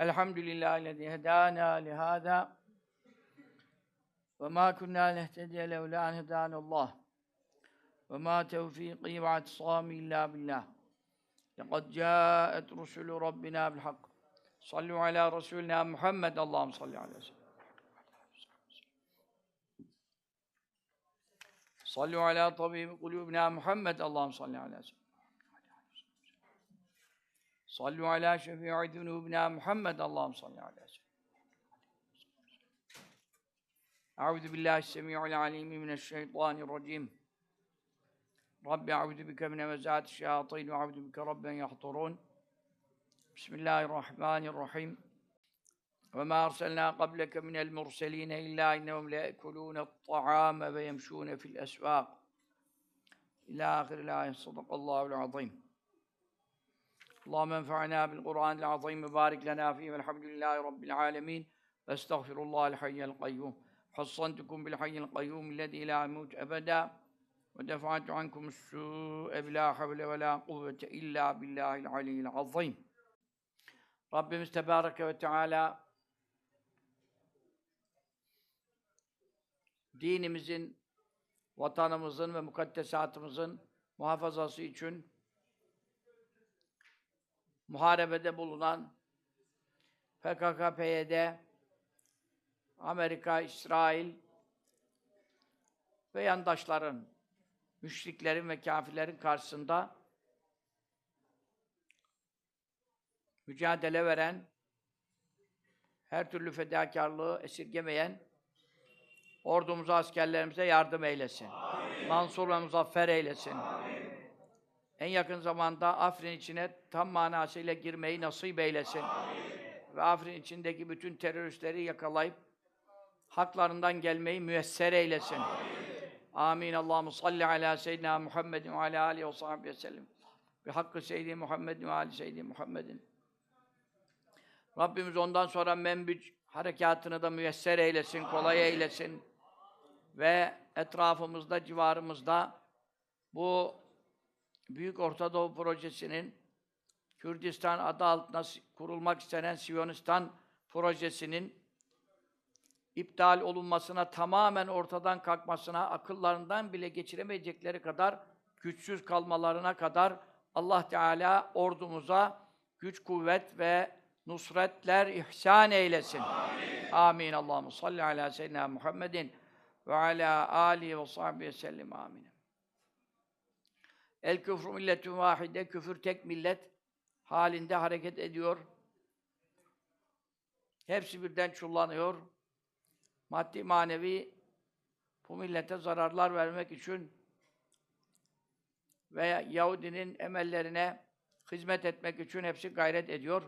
الحمد لله الذي هدانا لهذا وما كنا نهتدي لولا أن هدانا الله وما توفيقي واعتصامي إلا بالله. لقد جاءت رسل ربنا بالحق. صلوا على رسولنا محمد. اللهم صل على وسلم صلوا على طبيب قلوبنا محمد. اللهم صل على وسلم صلوا على شفيع ذنوبنا محمد اللهم صل على وسلم أعوذ بالله السميع العليم من الشيطان الرجيم. رب أعوذ بك من همزات الشياطين وأعوذ بك رب أن يحضرون. بسم الله الرحمن الرحيم. وما أرسلنا قبلك من المرسلين إلا إنهم ليأكلون الطعام ويمشون في الأسواق. إلى آخر الآية صدق الله العظيم. اللهم انفعنا بالقرآن العظيم وبارك لنا فيه والحمد لله رب العالمين. واستغفر الله الحي القيوم. حصنتكم بالحي القيوم الذي لا يموت أبدا ودفعت عنكم السوء بلا حول ولا قوة إلا بالله العلي العظيم. Rabbimiz Tebareke ve Teala dinimizin, vatanımızın ve mukaddesatımızın muhafazası için muharebede bulunan PKK, PYD, Amerika, İsrail ve yandaşların, müşriklerin ve kafirlerin karşısında mücadele veren, her türlü fedakarlığı esirgemeyen ordumuza, askerlerimize yardım eylesin. Amin. Mansur ve muzaffer eylesin. Amin. En yakın zamanda Afrin içine tam manasıyla girmeyi nasip eylesin. Amin. Ve Afrin içindeki bütün teröristleri yakalayıp haklarından gelmeyi müyesser eylesin. Amin. Amin. Allahu salli ala seyyidina Muhammedin ve ala alihi ve sahbihi sellem. Bi hakkı seyyidi Muhammedin ve ali seyyidi Muhammedin. Rabbimiz ondan sonra membüc harekatını da müyesser eylesin, kolay eylesin. Ve etrafımızda, civarımızda bu Büyük Orta Doğu Projesi'nin Kürdistan adı altında kurulmak istenen Siyonistan projesinin iptal olunmasına, tamamen ortadan kalkmasına, akıllarından bile geçiremeyecekleri kadar güçsüz kalmalarına kadar Allah Teala ordumuza güç, kuvvet ve nusretler ihsan eylesin. Amin. Amin. Allahu salli ala seyyidina Muhammedin ve ala alihi ve sahbihi sellem. Amin. El küfrü milletün vahide, küfür tek millet halinde hareket ediyor. Hepsi birden çullanıyor. Maddi manevi bu millete zararlar vermek için veya Yahudinin emellerine hizmet etmek için hepsi gayret ediyor.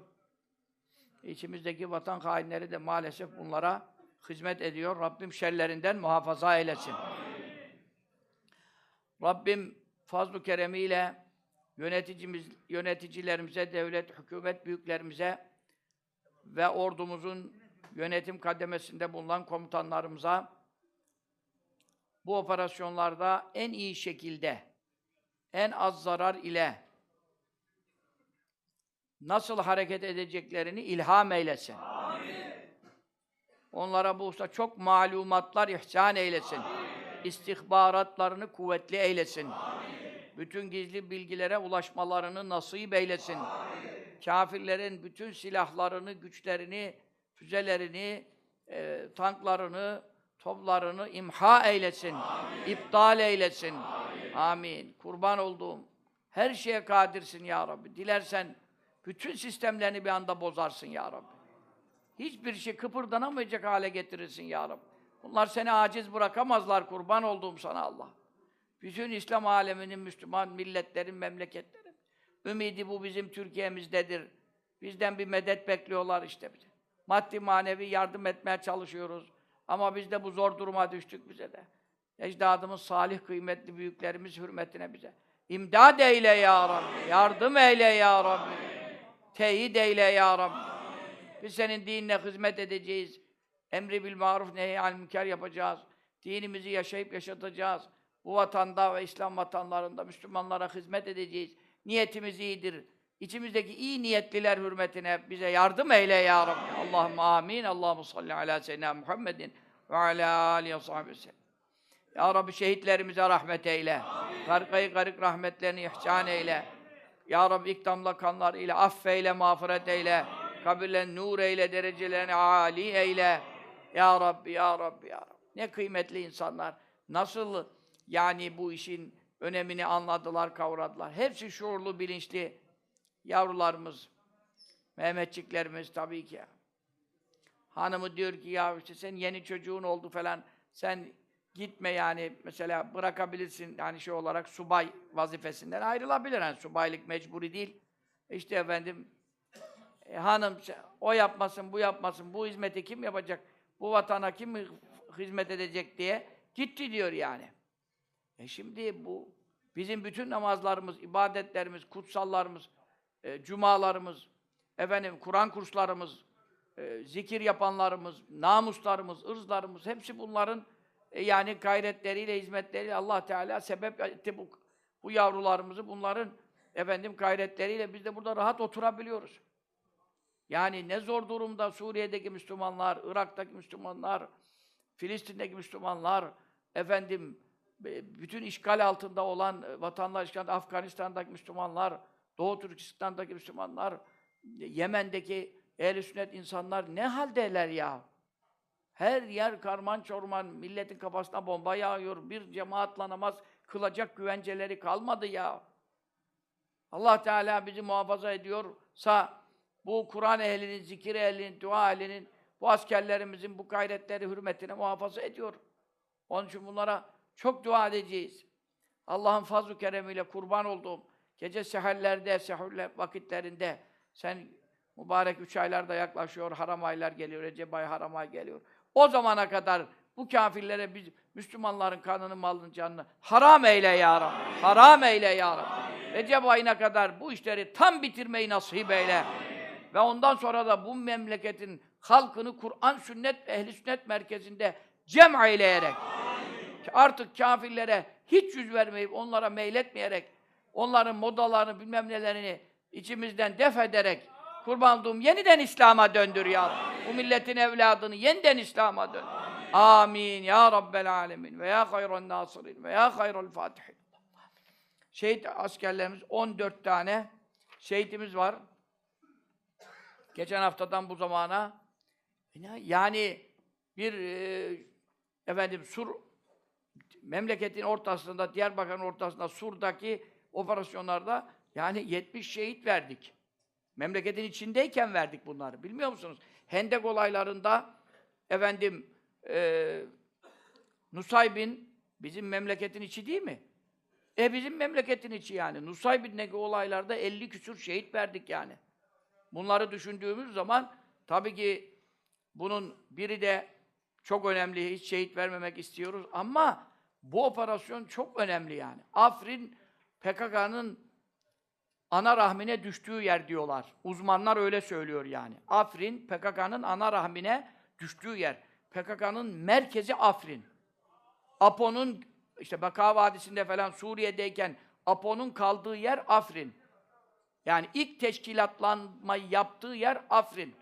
İçimizdeki vatan hainleri de maalesef bunlara hizmet ediyor. Rabbim şerlerinden muhafaza eylesin. Amin. Rabbim fazl-ı keremiyle yöneticimiz, yöneticilerimize, devlet, hükümet büyüklerimize ve ordumuzun yönetim kademesinde bulunan komutanlarımıza bu operasyonlarda en iyi şekilde, en az zarar ile nasıl hareket edeceklerini ilham eylesin. Amin. Onlara bu usta çok malumatlar ihsan eylesin. Amin. İstihbaratlarını kuvvetli eylesin. Amin. Bütün gizli bilgilere ulaşmalarını nasip eylesin. Amin. Kafirlerin bütün silahlarını, güçlerini, füzelerini, e, tanklarını, toplarını imha eylesin. Amin. İptal eylesin. Amin. Amin. Kurban olduğum her şeye kadirsin ya Rabbi. Dilersen bütün sistemlerini bir anda bozarsın ya Rabbi. Hiçbir şey kıpırdanamayacak hale getirirsin ya Rabbi. Bunlar seni aciz bırakamazlar kurban olduğum sana Allah. Bütün İslam aleminin, Müslüman milletlerin, memleketlerin. Ümidi bu bizim Türkiye'mizdedir. Bizden bir medet bekliyorlar işte bize. Maddi manevi yardım etmeye çalışıyoruz. Ama biz de bu zor duruma düştük bize de. Ecdadımız salih, kıymetli büyüklerimiz hürmetine bize. İmdad eyle ya Rabbi. Yardım eyle ya Rabbi. Teyit eyle ya Rabbi. Biz senin dinine hizmet edeceğiz. Emri bil maruf nehy münker yapacağız. Dinimizi yaşayıp yaşatacağız. Bu vatanda ve İslam vatanlarında Müslümanlara hizmet edeceğiz. Niyetimiz iyidir. içimizdeki iyi niyetliler hürmetine bize yardım eyle ya Rabbi. Allahümme amin. Allahümme salli ala seyyidina Muhammedin ve ala alihi ve sahbihi. Ya Rabbi şehitlerimize rahmet eyle. Garkayı garık rahmetlerini ihsan eyle. Ya Rabbi ilk damla kanlar ile affeyle, mağfiret eyle. Kabirlerini nur eyle, derecelerini âli eyle. Ya Rabbi, Ya Rabbi, Ya Rabbi. Ne kıymetli insanlar. Nasıl yani bu işin önemini anladılar, kavradılar. Hepsi şuurlu, bilinçli yavrularımız. Mehmetçiklerimiz tabii ki. Hanımı diyor ki ya işte sen yeni çocuğun oldu falan. Sen gitme yani mesela bırakabilirsin yani şey olarak subay vazifesinden ayrılabilir. Yani subaylık mecburi değil. İşte efendim e, hanım o yapmasın, bu yapmasın, bu hizmeti kim yapacak, bu vatana kim hizmet edecek diye gitti diyor yani. E şimdi bu bizim bütün namazlarımız, ibadetlerimiz, kutsallarımız, e, cumalarımız, efendim Kur'an kurslarımız, e, zikir yapanlarımız, namuslarımız, ırzlarımız hepsi bunların e, yani gayretleriyle, hizmetleriyle Allah Teala sebep etti bu, bu yavrularımızı bunların efendim gayretleriyle biz de burada rahat oturabiliyoruz. Yani ne zor durumda Suriye'deki Müslümanlar, Irak'taki Müslümanlar, Filistin'deki Müslümanlar, efendim bütün işgal altında olan vatandaş, işgal, Afganistan'daki Müslümanlar, Doğu Türkistan'daki Müslümanlar, Yemen'deki ehl sünnet insanlar ne haldeler ya? Her yer karman çorman, milletin kafasına bomba yağıyor, bir cemaatla namaz kılacak güvenceleri kalmadı ya. Allah Teala bizi muhafaza ediyorsa, bu Kur'an ehlinin, zikir ehlinin, dua ehlinin, bu askerlerimizin bu gayretleri hürmetine muhafaza ediyor. Onun için bunlara çok dua edeceğiz. Allah'ın fazl-ı keremiyle kurban olduğum gece seherlerde, sehurler vakitlerinde sen mübarek üç aylar yaklaşıyor, haram aylar geliyor, Recep ayı haram ay geliyor. O zamana kadar bu kafirlere biz Müslümanların kanını, malını, canını haram eyle ya Rabbi. Haram eyle ya Rabbi. Recep ayına kadar bu işleri tam bitirmeyi nasip eyle. Ve ondan sonra da bu memleketin halkını Kur'an, sünnet, ehli sünnet merkezinde cem eyleyerek artık kafirlere hiç yüz vermeyip onlara meyletmeyerek onların modalarını bilmem nelerini içimizden def ederek kurban olduğum yeniden İslam'a döndür ya. Bu milletin evladını yeniden İslam'a döndür. Amin ya Rabbel alemin ve ya hayran nasirin ve ya hayral fatihin. Şehit askerlerimiz 14 tane şehitimiz var. Geçen haftadan bu zamana yani bir e, efendim Sur memleketin ortasında, Diyarbakır'ın ortasında Sur'daki operasyonlarda yani 70 şehit verdik. Memleketin içindeyken verdik bunları. Bilmiyor musunuz? Hendek olaylarında efendim e, Nusaybin bizim memleketin içi değil mi? E bizim memleketin içi yani. Nusaybin'deki olaylarda 50 küsur şehit verdik yani. Bunları düşündüğümüz zaman tabii ki bunun biri de çok önemli, hiç şehit vermemek istiyoruz ama bu operasyon çok önemli yani. Afrin PKK'nın ana rahmine düştüğü yer diyorlar. Uzmanlar öyle söylüyor yani. Afrin PKK'nın ana rahmine düştüğü yer. PKK'nın merkezi Afrin. APO'nun işte Baka Vadisi'nde falan Suriye'deyken APO'nun kaldığı yer Afrin. Yani ilk teşkilatlanmayı yaptığı yer Afrin.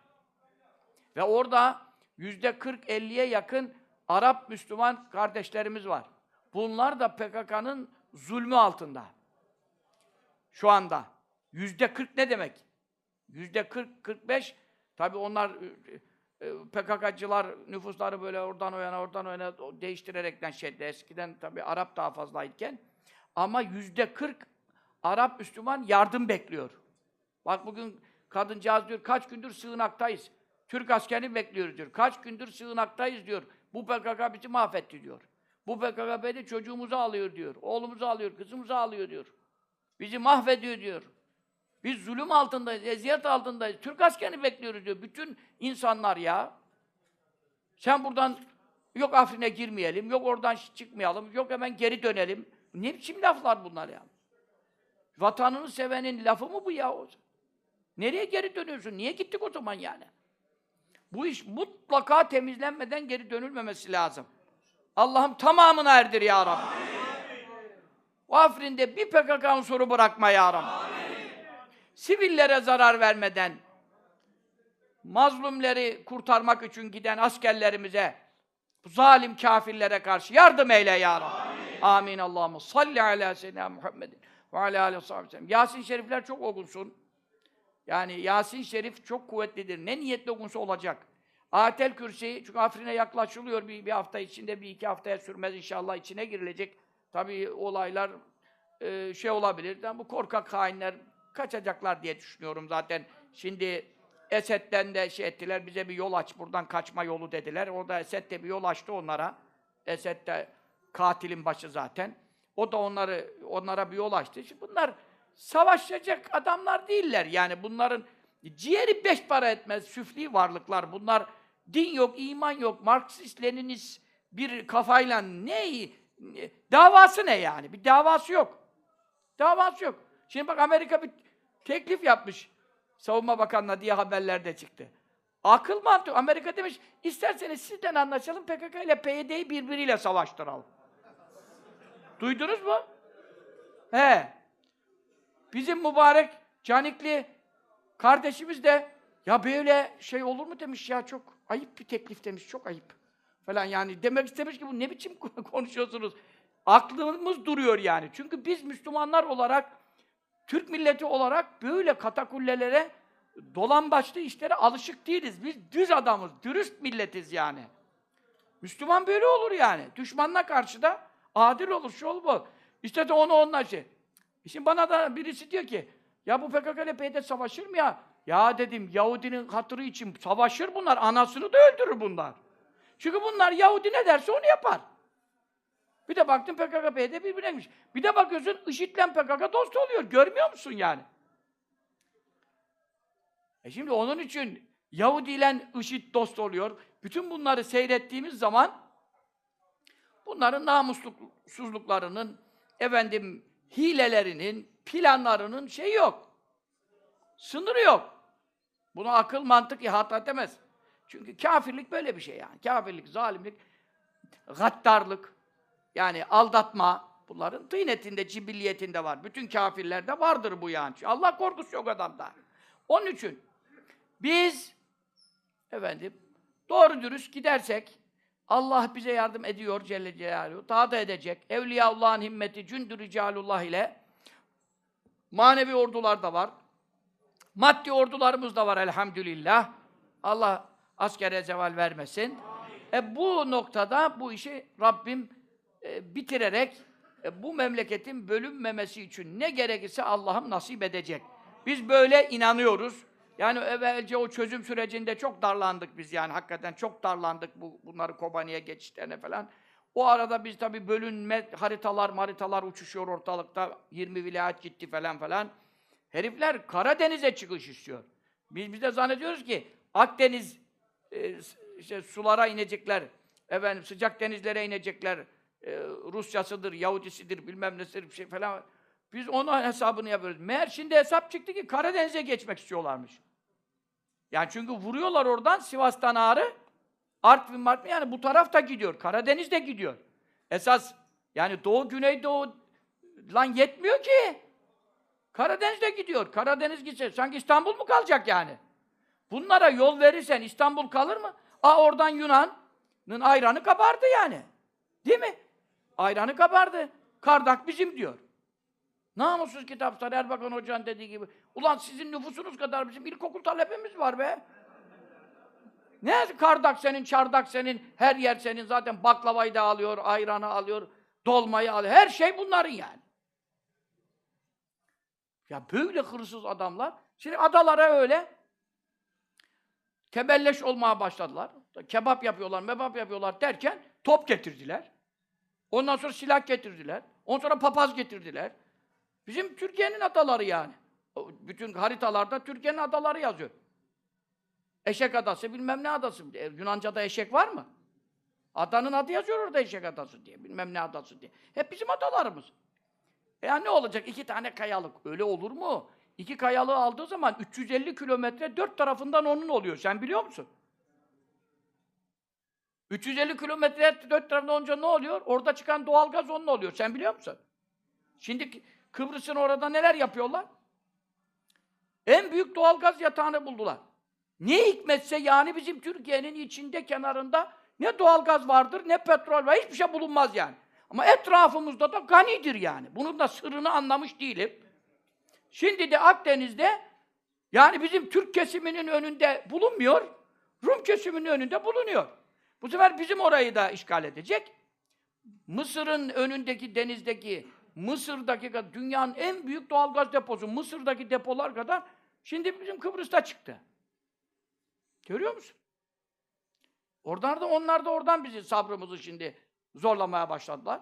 Ve orada yüzde 40-50'ye yakın Arap Müslüman kardeşlerimiz var. Bunlar da PKK'nın zulmü altında. Şu anda. Yüzde 40 ne demek? Yüzde 40-45 tabi onlar e, PKK'cılar nüfusları böyle oradan o yana oradan o yana değiştirerekten şeydi. Eskiden tabi Arap daha fazlayken. Ama yüzde 40 Arap Müslüman yardım bekliyor. Bak bugün kadıncağız diyor kaç gündür sığınaktayız. Türk askerini bekliyoruz diyor. Kaç gündür sığınaktayız diyor. Bu PKK bizi mahvetti diyor. Bu PKK beni çocuğumuzu alıyor diyor. Oğlumuzu alıyor, kızımızı alıyor diyor. Bizi mahvediyor diyor. Biz zulüm altındayız, eziyet altındayız. Türk askerini bekliyoruz diyor. Bütün insanlar ya. Sen buradan yok Afrin'e girmeyelim, yok oradan çıkmayalım, yok hemen geri dönelim. Ne biçim laflar bunlar ya? Vatanını sevenin lafı mı bu ya? Nereye geri dönüyorsun? Niye gittik o zaman yani? Bu iş mutlaka temizlenmeden geri dönülmemesi lazım. Allah'ım tamamını erdir ya Rabbi. O Afrin'de bir PKK unsuru bırakma ya Rabbi. sivillere zarar vermeden, mazlumları kurtarmak için giden askerlerimize, zalim kafirlere karşı yardım eyle ya Rabbi. Amin. Amin. Allahümme salli ala seyyidina Muhammedin ve ala aleyhi sellem. Yasin şerifler çok okunsun. Yani Yasin şerif çok kuvvetlidir. Ne niyetle okunsa olacak. Atel Kürsi, çünkü Afrin'e yaklaşılıyor bir, bir hafta içinde, bir iki haftaya sürmez inşallah içine girilecek. Tabii olaylar e, şey olabilir. Yani bu korkak hainler kaçacaklar diye düşünüyorum zaten. Şimdi Esed'den de şey ettiler, bize bir yol aç, buradan kaçma yolu dediler. Orada Esed de bir yol açtı onlara. Esed de katilin başı zaten. O da onları onlara bir yol açtı. Şimdi bunlar savaşacak adamlar değiller. Yani bunların ciğeri beş para etmez, süfli varlıklar. Bunlar din yok, iman yok, Marksist, Leninist bir kafayla ne, ne davası ne yani? Bir davası yok. Davası yok. Şimdi bak Amerika bir teklif yapmış. Savunma Bakanı'na diye haberlerde çıktı. Akıl mantığı. Amerika demiş, isterseniz sizden anlaşalım, PKK ile PYD'yi birbiriyle savaştıralım. Duydunuz mu? He. Bizim mübarek Canikli kardeşimiz de ya böyle şey olur mu demiş ya çok ayıp bir teklif demiş, çok ayıp. Falan yani demek istemiş ki bu ne biçim konuşuyorsunuz? Aklımız duruyor yani. Çünkü biz Müslümanlar olarak Türk milleti olarak böyle katakullelere dolan başlı işlere alışık değiliz. Biz düz adamız, dürüst milletiz yani. Müslüman böyle olur yani. Düşmanla karşı da adil olur, şu olur bu. İşte de onu onunla şey. Şimdi bana da birisi diyor ki, ya bu PKK ile PYD savaşır mı ya? Ya dedim, Yahudinin hatırı için savaşır bunlar, anasını da öldürür bunlar. Çünkü bunlar Yahudi ne derse onu yapar. Bir de baktın PKK PYD birbirine girmiş. Bir de bakıyorsun IŞİD'le PKK dost oluyor. Görmüyor musun yani? E şimdi onun için Yahudi ile IŞİD dost oluyor. Bütün bunları seyrettiğimiz zaman bunların namussuzluklarının, efendim hilelerinin, planlarının şey yok. Sınırı yok. Buna akıl, mantık ihata edemez. Çünkü kafirlik böyle bir şey yani. Kafirlik, zalimlik, gaddarlık, yani aldatma, bunların tıynetinde, cibilliyetinde var. Bütün kafirlerde vardır bu yani. Allah korkusu yok adamda. Onun için biz efendim doğru dürüst gidersek Allah bize yardım ediyor Celle Celaluhu. Daha da edecek. Evliyaullah'ın himmeti cündü ricalullah ile manevi ordular da var. Maddi ordularımız da var elhamdülillah. Allah askere zeval vermesin. E bu noktada bu işi Rabbim e, bitirerek e, bu memleketin bölünmemesi için ne gerekirse Allah'ım nasip edecek. Biz böyle inanıyoruz. Yani evvelce o çözüm sürecinde çok darlandık biz yani hakikaten çok darlandık bu bunları Kobani'ye geçişlerine falan. O arada biz tabii bölünme haritalar maritalar uçuşuyor ortalıkta. 20 vilayet gitti falan falan. Herifler Karadeniz'e çıkış istiyor. Biz biz de zannediyoruz ki Akdeniz e, işte sulara inecekler. Efendim sıcak denizlere inecekler. E, Rusçasıdır, Yahudisidir, bilmem nesidir bir şey falan. Biz onun hesabını yapıyoruz. Meğer şimdi hesap çıktı ki Karadeniz'e geçmek istiyorlarmış. Yani çünkü vuruyorlar oradan Sivas'tan Ağrı, Artvin, Martvin yani bu taraf da gidiyor. Karadeniz de gidiyor. Esas yani Doğu, Güneydoğu lan yetmiyor ki. Karadeniz de gidiyor. Karadeniz gitse sanki İstanbul mu kalacak yani? Bunlara yol verirsen İstanbul kalır mı? A oradan Yunan'ın ayranı kabardı yani. Değil mi? Ayranı kabardı. Kardak bizim diyor. Namussuz kitaplar Erbakan Hoca'nın dediği gibi. Ulan sizin nüfusunuz kadar bizim ilkokul talebimiz var be. Ne kardak senin, çardak senin, her yer senin zaten baklavayı da alıyor, ayranı alıyor, dolmayı alıyor. Her şey bunların yani. Ya böyle hırsız adamlar. Şimdi adalara öyle tebelleş olmaya başladılar. Kebap yapıyorlar, mebap yapıyorlar derken top getirdiler. Ondan sonra silah getirdiler. Ondan sonra papaz getirdiler. Bizim Türkiye'nin adaları yani. Bütün haritalarda Türkiye'nin adaları yazıyor. Eşek adası bilmem ne adası. E, Yunanca'da eşek var mı? Adanın adı yazıyor orada eşek adası diye. Bilmem ne adası diye. Hep bizim adalarımız. Ya ne olacak? İki tane kayalık. Öyle olur mu? İki kayalığı aldığı zaman 350 kilometre dört tarafından onun oluyor. Sen biliyor musun? 350 kilometre dört tarafından olunca ne oluyor? Orada çıkan doğalgaz onun oluyor. Sen biliyor musun? Şimdi Kıbrıs'ın orada neler yapıyorlar? En büyük doğalgaz yatağını buldular. Ne hikmetse yani bizim Türkiye'nin içinde kenarında ne doğalgaz vardır ne petrol var. Hiçbir şey bulunmaz yani. Ama etrafımızda da ganidir yani. Bunun da sırrını anlamış değilim. Şimdi de Akdeniz'de yani bizim Türk kesiminin önünde bulunmuyor. Rum kesiminin önünde bulunuyor. Bu sefer bizim orayı da işgal edecek. Mısır'ın önündeki denizdeki, Mısır'daki kadar- dünyanın en büyük doğalgaz deposu, Mısır'daki depolar kadar şimdi bizim Kıbrıs'ta çıktı. Görüyor musun? Oradan da onlar da oradan bizi sabrımızı şimdi zorlamaya başladılar.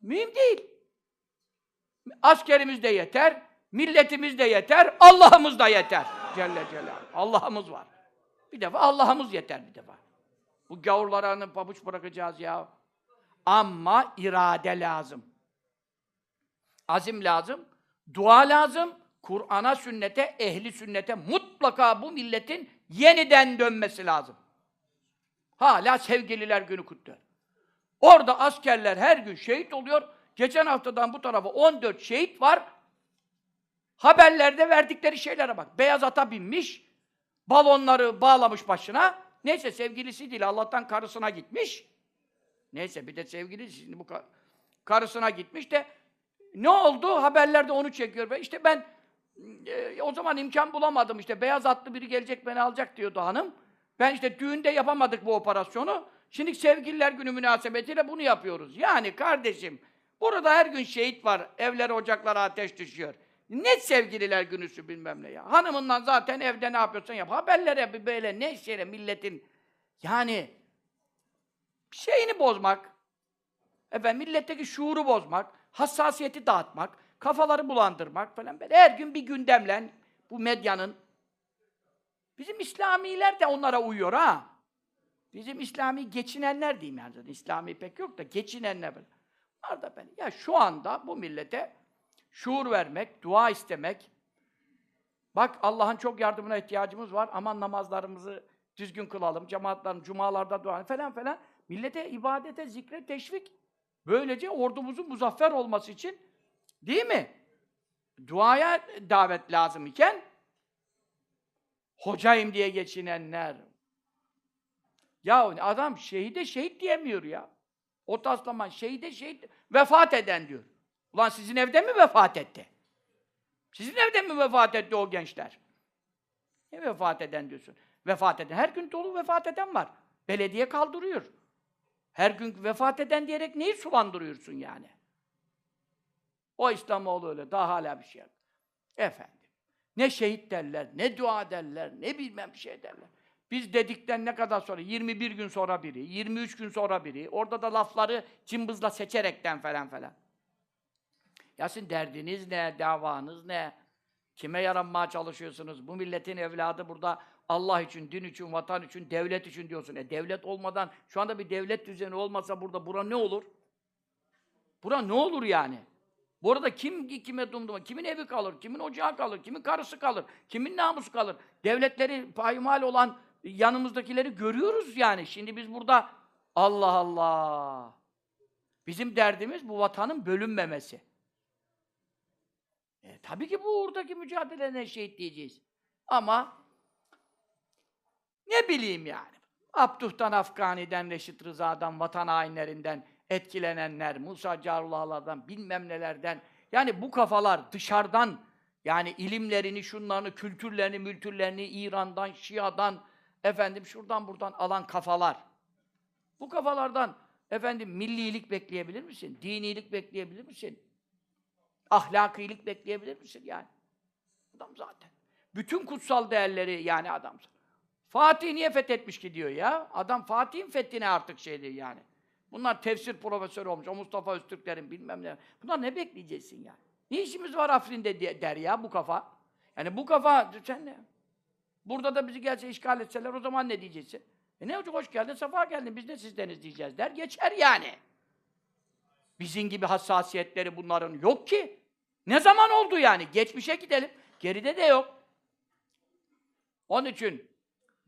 Mühim değil. Askerimiz de yeter, milletimiz de yeter, Allah'ımız da yeter. Celle Celaluhu. Allah'ımız var. Bir defa Allah'ımız yeter bir defa. Bu gavurlara pabuç bırakacağız ya. Ama irade lazım. Azim lazım. Dua lazım. Kur'an'a, sünnete, ehli sünnete mutlaka bu milletin yeniden dönmesi lazım. Hala sevgililer günü kutluyor. Orada askerler her gün şehit oluyor. Geçen haftadan bu tarafa 14 şehit var. Haberlerde verdikleri şeylere bak. Beyaz ata binmiş, balonları bağlamış başına. Neyse sevgilisi değil, Allah'tan karısına gitmiş. Neyse bir de sevgilisi şimdi bu ka- karısına gitmiş de ne oldu? Haberlerde onu çekiyor. İşte ben e, o zaman imkan bulamadım işte. Beyaz atlı biri gelecek beni alacak diyordu hanım. Ben işte düğünde yapamadık bu operasyonu. Şimdi sevgililer günü münasebetiyle bunu yapıyoruz. Yani kardeşim burada her gün şehit var. Evlere ocaklara ateş düşüyor. Ne sevgililer günüsü bilmem ne ya. Hanımından zaten evde ne yapıyorsan yap. Haberlere böyle ne şeyle milletin yani şeyini bozmak, efendim milletteki şuuru bozmak, hassasiyeti dağıtmak, kafaları bulandırmak falan böyle her gün bir gündemle bu medyanın bizim İslamiler de onlara uyuyor ha. Bizim İslami geçinenler diyeyim yani. İslami pek yok da geçinenler böyle. Var da ben. Ya şu anda bu millete şuur vermek, dua istemek. Bak Allah'ın çok yardımına ihtiyacımız var. Aman namazlarımızı düzgün kılalım. Cemaatlerin cumalarda dua falan falan. Millete ibadete, zikre teşvik. Böylece ordumuzun muzaffer olması için değil mi? Duaya davet lazım iken hocayım diye geçinenler. Ya adam şehide şehit diyemiyor ya. O taslaman şehide şehit vefat eden diyor. Ulan sizin evde mi vefat etti? Sizin evde mi vefat etti o gençler? Ne vefat eden diyorsun? Vefat eden. Her gün dolu vefat eden var. Belediye kaldırıyor. Her gün vefat eden diyerek neyi sulandırıyorsun yani? O İslamoğlu öyle. Daha hala bir şey yok. Efendim. Ne şehit derler, ne dua derler, ne bilmem bir şey derler. Biz dedikten ne kadar sonra? 21 gün sonra biri, 23 gün sonra biri. Orada da lafları cımbızla seçerekten falan falan. Ya sizin derdiniz ne, davanız ne? Kime yaranmaya çalışıyorsunuz? Bu milletin evladı burada Allah için, din için, vatan için, devlet için diyorsun. E devlet olmadan, şu anda bir devlet düzeni olmasa burada, bura ne olur? Bura ne olur yani? Bu arada kim kime dumduma, kimin evi kalır, kimin ocağı kalır, kimin karısı kalır, kimin namusu kalır? Devletleri payimal olan yanımızdakileri görüyoruz yani. Şimdi biz burada Allah Allah. Bizim derdimiz bu vatanın bölünmemesi. E, tabii ki bu oradaki mücadelene şehit diyeceğiz. Ama ne bileyim yani. Abduh'tan, Afgani'den, Reşit Rıza'dan, vatan hainlerinden etkilenenler, Musa Carullah'lardan, bilmem nelerden. Yani bu kafalar dışarıdan yani ilimlerini, şunlarını, kültürlerini, mültürlerini İran'dan, Şia'dan, efendim şuradan buradan alan kafalar. Bu kafalardan efendim millilik bekleyebilir misin? Dinilik bekleyebilir misin? Ahlakilik bekleyebilir misin yani? Adam zaten. Bütün kutsal değerleri yani adam. Fatih niye fethetmiş ki diyor ya? Adam Fatih'in fethine artık şeydi yani. Bunlar tefsir profesörü olmuş. O Mustafa Öztürklerin bilmem ne. Bunlar ne bekleyeceksin yani? Ne işimiz var Afrin'de der ya bu kafa. Yani bu kafa sen ne? Burada da bizi gelse işgal etseler o zaman ne diyeceksin? E ne olacak hoş geldin, sefa geldin, biz de sizdeniz diyeceğiz der, geçer yani. Bizim gibi hassasiyetleri bunların yok ki. Ne zaman oldu yani? Geçmişe gidelim. Geride de yok. Onun için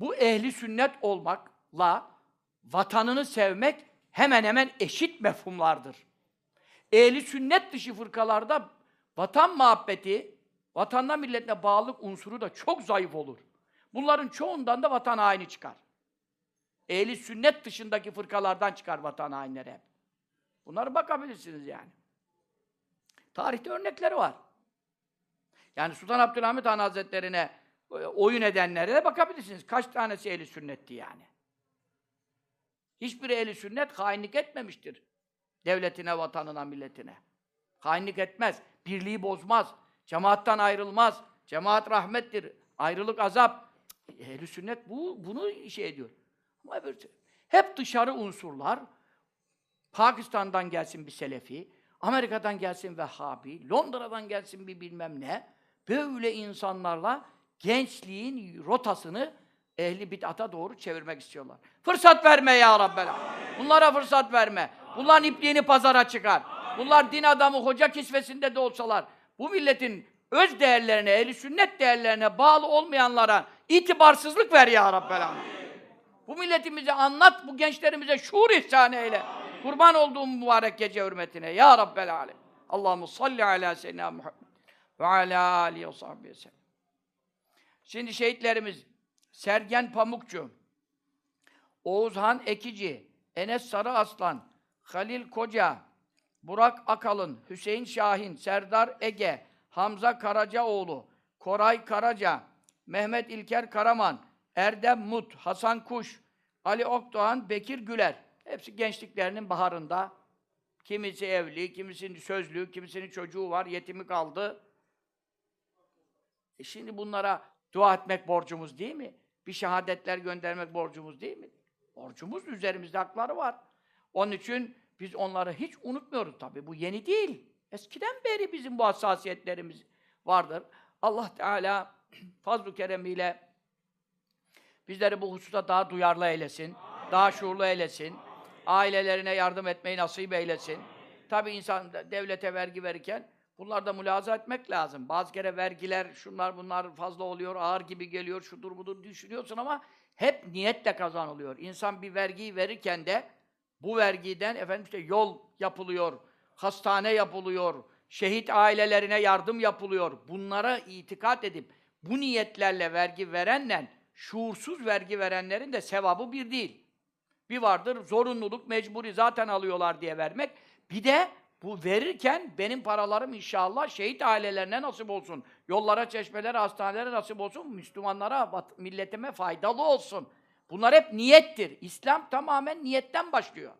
bu ehli sünnet olmakla vatanını sevmek hemen hemen eşit mefhumlardır. Ehli sünnet dışı fırkalarda vatan muhabbeti vatanına milletine bağlılık unsuru da çok zayıf olur. Bunların çoğundan da vatan haini çıkar. Ehli sünnet dışındaki fırkalardan çıkar vatan hainleri hep. Bunlara bakabilirsiniz yani. Tarihte örnekleri var. Yani Sultan Abdülhamit Han Hazretleri'ne oyun edenlere de bakabilirsiniz. Kaç tanesi ehli sünnetti yani. Hiçbir ehli sünnet hainlik etmemiştir. Devletine, vatanına, milletine. Hainlik etmez. Birliği bozmaz. Cemaattan ayrılmaz. Cemaat rahmettir. Ayrılık azap. Ehli sünnet bu, bunu şey ediyor. Ama öbür hep dışarı unsurlar. Pakistan'dan gelsin bir Selefi, Amerika'dan gelsin Vehhabi, Londra'dan gelsin bir bilmem ne. Böyle insanlarla gençliğin rotasını ehli bid'ata doğru çevirmek istiyorlar. Fırsat verme ya Rabbel. Bunlara fırsat verme. Bunların ipliğini pazara çıkar. Bunlar din adamı hoca kisvesinde de olsalar bu milletin öz değerlerine, ehli sünnet değerlerine bağlı olmayanlara itibarsızlık ver ya Rabbel. Bu milletimize anlat, bu gençlerimize şuur ihsan eyle. Kurban olduğum mübarek gece hürmetine. Ya Rabbel Alem. Allahu salli ala seyyidina Muhammed ve ala alihi ve sahbihi sellem. Şimdi şehitlerimiz Sergen Pamukçu, Oğuzhan Ekici, Enes Sarı Aslan, Halil Koca, Burak Akalın, Hüseyin Şahin, Serdar Ege, Hamza Karacaoğlu, Koray Karaca, Mehmet İlker Karaman, Erdem Mut, Hasan Kuş, Ali Okdoğan, Bekir Güler. Hepsi gençliklerinin baharında. Kimisi evli, kimisinin sözlü, kimisinin çocuğu var, yetimi kaldı. E şimdi bunlara dua etmek borcumuz değil mi? Bir şehadetler göndermek borcumuz değil mi? Borcumuz, üzerimizde hakları var. Onun için biz onları hiç unutmuyoruz tabii. Bu yeni değil. Eskiden beri bizim bu hassasiyetlerimiz vardır. Allah Teala fazl-ı keremiyle bizleri bu hususta daha duyarlı eylesin, daha şuurlu eylesin, ailelerine yardım etmeyi nasip eylesin. Tabii insan devlete vergi verirken bunlar da mülaza etmek lazım. Bazı kere vergiler, şunlar bunlar fazla oluyor, ağır gibi geliyor, şudur budur düşünüyorsun ama hep niyetle kazanılıyor. İnsan bir vergiyi verirken de bu vergiden efendim işte yol yapılıyor, hastane yapılıyor, şehit ailelerine yardım yapılıyor. Bunlara itikat edip bu niyetlerle vergi verenle şuursuz vergi verenlerin de sevabı bir değil. Bir vardır zorunluluk, mecburi zaten alıyorlar diye vermek. Bir de bu verirken benim paralarım inşallah şehit ailelerine nasip olsun. Yollara, çeşmelere, hastanelere nasip olsun. Müslümanlara, milletime faydalı olsun. Bunlar hep niyettir. İslam tamamen niyetten başlıyor.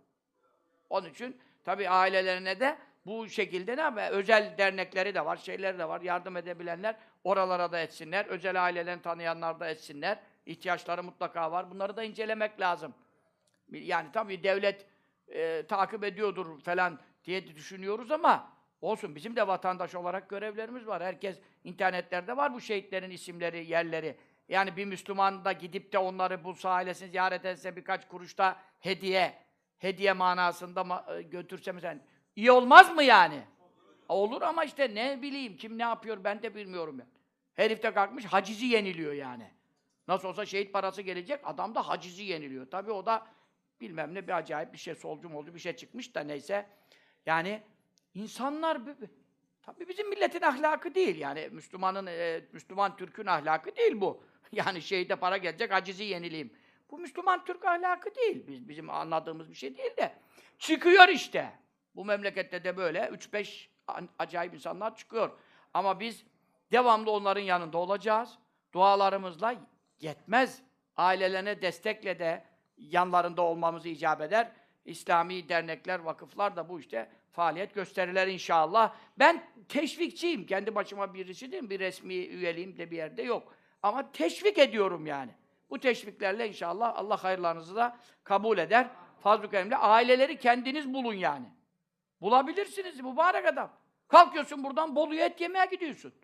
Onun için tabii ailelerine de bu şekilde ne yapıyor? Özel dernekleri de var, şeyleri de var. Yardım edebilenler oralara da etsinler. Özel ailelerini tanıyanlar da etsinler. İhtiyaçları mutlaka var. Bunları da incelemek lazım. Yani tabii devlet e, takip ediyordur falan diye düşünüyoruz ama olsun bizim de vatandaş olarak görevlerimiz var. Herkes internetlerde var bu şehitlerin isimleri, yerleri. Yani bir Müslüman da gidip de onları bulsa, ailesini ziyaret etse birkaç kuruşta hediye, hediye manasında ma- e, götürse mesela iyi olmaz mı yani? Olur ama işte ne bileyim kim ne yapıyor ben de bilmiyorum ya. Herif de kalkmış hacizi yeniliyor yani. Nasıl olsa şehit parası gelecek, adam da hacizi yeniliyor. Tabii o da bilmem ne bir acayip bir şey, solcu oldu bir şey çıkmış da neyse. Yani insanlar, bi- bi- tabii bizim milletin ahlakı değil yani. Müslümanın, e, Müslüman Türk'ün ahlakı değil bu. Yani şehide para gelecek, hacizi yenileyim. Bu Müslüman Türk ahlakı değil. Biz, bizim anladığımız bir şey değil de. Çıkıyor işte. Bu memlekette de böyle 3-5 an- acayip insanlar çıkıyor. Ama biz devamlı onların yanında olacağız. Dualarımızla yetmez. Ailelerine destekle de yanlarında olmamız icap eder. İslami dernekler, vakıflar da bu işte faaliyet gösterirler inşallah. Ben teşvikçiyim. Kendi başıma birisi değilim. Bir resmi üyeliğim de bir yerde yok. Ama teşvik ediyorum yani. Bu teşviklerle inşallah Allah hayırlarınızı da kabul eder. Fazl-ı Kerim'le aileleri kendiniz bulun yani. Bulabilirsiniz mübarek adam. Kalkıyorsun buradan Bolu'ya et yemeye gidiyorsun.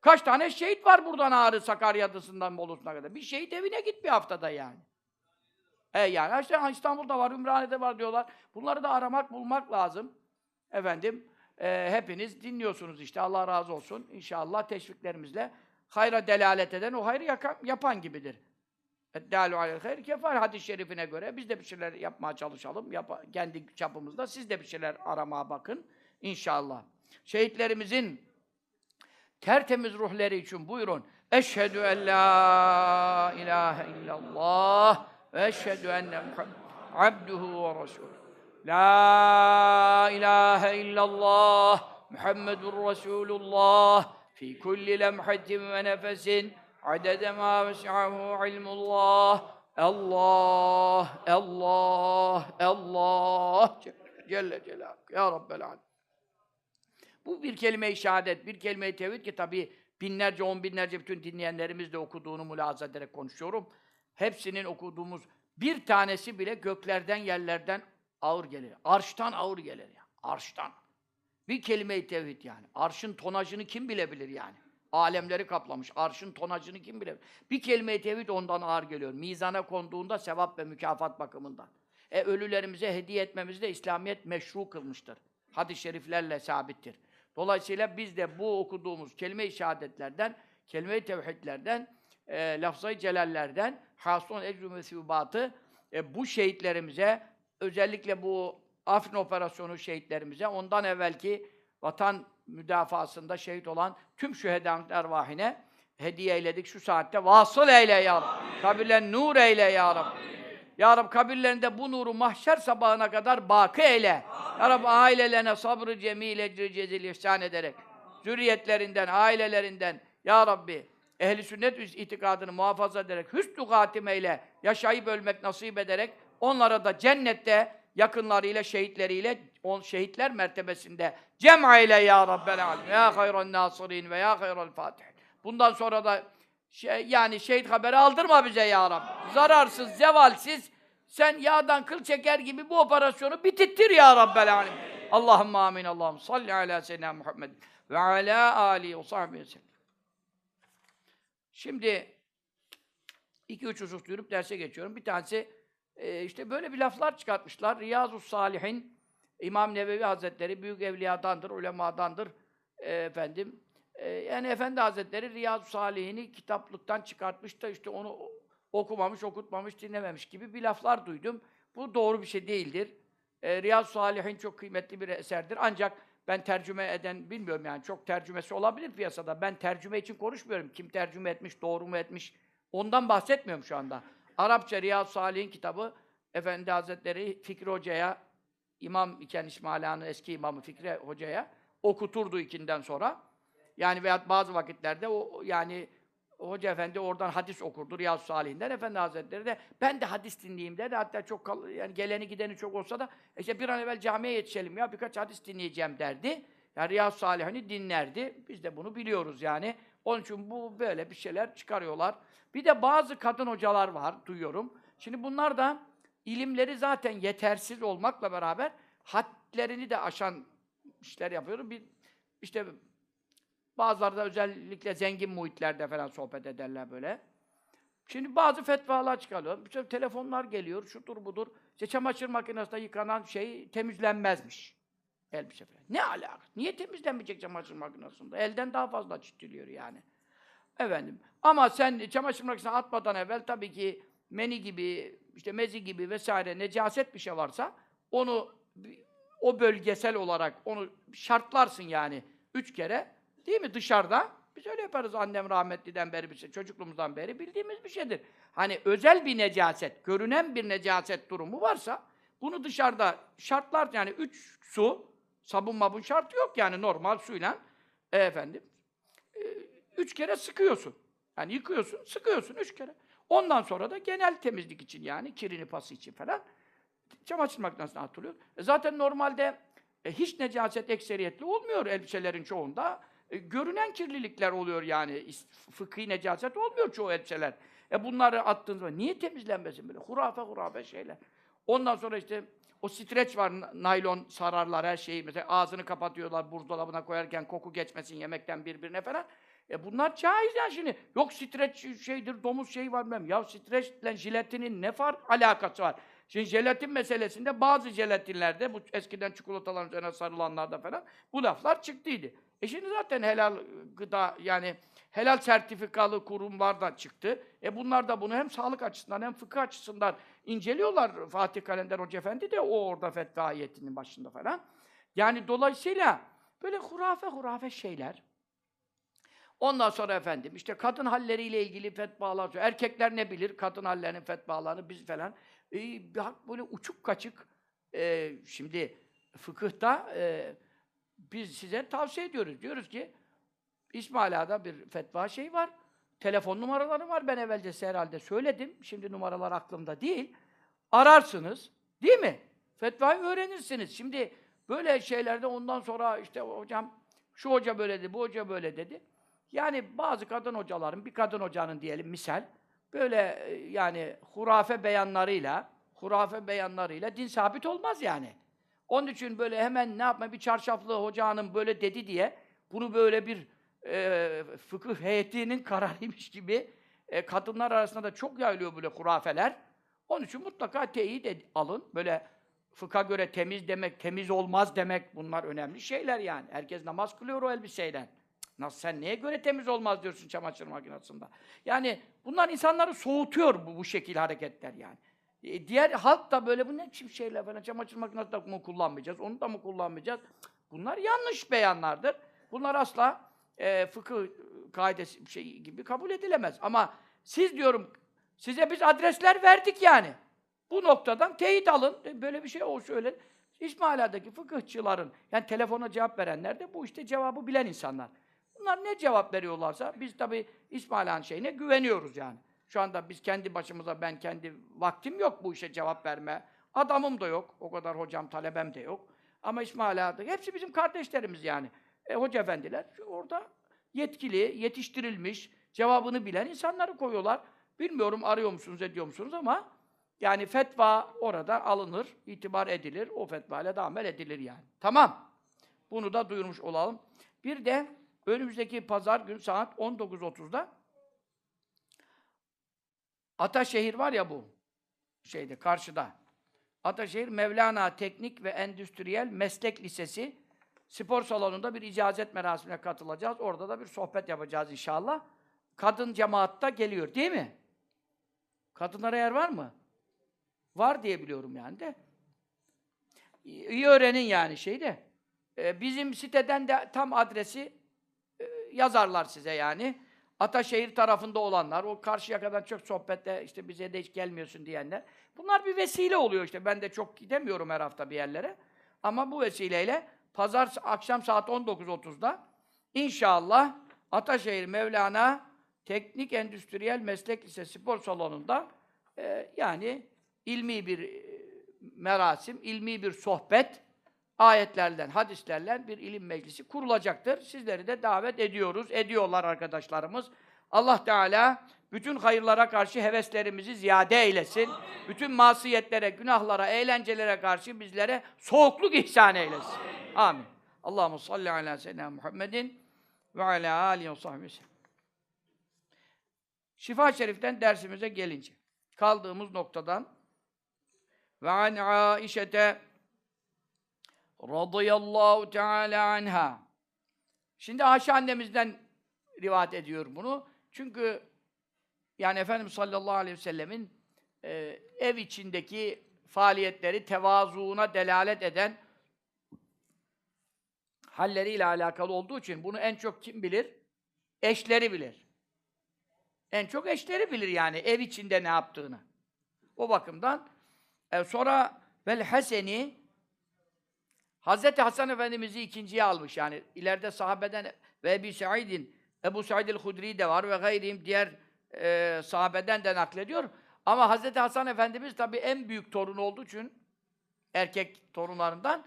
Kaç tane şehit var buradan Ağrı, Sakarya'dasından Bolu'suna kadar. Bir şehit evine git bir haftada yani. E yani işte İstanbul'da var, Ümraniye'de var diyorlar. Bunları da aramak, bulmak lazım. Efendim, e, hepiniz dinliyorsunuz işte. Allah razı olsun. İnşallah teşviklerimizle hayra delalet eden o hayrı yaka- yapan gibidir. Eddâlu alel hayr kefar hadis-i şerifine göre biz de bir şeyler yapmaya çalışalım. Yapa- kendi çapımızda siz de bir şeyler aramaya bakın. İnşallah. Şehitlerimizin tertemiz ruhları için buyurun. Eşhedü en la ilahe illallah ve eşhedü enne Muhammed abduhu ve resulü. La ilahe illallah Muhammedun Resulullah fi kulli lemhatin ve nefesin adede ma vesi'ahu ilmullah Allah, Allah, Allah Celle Celaluhu. Ya Rabbel Alem. Bu bir kelime-i şehadet, bir kelime-i tevhid ki tabii binlerce, on binlerce bütün dinleyenlerimiz de okuduğunu mülahaza ederek konuşuyorum. Hepsinin okuduğumuz bir tanesi bile göklerden, yerlerden ağır gelir. Arştan ağır gelir ya. Arştan. Bir kelime-i tevhid yani. Arşın tonajını kim bilebilir yani? Alemleri kaplamış. Arşın tonajını kim bilebilir? Bir kelime-i tevhid ondan ağır geliyor. Mizana konduğunda sevap ve mükafat bakımından. E ölülerimize hediye etmemizi de İslamiyet meşru kılmıştır. Hadis-i şeriflerle sabittir. Dolayısıyla biz de bu okuduğumuz kelime-i şehadetlerden, kelime-i tevhidlerden, e, lafzayı celallerden, hasun ecrü mesûbatı e, bu şehitlerimize, özellikle bu Afrin operasyonu şehitlerimize, ondan evvelki vatan müdafasında şehit olan tüm şühedanın ervahine hediye eyledik şu saatte. Vasıl eyle ya Rabbi. Kabirlen nur eyle ya Rabbi. Ya Rabbi kabirlerinde bu nuru mahşer sabahına kadar baki eyle. Ya Rabbi ailelerine sabrı cemil ecri cezil ihsan ederek, zürriyetlerinden, ailelerinden, Ya Rabbi ehli sünnet itikadını muhafaza ederek, hüsnü hatimeyle yaşayıp ölmek nasip ederek, onlara da cennette yakınlarıyla, şehitleriyle, on şehitler mertebesinde cem eyle ya Rabbel alem. Ya hayran nasirin ve ya hayral fatih. Bundan sonra da şey, yani şehit haberi aldırma bize ya Rabbi. Zararsız, zevalsiz, sen yağdan kıl çeker gibi bu operasyonu bitittir ya Rabbel alem. Allahümme amin. Allahümme salli ala seyyidina Muhammed ve ala alihi ve sahbihi sellem. Şimdi iki üç husus duyurup derse geçiyorum. Bir tanesi e, işte böyle bir laflar çıkartmışlar. Riyazu Salihin İmam Nevevi Hazretleri büyük evliyadandır, ulemadandır. E, efendim e, yani Efendi Hazretleri Riyazu Salihini kitaplıktan çıkartmış da işte onu okumamış, okutmamış, dinlememiş gibi bir laflar duydum. Bu doğru bir şey değildir. E, Riyazu Salihin çok kıymetli bir eserdir. Ancak ben tercüme eden bilmiyorum yani çok tercümesi olabilir piyasada. Ben tercüme için konuşmuyorum. Kim tercüme etmiş, doğru mu etmiş ondan bahsetmiyorum şu anda. Arapça Riyazu Salih'in kitabı Efendi Hazretleri Fikri Hoca'ya İmam iken İsmaila'nın eski imamı Fikri Hoca'ya okuturdu ikinden sonra. Yani veyahut bazı vakitlerde o yani Hoca Efendi oradan hadis okurdu Riyazu Salih'inden. Efendi Hazretleri de ben de hadis dinleyeyim dedi. Hatta çok kal- yani geleni gideni çok olsa da işte bir an evvel camiye yetişelim ya birkaç hadis dinleyeceğim derdi. Yani Riyazu Salih'ini dinlerdi. Biz de bunu biliyoruz yani. Onun için bu böyle bir şeyler çıkarıyorlar. Bir de bazı kadın hocalar var duyuyorum. Şimdi bunlar da ilimleri zaten yetersiz olmakla beraber hadlerini de aşan işler yapıyor. Bir işte bazıları da özellikle zengin muhitlerde falan sohbet ederler böyle. Şimdi bazı fetvalar çıkarıyor. İşte telefonlar geliyor, şudur budur. İşte çamaşır makinesinde yıkanan şey temizlenmezmiş. Elbise falan. Ne alaka? Niye temizlenmeyecek çamaşır makinesinde? Elden daha fazla çitiliyor yani. Efendim. Ama sen çamaşır makinesine atmadan evvel tabii ki meni gibi, işte mezi gibi vesaire necaset bir şey varsa onu o bölgesel olarak onu şartlarsın yani üç kere. Değil mi? Dışarıda. Biz öyle yaparız annem rahmetliden beri, bir şey, çocukluğumuzdan beri bildiğimiz bir şeydir. Hani özel bir necaset, görünen bir necaset durumu varsa bunu dışarıda şartlar yani üç su, sabun mabun şartı yok yani normal suyla e, efendim e, üç kere sıkıyorsun. Yani yıkıyorsun, sıkıyorsun üç kere. Ondan sonra da genel temizlik için yani kirini pası için falan çamaşır makinesine atılıyor. E zaten normalde e, hiç necaset ekseriyetli olmuyor elbiselerin çoğunda. E, görünen kirlilikler oluyor yani. Fıkhi necaset olmuyor çoğu elbiseler. E bunları attığınız zaman niye temizlenmesin böyle? Hurafe hurafe şeyler. Ondan sonra işte o streç var, naylon sararlar her şeyi. Mesela ağzını kapatıyorlar buzdolabına koyarken koku geçmesin yemekten birbirine falan. E bunlar caiz yani şimdi. Yok streç şeydir, domuz şeyi var bilmem. Ya streçle jiletinin ne fark alakası var? Şimdi jelatin meselesinde bazı jelatinlerde, bu eskiden çikolataların üzerine sarılanlarda falan bu laflar çıktıydı. E şimdi zaten helal gıda yani helal sertifikalı kurumlar da çıktı. E bunlar da bunu hem sağlık açısından hem fıkıh açısından inceliyorlar. Fatih Kalender Hoca Efendi de o orada fetva ayetinin başında falan. Yani dolayısıyla böyle hurafe hurafe şeyler Ondan sonra efendim işte kadın halleriyle ilgili fetvalar. Erkekler ne bilir kadın hallerinin fetvalarını biz falan. Hak böyle uçuk kaçık. Ee, şimdi fıkıhta e, biz size tavsiye ediyoruz. Diyoruz ki İsmail Ağa'da bir fetva şey var. Telefon numaraları var. Ben evvelce herhalde söyledim. Şimdi numaralar aklımda değil. Ararsınız. Değil mi? Fetvayı öğrenirsiniz. Şimdi böyle şeylerde ondan sonra işte hocam şu hoca böyle dedi, bu hoca böyle dedi. Yani bazı kadın hocaların, bir kadın hocanın diyelim misal, böyle e, yani hurafe beyanlarıyla, hurafe beyanlarıyla din sabit olmaz yani. Onun için böyle hemen ne yapma bir çarşaflı hoca hanım böyle dedi diye bunu böyle bir e, fıkıh heyetinin kararıymış gibi e, kadınlar arasında da çok yayılıyor böyle hurafeler. Onun için mutlaka teyit ed- alın. Böyle fıkha göre temiz demek, temiz olmaz demek bunlar önemli şeyler yani. Herkes namaz kılıyor o elbiseyle. Nasıl sen neye göre temiz olmaz diyorsun çamaşır makinesinde? Yani bunlar insanları soğutuyor bu, bu şekil hareketler yani. E, diğer halk da böyle bu ne biçim şeyler falan çamaşır makinesi de mı kullanmayacağız, onu da mı kullanmayacağız? Bunlar yanlış beyanlardır. Bunlar asla e, fıkıh kaidesi şey gibi kabul edilemez. Ama siz diyorum size biz adresler verdik yani. Bu noktadan teyit alın. E, Böyle bir şey o şöyle. İsmaila'daki fıkıhçıların, yani telefona cevap verenler de bu işte cevabı bilen insanlar. Bunlar ne cevap veriyorlarsa biz tabii İsmaila'nın şeyine güveniyoruz yani. Şu anda biz kendi başımıza, ben kendi vaktim yok bu işe cevap verme. Adamım da yok. O kadar hocam, talebem de yok. Ama İsmail Ağa'da hepsi bizim kardeşlerimiz yani. E, hoca efendiler orada yetkili, yetiştirilmiş, cevabını bilen insanları koyuyorlar. Bilmiyorum arıyor musunuz, ediyor musunuz ama yani fetva orada alınır, itibar edilir. O fetvayla da amel edilir yani. Tamam. Bunu da duyurmuş olalım. Bir de önümüzdeki pazar gün saat 19.30'da Ataşehir var ya bu şeyde karşıda. Ataşehir Mevlana Teknik ve Endüstriyel Meslek Lisesi spor salonunda bir icazet merasimine katılacağız. Orada da bir sohbet yapacağız inşallah. Kadın cemaatta geliyor değil mi? Kadınlara yer var mı? Var diye biliyorum yani de. İyi öğrenin yani şeyde. Ee, bizim siteden de tam adresi e, yazarlar size yani. Ataşehir tarafında olanlar, o karşıya kadar çok sohbette işte bize de hiç gelmiyorsun diyenler. Bunlar bir vesile oluyor işte. Ben de çok gidemiyorum her hafta bir yerlere. Ama bu vesileyle pazar akşam saat 19.30'da inşallah Ataşehir Mevlana Teknik Endüstriyel Meslek Lisesi Spor Salonu'nda e, yani ilmi bir e, merasim, ilmi bir sohbet, ayetlerden, hadislerle bir ilim meclisi kurulacaktır. Sizleri de davet ediyoruz, ediyorlar arkadaşlarımız. Allah Teala bütün hayırlara karşı heveslerimizi ziyade eylesin. Bütün masiyetlere, günahlara, eğlencelere karşı bizlere soğukluk ihsan eylesin. Amin. Allahu salli ala seyyidina Muhammedin ve ala alihi ve sahbihi. Şifa Şerif'ten dersimize gelince kaldığımız noktadan ve an Aişete radıyallahu teala anha. Şimdi Ayşe annemizden rivayet ediyor bunu. Çünkü yani Efendimiz sallallahu aleyhi ve sellemin e, ev içindeki faaliyetleri tevazuuna delalet eden halleriyle alakalı olduğu için bunu en çok kim bilir? Eşleri bilir. En çok eşleri bilir yani ev içinde ne yaptığını. O bakımdan e, sonra vel Haseni Hazreti Hasan Efendimiz'i ikinciye almış yani ileride sahabeden ve Ebu Said'in Ebu Said el-Hudri de var ve gayrihim diğer e, sahabeden de naklediyor. Ama Hazreti Hasan Efendimiz tabii en büyük torun olduğu için erkek torunlarından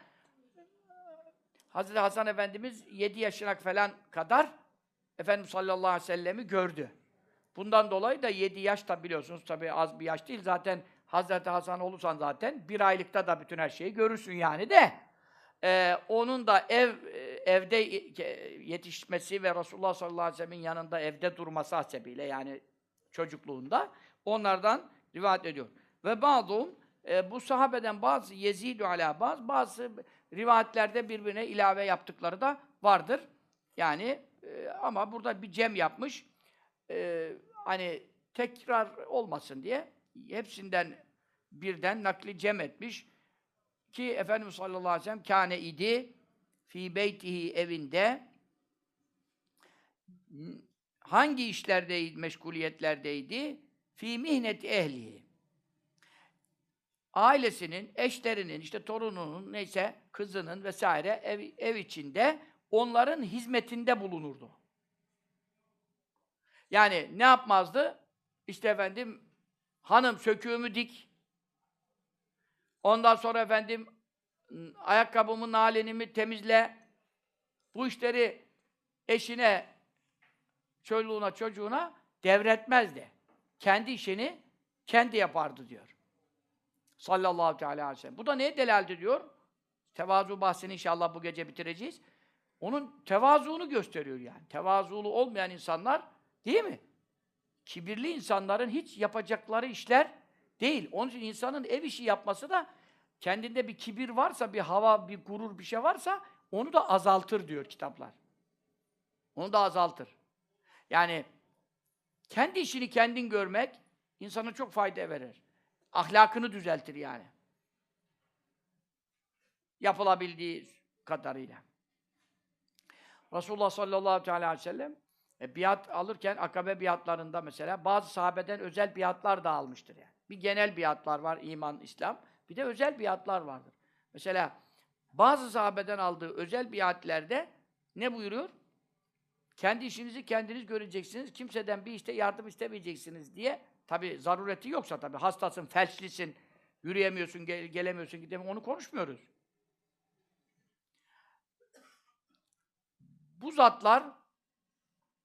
Hazreti Hasan Efendimiz 7 yaşına falan kadar Efendimiz sallallahu aleyhi ve sellem'i gördü. Bundan dolayı da 7 yaş da biliyorsunuz tabii az bir yaş değil. Zaten Hazreti Hasan olursan zaten bir aylıkta da bütün her şeyi görürsün yani de. Ee, onun da ev evde yetişmesi ve Resulullah sallallahu aleyhi ve sellem'in yanında evde durması hasebiyle yani çocukluğunda onlardan rivayet ediyor. Ve bazı e, bu sahabeden bazı yezidu ala bazı bazı rivayetlerde birbirine ilave yaptıkları da vardır. Yani e, ama burada bir cem yapmış. E, hani tekrar olmasın diye hepsinden birden nakli cem etmiş ki Efendimiz sallallahu aleyhi ve sellem kâne idi fi beytihi evinde hangi işlerdeydi, meşguliyetlerdeydi? Fi mihneti ehli. Ailesinin, eşlerinin, işte torununun, neyse kızının vesaire ev, ev içinde onların hizmetinde bulunurdu. Yani ne yapmazdı? İşte efendim hanım söküğümü dik. Ondan sonra efendim ayakkabımı, nalenimi temizle. Bu işleri eşine, çoluğuna, çocuğuna devretmezdi. Kendi işini kendi yapardı diyor. Sallallahu teala aleyhi ve sellem. Bu da neye delalet ediyor? Tevazu bahsini inşallah bu gece bitireceğiz. Onun tevazuunu gösteriyor yani. Tevazulu olmayan insanlar değil mi? Kibirli insanların hiç yapacakları işler değil. Onun için insanın ev işi yapması da kendinde bir kibir varsa, bir hava, bir gurur, bir şey varsa onu da azaltır diyor kitaplar. Onu da azaltır. Yani kendi işini kendin görmek insana çok fayda verir. Ahlakını düzeltir yani. Yapılabildiği kadarıyla. Resulullah sallallahu aleyhi ve sellem e, biat alırken akabe biatlarında mesela bazı sahabeden özel biatlar da almıştır yani. Bir genel biatlar var iman, İslam. Bir de özel biatlar vardır. Mesela bazı sahabeden aldığı özel biatlerde ne buyuruyor? Kendi işinizi kendiniz göreceksiniz. Kimseden bir işte yardım istemeyeceksiniz diye. Tabi zarureti yoksa tabi hastasın, felçlisin, yürüyemiyorsun, gel- gelemiyorsun, gidemiyorsun. Onu konuşmuyoruz. Bu zatlar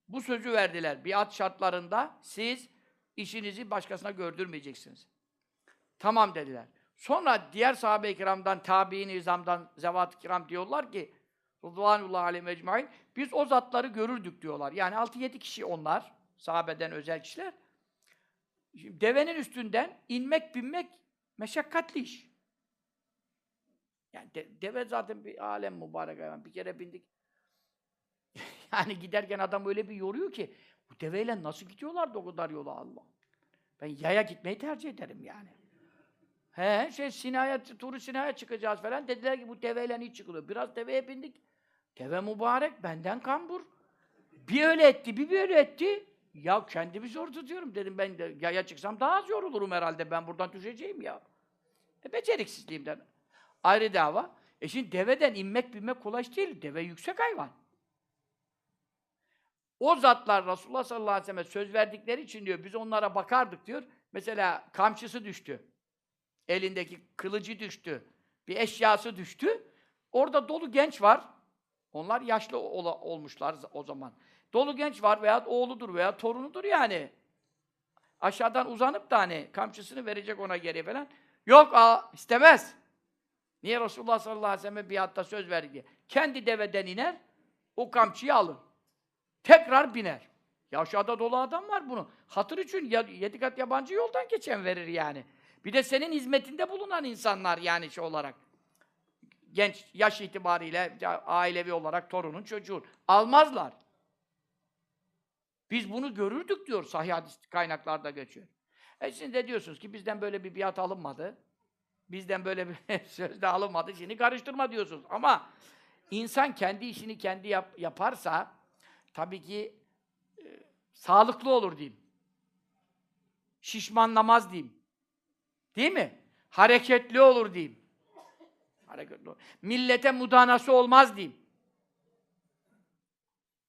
bu sözü verdiler. Biat şartlarında siz işinizi başkasına gördürmeyeceksiniz. Tamam dediler. Sonra diğer sahabe-i kiramdan, tabi'in izamdan, zevat-ı kiram diyorlar ki Rıdvanullah aleyhi ecmaîn biz o zatları görürdük diyorlar. Yani 6-7 kişi onlar, sahabeden özel kişiler. Şimdi devenin üstünden inmek, binmek meşakkatli iş. Yani de- deve zaten bir alem mübarek hayvan. Bir kere bindik. yani giderken adam öyle bir yoruyor ki bu deveyle nasıl gidiyorlardı o kadar yola Allah. Ben yaya gitmeyi tercih ederim yani. He, şey Sina'ya, Turu Sina'ya çıkacağız falan. Dediler ki bu deveyle hiç çıkılıyor. Biraz deveye bindik. Deve mübarek, benden kambur. Bir öyle etti, bir böyle etti. Ya kendimi zor tutuyorum dedim ben de yaya çıksam daha az yorulurum herhalde. Ben buradan düşeceğim ya. E, beceriksizliğimden. Ayrı dava. E şimdi deveden inmek binmek kolay değil. Deve yüksek hayvan. O zatlar Resulullah sallallahu aleyhi ve sellem söz verdikleri için diyor, biz onlara bakardık diyor. Mesela kamçısı düştü. Elindeki kılıcı düştü. Bir eşyası düştü. Orada dolu genç var. Onlar yaşlı ola- olmuşlar o zaman. Dolu genç var veya oğludur veya torunudur yani. Aşağıdan uzanıp da hani kamçısını verecek ona geri falan. Yok aa, istemez. Niye Resulullah sallallahu aleyhi ve sellem biatta söz verdi. Kendi deveden iner, o kamçıyı alır. Tekrar biner. Ya aşağıda dolu adam var bunu. Hatır için ya, yedi kat yabancı yoldan geçen verir yani. Bir de senin hizmetinde bulunan insanlar yani şey olarak. Genç, yaş itibariyle, ailevi olarak torunun, çocuğun. Almazlar. Biz bunu görürdük diyor sahih hadis kaynaklarda geçiyor. E şimdi de diyorsunuz ki bizden böyle bir biat alınmadı. Bizden böyle bir söz de alınmadı. Şimdi karıştırma diyorsunuz. Ama insan kendi işini kendi yap- yaparsa tabii ki e, sağlıklı olur diyeyim. Şişmanlamaz diyeyim. Değil mi? Hareketli olur diyeyim. Hareketli olur. Millete mudanası olmaz diyeyim.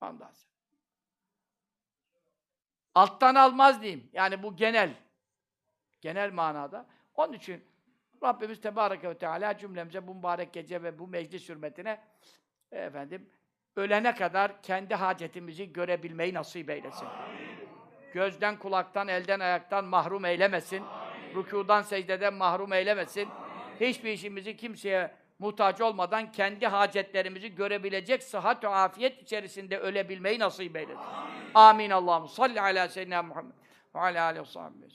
Ondan. Alttan almaz diyeyim. Yani bu genel. Genel manada. Onun için Rabbimiz Tebareke ve Teala cümlemize bu mübarek gece ve bu meclis hürmetine efendim ölene kadar kendi hacetimizi görebilmeyi nasip eylesin. Gözden, kulaktan, elden, ayaktan mahrum eylemesin. Rükudan, secdeden mahrum eylemesin. Hiçbir işimizi kimseye muhtaç olmadan kendi hacetlerimizi görebilecek sıhhat ve afiyet içerisinde ölebilmeyi nasip eylesin. Amin. Allah'ım salli ala seyyidina Muhammed ve ala aleyhi ve sahibi.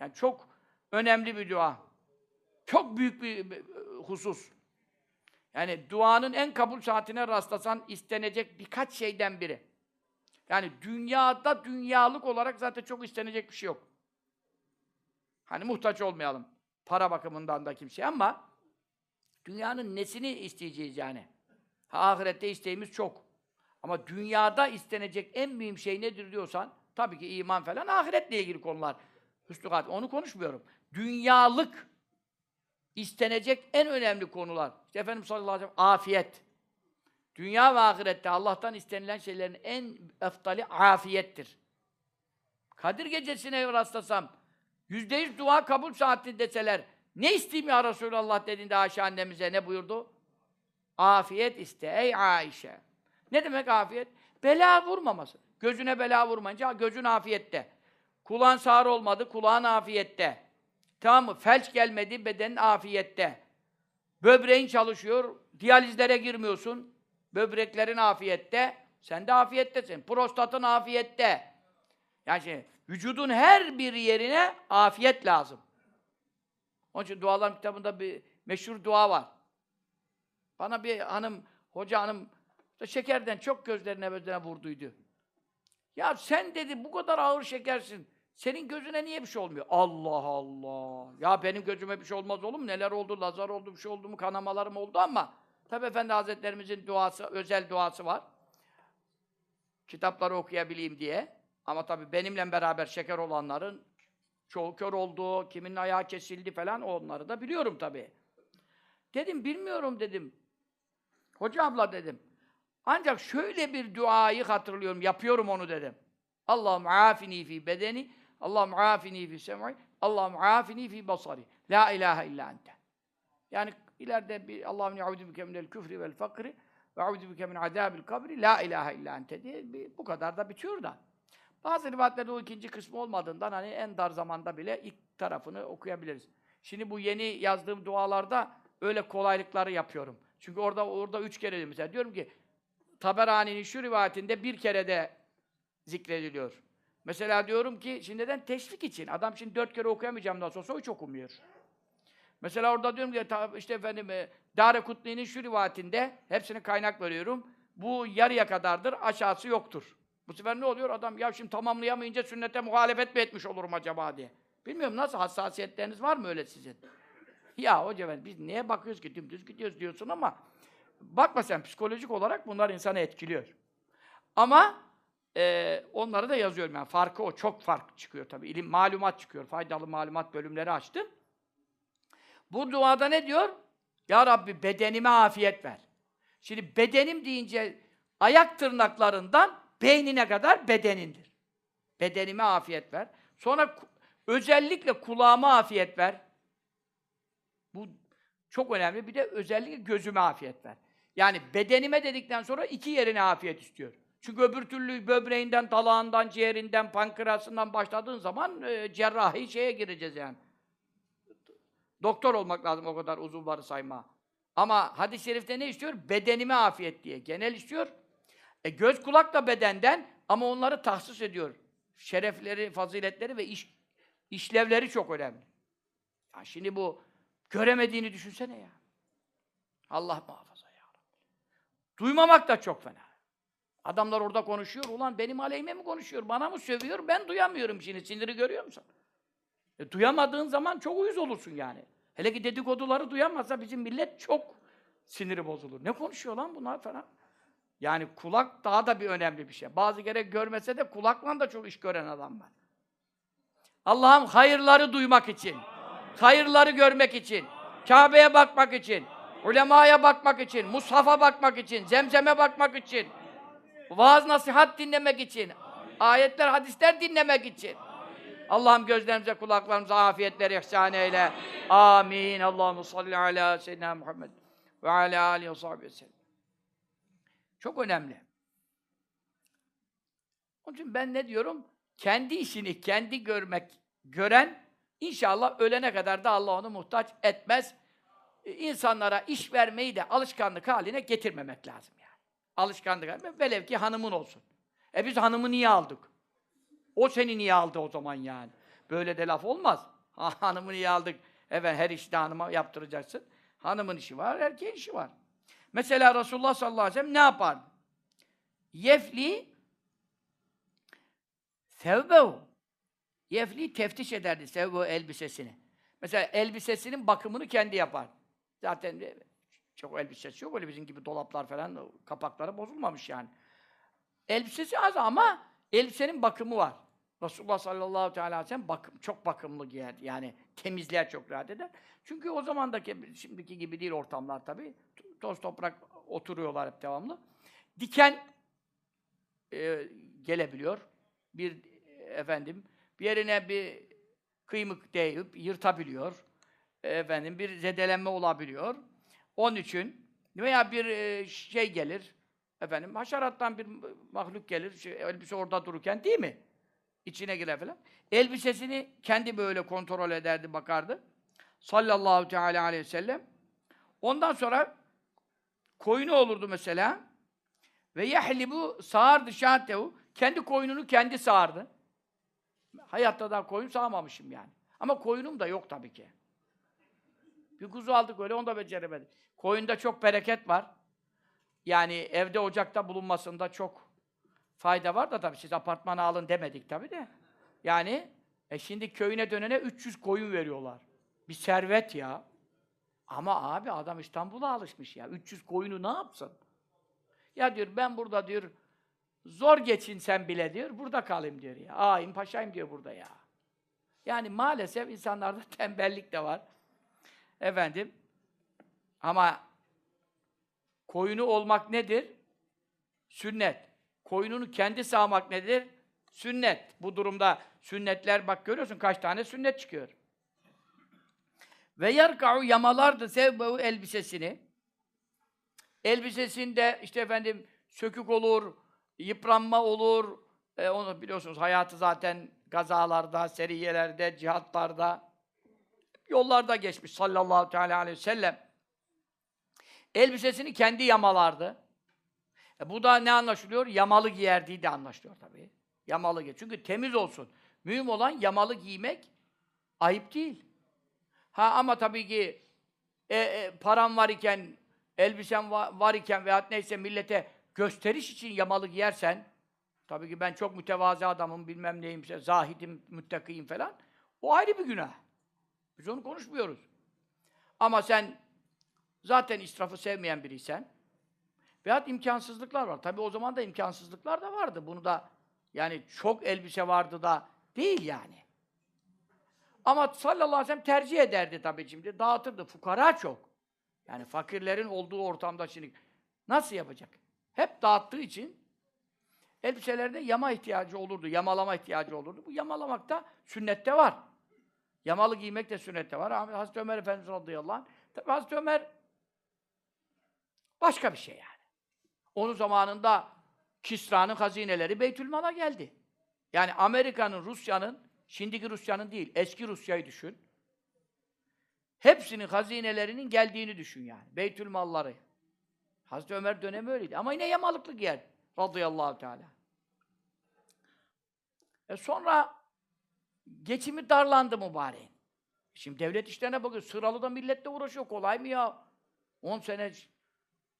Yani çok önemli bir dua. Çok büyük bir husus. Yani duanın en kabul saatine rastlasan istenecek birkaç şeyden biri. Yani dünyada dünyalık olarak zaten çok istenecek bir şey yok. Hani muhtaç olmayalım. Para bakımından da kimseye ama dünyanın nesini isteyeceğiz yani? Ha, ahirette isteğimiz çok. Ama dünyada istenecek en mühim şey nedir diyorsan, tabii ki iman falan, ahiretle ilgili konular. Hüsnü onu konuşmuyorum. Dünyalık istenecek en önemli konular. İşte Efendimiz sallallahu aleyhi ve sellem afiyet. Dünya ve ahirette Allah'tan istenilen şeylerin en eftali afiyettir. Kadir gecesine rastlasam, yüzde yüz dua kabul saati deseler, ne isteyeyim ya Resulallah dediğinde Ayşe annemize ne buyurdu? Afiyet iste ey Ayşe. Ne demek afiyet? Bela vurmaması. Gözüne bela vurmayınca gözün afiyette. Kulağın sağır olmadı, kulağın afiyette. Tamam mı? Felç gelmedi, bedenin afiyette. Böbreğin çalışıyor, diyalizlere girmiyorsun. Böbreklerin afiyette, sen de afiyettesin. Prostatın afiyette. Yani şey, vücudun her bir yerine afiyet lazım. Onun için dualar kitabında bir meşhur dua var. Bana bir hanım, hoca hanım işte şekerden çok gözlerine gözlerine vurduydu. Ya sen dedi bu kadar ağır şekersin. Senin gözüne niye bir şey olmuyor? Allah Allah. Ya benim gözüme bir şey olmaz olur mu? Neler oldu? Lazar oldu, bir şey oldu mu? Kanamalarım oldu ama tabi Efendi Hazretlerimizin duası, özel duası var. Kitapları okuyabileyim diye. Ama tabi benimle beraber şeker olanların çoğu kör oldu, kiminin ayağı kesildi falan onları da biliyorum tabi. Dedim bilmiyorum dedim. Hoca abla dedim. Ancak şöyle bir duayı hatırlıyorum, yapıyorum onu dedim. Allahum afini fi bedeni, Allahum afini fi sem'i, Allahum afini fi basari. La ilahe illa ente. Yani ileride bir Allahum ya'udu bike minel küfri vel fakri ve a'udu bike min azabil kabri la ilahe illa ente diye bir, bu kadar da bitiyor da. Bazı rivayetlerde o ikinci kısmı olmadığından hani en dar zamanda bile ilk tarafını okuyabiliriz. Şimdi bu yeni yazdığım dualarda öyle kolaylıkları yapıyorum. Çünkü orada orada üç kere mesela. Diyorum ki Taberani'nin şu rivayetinde bir kere de zikrediliyor. Mesela diyorum ki şimdi neden teşvik için. Adam şimdi dört kere okuyamayacağım daha sonra hiç okumuyor. Mesela orada diyorum ki işte efendim e, Dare Kutni'nin şu rivayetinde hepsini kaynak veriyorum. Bu yarıya kadardır, aşağısı yoktur. Bu sefer ne oluyor? Adam ya şimdi tamamlayamayınca sünnete muhalefet mi etmiş olurum acaba diye. Bilmiyorum nasıl hassasiyetleriniz var mı öyle sizin? Ya hoca ben biz neye bakıyoruz ki dümdüz gidiyoruz diyorsun ama bakma sen psikolojik olarak bunlar insanı etkiliyor. Ama e, onları da yazıyorum yani farkı o çok fark çıkıyor tabii. İlim malumat çıkıyor. Faydalı malumat bölümleri açtım. Bu duada ne diyor? Ya Rabbi bedenime afiyet ver. Şimdi bedenim deyince ayak tırnaklarından beynine kadar bedenindir. Bedenime afiyet ver. Sonra özellikle kulağıma afiyet ver. Bu çok önemli. Bir de özellikle gözüme afiyet ver. Yani bedenime dedikten sonra iki yerine afiyet istiyor. Çünkü öbür türlü böbreğinden, dalağından, ciğerinden, pankreasından başladığın zaman e, cerrahi şeye gireceğiz yani. Doktor olmak lazım o kadar uzuvları sayma. Ama hadis-i şerifte ne istiyor? Bedenime afiyet diye. Genel istiyor. E göz kulak da bedenden ama onları tahsis ediyor. Şerefleri, faziletleri ve iş, işlevleri çok önemli. Ya şimdi bu göremediğini düşünsene ya. Allah muhafaza ya. Duymamak da çok fena. Adamlar orada konuşuyor. Ulan benim aleyhime mi konuşuyor? Bana mı sövüyor? Ben duyamıyorum şimdi. Siniri görüyor musun? E, duyamadığın zaman çok uyuz olursun yani. Hele ki dedikoduları duyamazsa bizim millet çok siniri bozulur. Ne konuşuyor lan bunlar falan? Yani kulak daha da bir önemli bir şey. Bazı kere görmese de kulakla da çok iş gören adam var. Allah'ım hayırları duymak için, hayırları görmek için, Kabe'ye bakmak için, ulemaya bakmak için, Mushaf'a bakmak için, Zemzem'e bakmak için, vaaz nasihat dinlemek için, ayetler, hadisler dinlemek için. Allah'ım gözlerimize, kulaklarımıza afiyetleri ihsan eyle. Amin. Allahu salli ala seyyidina Muhammed ve ala alihi ve sahbihi sellem. Çok önemli. Onun için ben ne diyorum? Kendi işini kendi görmek, gören inşallah ölene kadar da Allah onu muhtaç etmez. Ee, İnsanlara iş vermeyi de alışkanlık haline getirmemek lazım. Alışkanlık velev ki hanımın olsun. E biz hanımı niye aldık? O seni niye aldı o zaman yani? Böyle de laf olmaz. Ha, hanımı niye aldık? Evet her işte hanıma yaptıracaksın. Hanımın işi var, erkeğin işi var. Mesela Resulullah sallallahu aleyhi ve sellem ne yapar? Yefli sevbehu. Yefli teftiş ederdi sevbehu elbisesini. Mesela elbisesinin bakımını kendi yapar. Zaten çok elbisesi yok öyle bizim gibi dolaplar falan kapakları bozulmamış yani. Elbisesi az ama elbisenin bakımı var. Resulullah sallallahu aleyhi ve sellem bakım, çok bakımlı giyer. Yani temizler çok rahat eder. Çünkü o zamandaki, şimdiki gibi değil ortamlar tabii. Toz toprak oturuyorlar hep devamlı. Diken e, gelebiliyor. Bir efendim bir yerine bir kıymık değip yırtabiliyor. Efendim bir zedelenme olabiliyor. Onun için veya bir e, şey gelir. Efendim haşerattan bir mahluk gelir. Şey, elbise orada dururken değil mi? İçine girer falan. Elbisesini kendi böyle kontrol ederdi, bakardı. Sallallahu teala aleyhi ve sellem. Ondan sonra koyunu olurdu mesela. Ve yehlibu sağardı şahtehu. Kendi koyununu kendi sağardı. Hayatta da koyun sağmamışım yani. Ama koyunum da yok tabii ki. Bir kuzu aldık öyle, onu da beceremedik. Koyunda çok bereket var. Yani evde ocakta bulunmasında çok fayda var da tabii siz apartmana alın demedik tabii de. Yani e şimdi köyüne dönene 300 koyun veriyorlar. Bir servet ya. Ama abi adam İstanbul'a alışmış ya. 300 koyunu ne yapsın? Ya diyor ben burada diyor zor geçinsem bile diyor burada kalayım diyor ya. Ağayım paşayım diyor burada ya. Yani maalesef insanlarda tembellik de var. Efendim ama koyunu olmak nedir? Sünnet. Koyununu kendi sağmak nedir? Sünnet. Bu durumda sünnetler bak görüyorsun kaç tane sünnet çıkıyor. Ve yarka'u yamalardı sevbehu elbisesini. Elbisesinde işte efendim sökük olur, yıpranma olur. E, onu biliyorsunuz hayatı zaten gazalarda, seriyelerde, cihatlarda, yollarda geçmiş sallallahu teala aleyhi ve sellem. Elbisesini kendi yamalardı. E, bu da ne anlaşılıyor? Yamalı giyerdiği de anlaşılıyor tabii. Yamalı giyer. Çünkü temiz olsun. Mühim olan yamalı giymek ayıp değil. Ha ama tabii ki e, e, param var iken, elbisen var, var iken veyahut neyse millete gösteriş için yamalı giyersen, tabii ki ben çok mütevazi adamım, bilmem neyim, zahidim, müttakiyim falan, o ayrı bir günah. Biz onu konuşmuyoruz. Ama sen zaten israfı sevmeyen biriysen, veyahut imkansızlıklar var. Tabii o zaman da imkansızlıklar da vardı. Bunu da yani çok elbise vardı da değil yani. Ama sallallahu aleyhi ve sellem tercih ederdi tabii şimdi. Dağıtırdı. Fukara çok. Yani fakirlerin olduğu ortamda şimdi nasıl yapacak? Hep dağıttığı için elbiselerde yama ihtiyacı olurdu. Yamalama ihtiyacı olurdu. Bu yamalamak da sünnette var. Yamalı giymek de sünnette var. Ama Hazreti Ömer Efendimiz radıyallahu anh. Tabii Hazreti Ömer başka bir şey yani. Onun zamanında Kisra'nın hazineleri Beytülmal'a geldi. Yani Amerika'nın, Rusya'nın, şimdiki Rusya'nın değil, eski Rusya'yı düşün. Hepsinin hazinelerinin geldiğini düşün yani. Beytülmalları. Hazreti Ömer dönemi öyleydi. Ama yine yamalıklı giyer. Radıyallahu Teala. E sonra geçimi darlandı mübareğin. Şimdi devlet işlerine bakıyor. Sıralı da milletle uğraşıyor. Kolay mı ya? 10 sene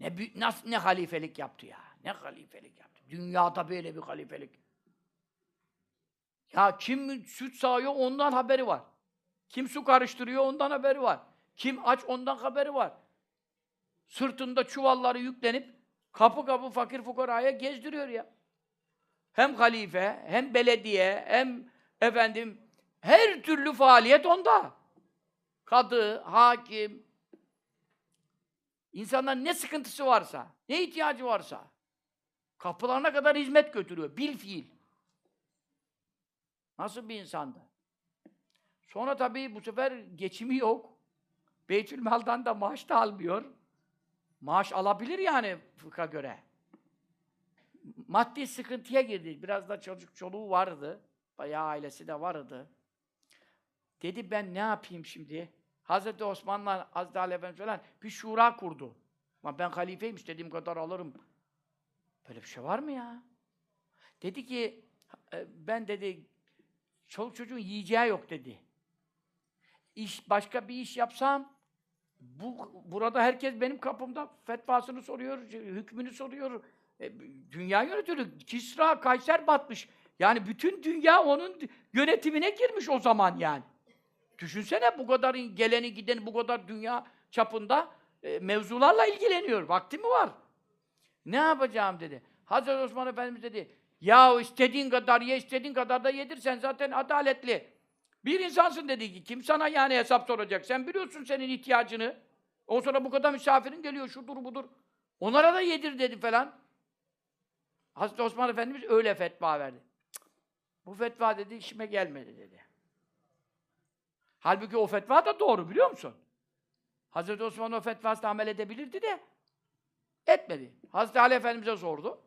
ne, nasıl, ne halifelik yaptı ya. Ne halifelik yaptı. Dünyada böyle bir halifelik. Ya kim süt sağıyor ondan haberi var. Kim su karıştırıyor ondan haberi var. Kim aç ondan haberi var. Sırtında çuvalları yüklenip kapı kapı fakir fukaraya gezdiriyor ya. Hem halife, hem belediye, hem efendim her türlü faaliyet onda. Kadı, hakim, insanların ne sıkıntısı varsa, ne ihtiyacı varsa kapılarına kadar hizmet götürüyor. Bil fiil. Nasıl bir insandı? Sonra tabii bu sefer geçimi yok. Beytülmal'dan da maaş da almıyor. Maaş alabilir yani fıkha göre. Maddi sıkıntıya girdi. Biraz da çocuk çoluğu vardı. Bayağı ailesi de vardı. Dedi ben ne yapayım şimdi? Hazreti Osman'la Hazreti Ali Efendimiz falan bir şura kurdu. Ama ben halifeyim istediğim kadar alırım. Böyle bir şey var mı ya? Dedi ki e, ben dedi çoluk çocuğun yiyeceği yok dedi. İş, başka bir iş yapsam bu burada herkes benim kapımda fetvasını soruyor, hükmünü soruyor. E, dünya yönetiyor. Kisra, Kayser batmış. Yani bütün dünya onun yönetimine girmiş o zaman yani. Düşünsene bu kadar geleni gideni bu kadar dünya çapında e, mevzularla ilgileniyor. Vakti mi var? Ne yapacağım dedi. Hazreti Osman Efendimiz dedi, ya istediğin kadar ye, istediğin kadar da yedir, sen zaten adaletli. Bir insansın dedi ki, kim sana yani hesap soracak? Sen biliyorsun senin ihtiyacını. O sonra bu kadar misafirin geliyor, şudur budur. Onlara da yedir dedi falan. Hazreti Osman Efendimiz öyle fetva verdi. Bu fetva dedi, işime gelmedi dedi. Halbuki o fetva da doğru biliyor musun? Hazreti Osman o fetvasını amel edebilirdi de etmedi. Hazreti Ali Efendimiz'e sordu.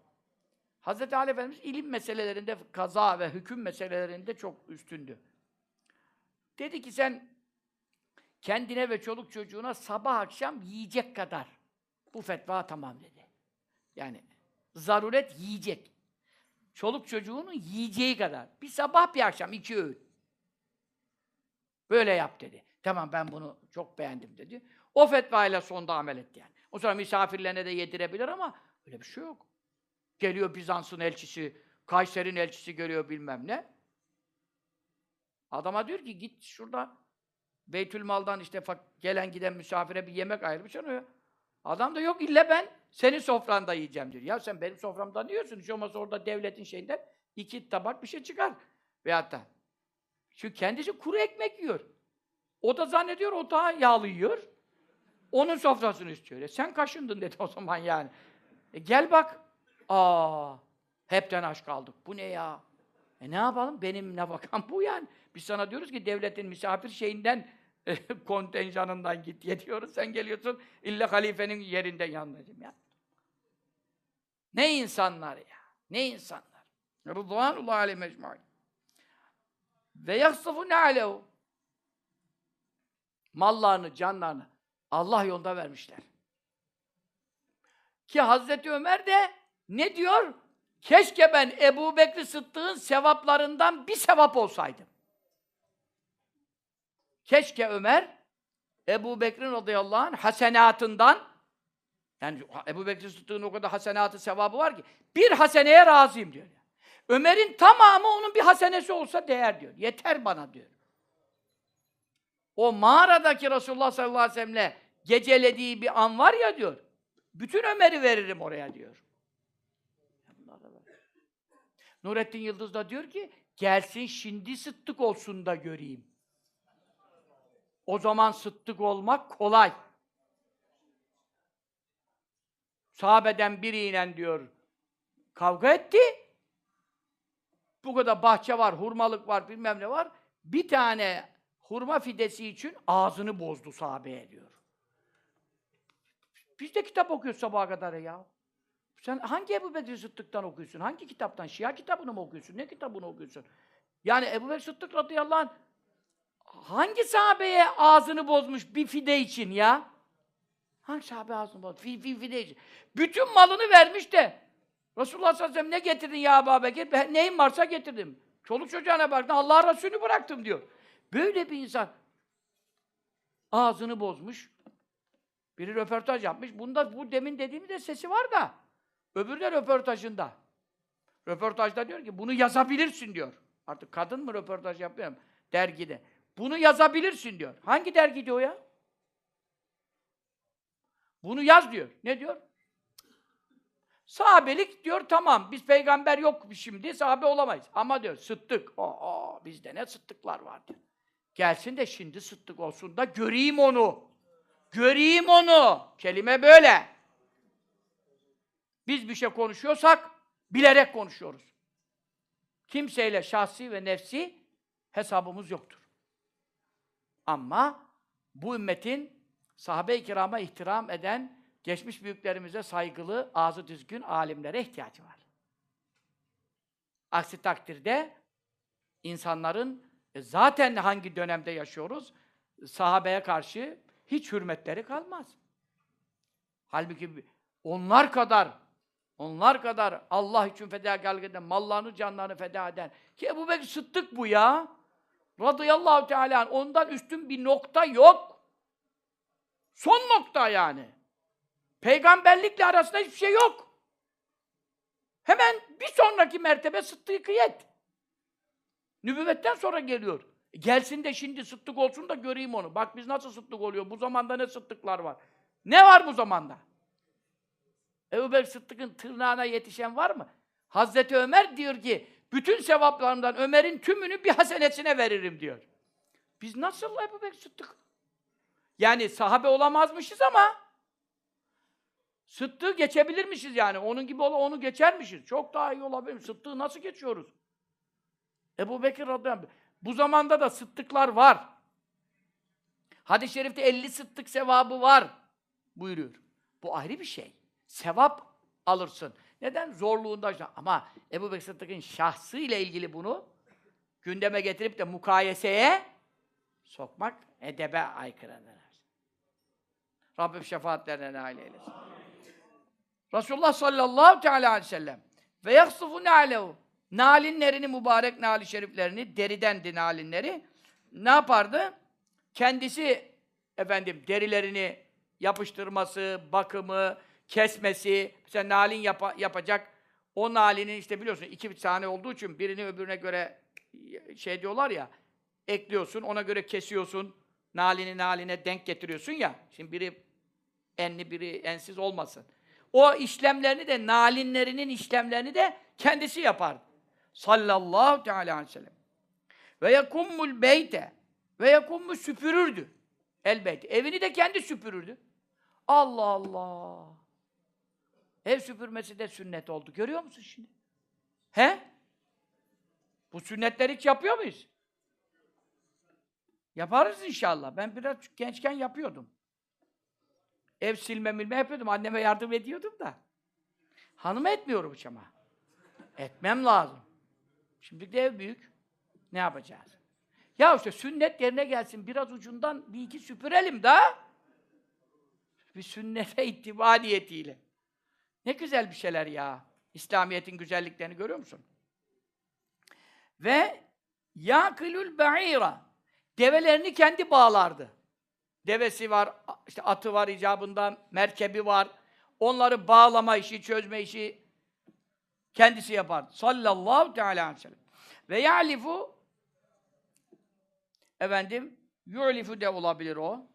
Hazreti Ali Efendimiz ilim meselelerinde, kaza ve hüküm meselelerinde çok üstündü. Dedi ki sen kendine ve çoluk çocuğuna sabah akşam yiyecek kadar. Bu fetva tamam dedi. Yani zaruret yiyecek. Çoluk çocuğunun yiyeceği kadar. Bir sabah bir akşam iki öğün. Böyle yap dedi. Tamam ben bunu çok beğendim dedi. O fetvayla sonda amel etti yani. O sonra misafirlerine de yedirebilir ama öyle bir şey yok. Geliyor Bizans'ın elçisi, Kayser'in elçisi geliyor bilmem ne. Adama diyor ki git şurada Beytülmal'dan işte gelen giden misafire bir yemek ayırmış onu. Adam da yok illa ben senin sofranda yiyeceğim diyor. Ya sen benim soframda yiyorsun. Hiç olmazsa orada devletin şeyinden iki tabak bir şey çıkar. Veyahut da. Çünkü kendisi kuru ekmek yiyor. O da zannediyor o daha yağlı yiyor. Onun sofrasını istiyor. E sen kaşındın dedi o zaman yani. E gel bak. Aa, hepten aç kaldık. Bu ne ya? E ne yapalım? Benim nafakam bu yani. Biz sana diyoruz ki devletin misafir şeyinden kontenjanından git ye diyoruz. Sen geliyorsun illa halifenin yerinden yanlayacağım ya. Ne insanlar ya. Ne insanlar. Rıdvanullah aleyhi mecmu'in. Ve yaksıfı ne alehu. Mallarını, canlarını Allah yolunda vermişler. Ki Hazreti Ömer de ne diyor? Keşke ben Ebu Bekri Sıddık'ın sevaplarından bir sevap olsaydım. Keşke Ömer Ebu Bekir'in radıyallahu anh hasenatından yani Ebu Bekir Sıddık'ın o kadar hasenatı sevabı var ki bir haseneye razıyım diyor. Ömer'in tamamı onun bir hasenesi olsa değer diyor. Yeter bana diyor. O mağaradaki Resulullah sallallahu aleyhi ve sellem'le gecelediği bir an var ya diyor. Bütün Ömer'i veririm oraya diyor. Nurettin Yıldız da diyor ki gelsin şimdi sıddık olsun da göreyim. O zaman sıddık olmak kolay. Sahabeden biriyle diyor kavga etti. Bu kadar bahçe var, hurmalık var, bilmem ne var. Bir tane hurma fidesi için ağzını bozdu sahabeye diyor. Biz de kitap okuyoruz sabaha kadar ya. Sen hangi Ebu Bekir Sıddık'tan okuyorsun? Hangi kitaptan? Şia kitabını mı okuyorsun? Ne kitabını okuyorsun? Yani Ebu Bekir Sıddık radıyallahu anh hangi sahabeye ağzını bozmuş bir fide için ya? Hangi sahabe bozmuş? Fi, fi, için. Bütün malını vermiş de Resulullah sallallahu aleyhi ve sellem ne getirdin ya Ebu Bekir? Ben neyim varsa getirdim. Çoluk çocuğuna baktın, Allah Resulü'nü bıraktım diyor. Böyle bir insan ağzını bozmuş. Biri röportaj yapmış. Bunda bu demin dediğimi de sesi var da. Öbürü de röportajında. Röportajda diyor ki bunu yazabilirsin diyor. Artık kadın mı röportaj yapıyor? Dergide. Bunu yazabilirsin diyor. Hangi dergi diyor ya? Bunu yaz diyor. Ne diyor? Sahabelik diyor tamam. Biz peygamber yok şimdi. Sahabe olamayız. Ama diyor sıddık. Aa, bizde ne sıddıklar var diyor. Gelsin de şimdi sıddık olsun da göreyim onu. Göreyim onu. Kelime böyle. Biz bir şey konuşuyorsak bilerek konuşuyoruz. Kimseyle şahsi ve nefsi hesabımız yoktur. Ama bu ümmetin sahabe-i kirama ihtiram eden, geçmiş büyüklerimize saygılı, ağzı düzgün alimlere ihtiyacı var. Aksi takdirde insanların e, zaten hangi dönemde yaşıyoruz? Sahabeye karşı hiç hürmetleri kalmaz. Halbuki onlar kadar onlar kadar Allah için fedakarlık eden, mallarını, canlarını feda eden ki Ebu Bekir Sıddık bu ya. Radıyallahu Teala ondan üstün bir nokta yok. Son nokta yani. Peygamberlikle arasında hiçbir şey yok. Hemen bir sonraki mertebe sıddıkiyet. Nübüvvetten sonra geliyor. E gelsin de şimdi sıddık olsun da göreyim onu. Bak biz nasıl sıddık oluyor. Bu zamanda ne sıddıklar var. Ne var bu zamanda? Ebu Bekir Sıddık'ın tırnağına yetişen var mı? Hazreti Ömer diyor ki, bütün sevaplarımdan Ömer'in tümünü bir hasenesine veririm diyor. Biz nasıl Ebu Bekir Sıddık? Yani sahabe olamazmışız ama Sıddık'ı geçebilirmişiz yani. Onun gibi ola onu geçermişiz. Çok daha iyi olabilir. Sıddık'ı nasıl geçiyoruz? Ebu Bekir radıyallahu. Bu zamanda da sıddıklar var. Hadis-i şerifte 50 sıddık sevabı var buyuruyor. Bu ayrı bir şey. Sevap alırsın. Neden? Zorluğunda. Ama Ebu Bekir Sıddık'ın şahsı ile ilgili bunu gündeme getirip de mukayeseye sokmak edebe aykırıdır. Rabbim şefaatlerine nail eylesin. Resulullah sallallahu teala aleyhi ve sellem ve yakhsufu na'lehu nalinlerini mübarek nali şeriflerini deriden nalinleri ne yapardı? Kendisi efendim derilerini yapıştırması, bakımı, kesmesi, mesela nalin yapa- yapacak. O nalinin işte biliyorsun iki tane olduğu için birini öbürüne göre şey diyorlar ya ekliyorsun, ona göre kesiyorsun. Nalini naline denk getiriyorsun ya. Şimdi biri enli biri ensiz olmasın. O işlemlerini de nalinlerinin işlemlerini de kendisi yapardı. Sallallahu teala aleyhi ve sellem. Ve yekummul beyte ve yekummu süpürürdü. El beyt. Evini de kendi süpürürdü. Allah Allah. Ev süpürmesi de sünnet oldu. Görüyor musun şimdi? He? Bu sünnetleri hiç yapıyor muyuz? Yaparız inşallah. Ben biraz gençken yapıyordum. Ev silme milme yapıyordum. Anneme yardım ediyordum da. Hanıma etmiyorum hiç ama. Etmem lazım. Şimdi de ev büyük. Ne yapacağız? Ya işte sünnet yerine gelsin. Biraz ucundan bir iki süpürelim da. Bir sünnete ittiba niyetiyle. Ne güzel bir şeyler ya. İslamiyet'in güzelliklerini görüyor musun? Ve yakilül ba'ira. Develerini kendi bağlardı. Devesi var, işte atı var icabında, merkebi var. Onları bağlama işi, çözme işi kendisi yapardı. Sallallahu teala aleyhi ve sellem. Ve ya'lifu efendim yu'lifu de olabilir o.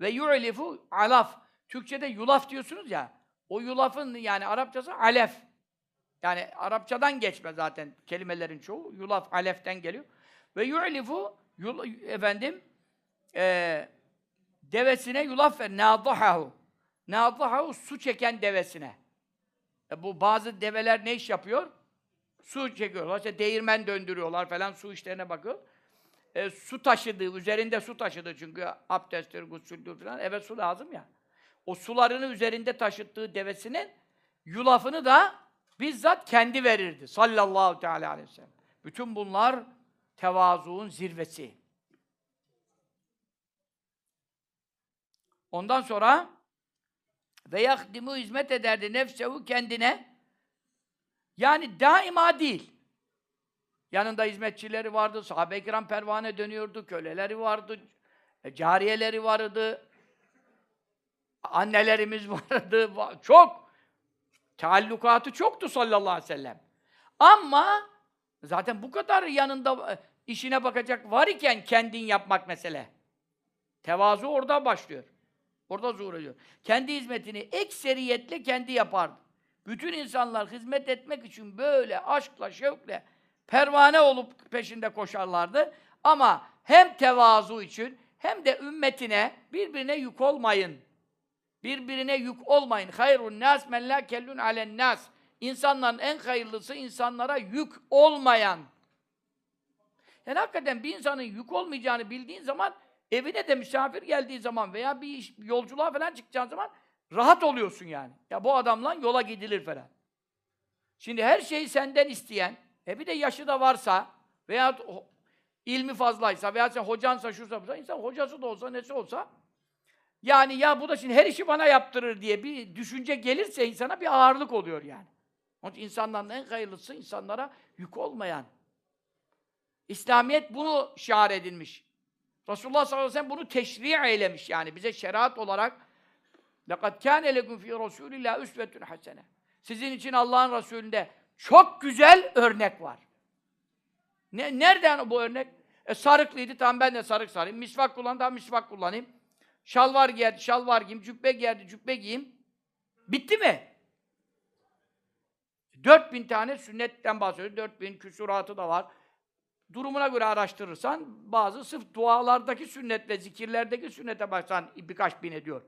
Ve yu'lifu alaf. Türkçede yulaf diyorsunuz ya. O yulafın yani Arapçası alef. Yani Arapçadan geçme zaten kelimelerin çoğu. Yulaf aleften geliyor. Ve yu'lifu yul, efendim e, devesine yulaf ver. Nâdahahu. Nâdahahu su çeken devesine. E, bu bazı develer ne iş yapıyor? Su çekiyorlar. İşte değirmen döndürüyorlar falan su işlerine bakıyor. E, su taşıdığı, üzerinde su taşıdığı çünkü abdesttir, gusüldür falan eve su lazım ya. O sularını üzerinde taşıttığı devesinin yulafını da bizzat kendi verirdi. Sallallahu teala aleyhi ve sellem. Bütün bunlar tevazuun zirvesi. Ondan sonra ve yahdimu hizmet ederdi nefsehu kendine. Yani daima değil. Yanında hizmetçileri vardı, sahabe-i kiram pervane dönüyordu, köleleri vardı, e, cariyeleri vardı, annelerimiz vardı, çok. Taallukatı çoktu sallallahu aleyhi ve sellem. Ama zaten bu kadar yanında e, işine bakacak var iken kendin yapmak mesele. Tevazu orada başlıyor. Orada zuhur ediyor. Kendi hizmetini ekseriyetle kendi yapardı. Bütün insanlar hizmet etmek için böyle aşkla, şevkle pervane olup peşinde koşarlardı. Ama hem tevazu için hem de ümmetine birbirine yük olmayın. Birbirine yük olmayın. Hayrun nas men la kellun alen nas. İnsanların en hayırlısı insanlara yük olmayan. Yani hakikaten bir insanın yük olmayacağını bildiğin zaman evine de misafir geldiği zaman veya bir iş, yolculuğa falan çıkacağın zaman rahat oluyorsun yani. Ya bu adamla yola gidilir falan. Şimdi her şeyi senden isteyen, e bir de yaşı da varsa veya ilmi fazlaysa veya sen hocansa şursa insan hocası da olsa nesi olsa yani ya bu da şimdi her işi bana yaptırır diye bir düşünce gelirse insana bir ağırlık oluyor yani. Onun için insanların en hayırlısı insanlara yük olmayan. İslamiyet bunu şiar edilmiş. Resulullah sallallahu aleyhi ve sellem bunu teşri' eylemiş yani bize şeriat olarak لَقَدْ كَانَ لَكُمْ فِي رَسُولِ اللّٰهِ üsvetun hasene. Sizin için Allah'ın Resulü'nde çok güzel örnek var. Ne, nereden bu örnek? E, sarıklıydı, tamam ben de sarık sarayım. Misvak kullan, tamam misvak kullanayım. Şalvar giyerdi, şalvar giyeyim. Cübbe giyerdi, cübbe giyeyim. Bitti mi? 4000 tane sünnetten bahsediyor. 4000 küsuratı da var. Durumuna göre araştırırsan bazı sırf dualardaki sünnet ve zikirlerdeki sünnete baksan birkaç bin ediyor.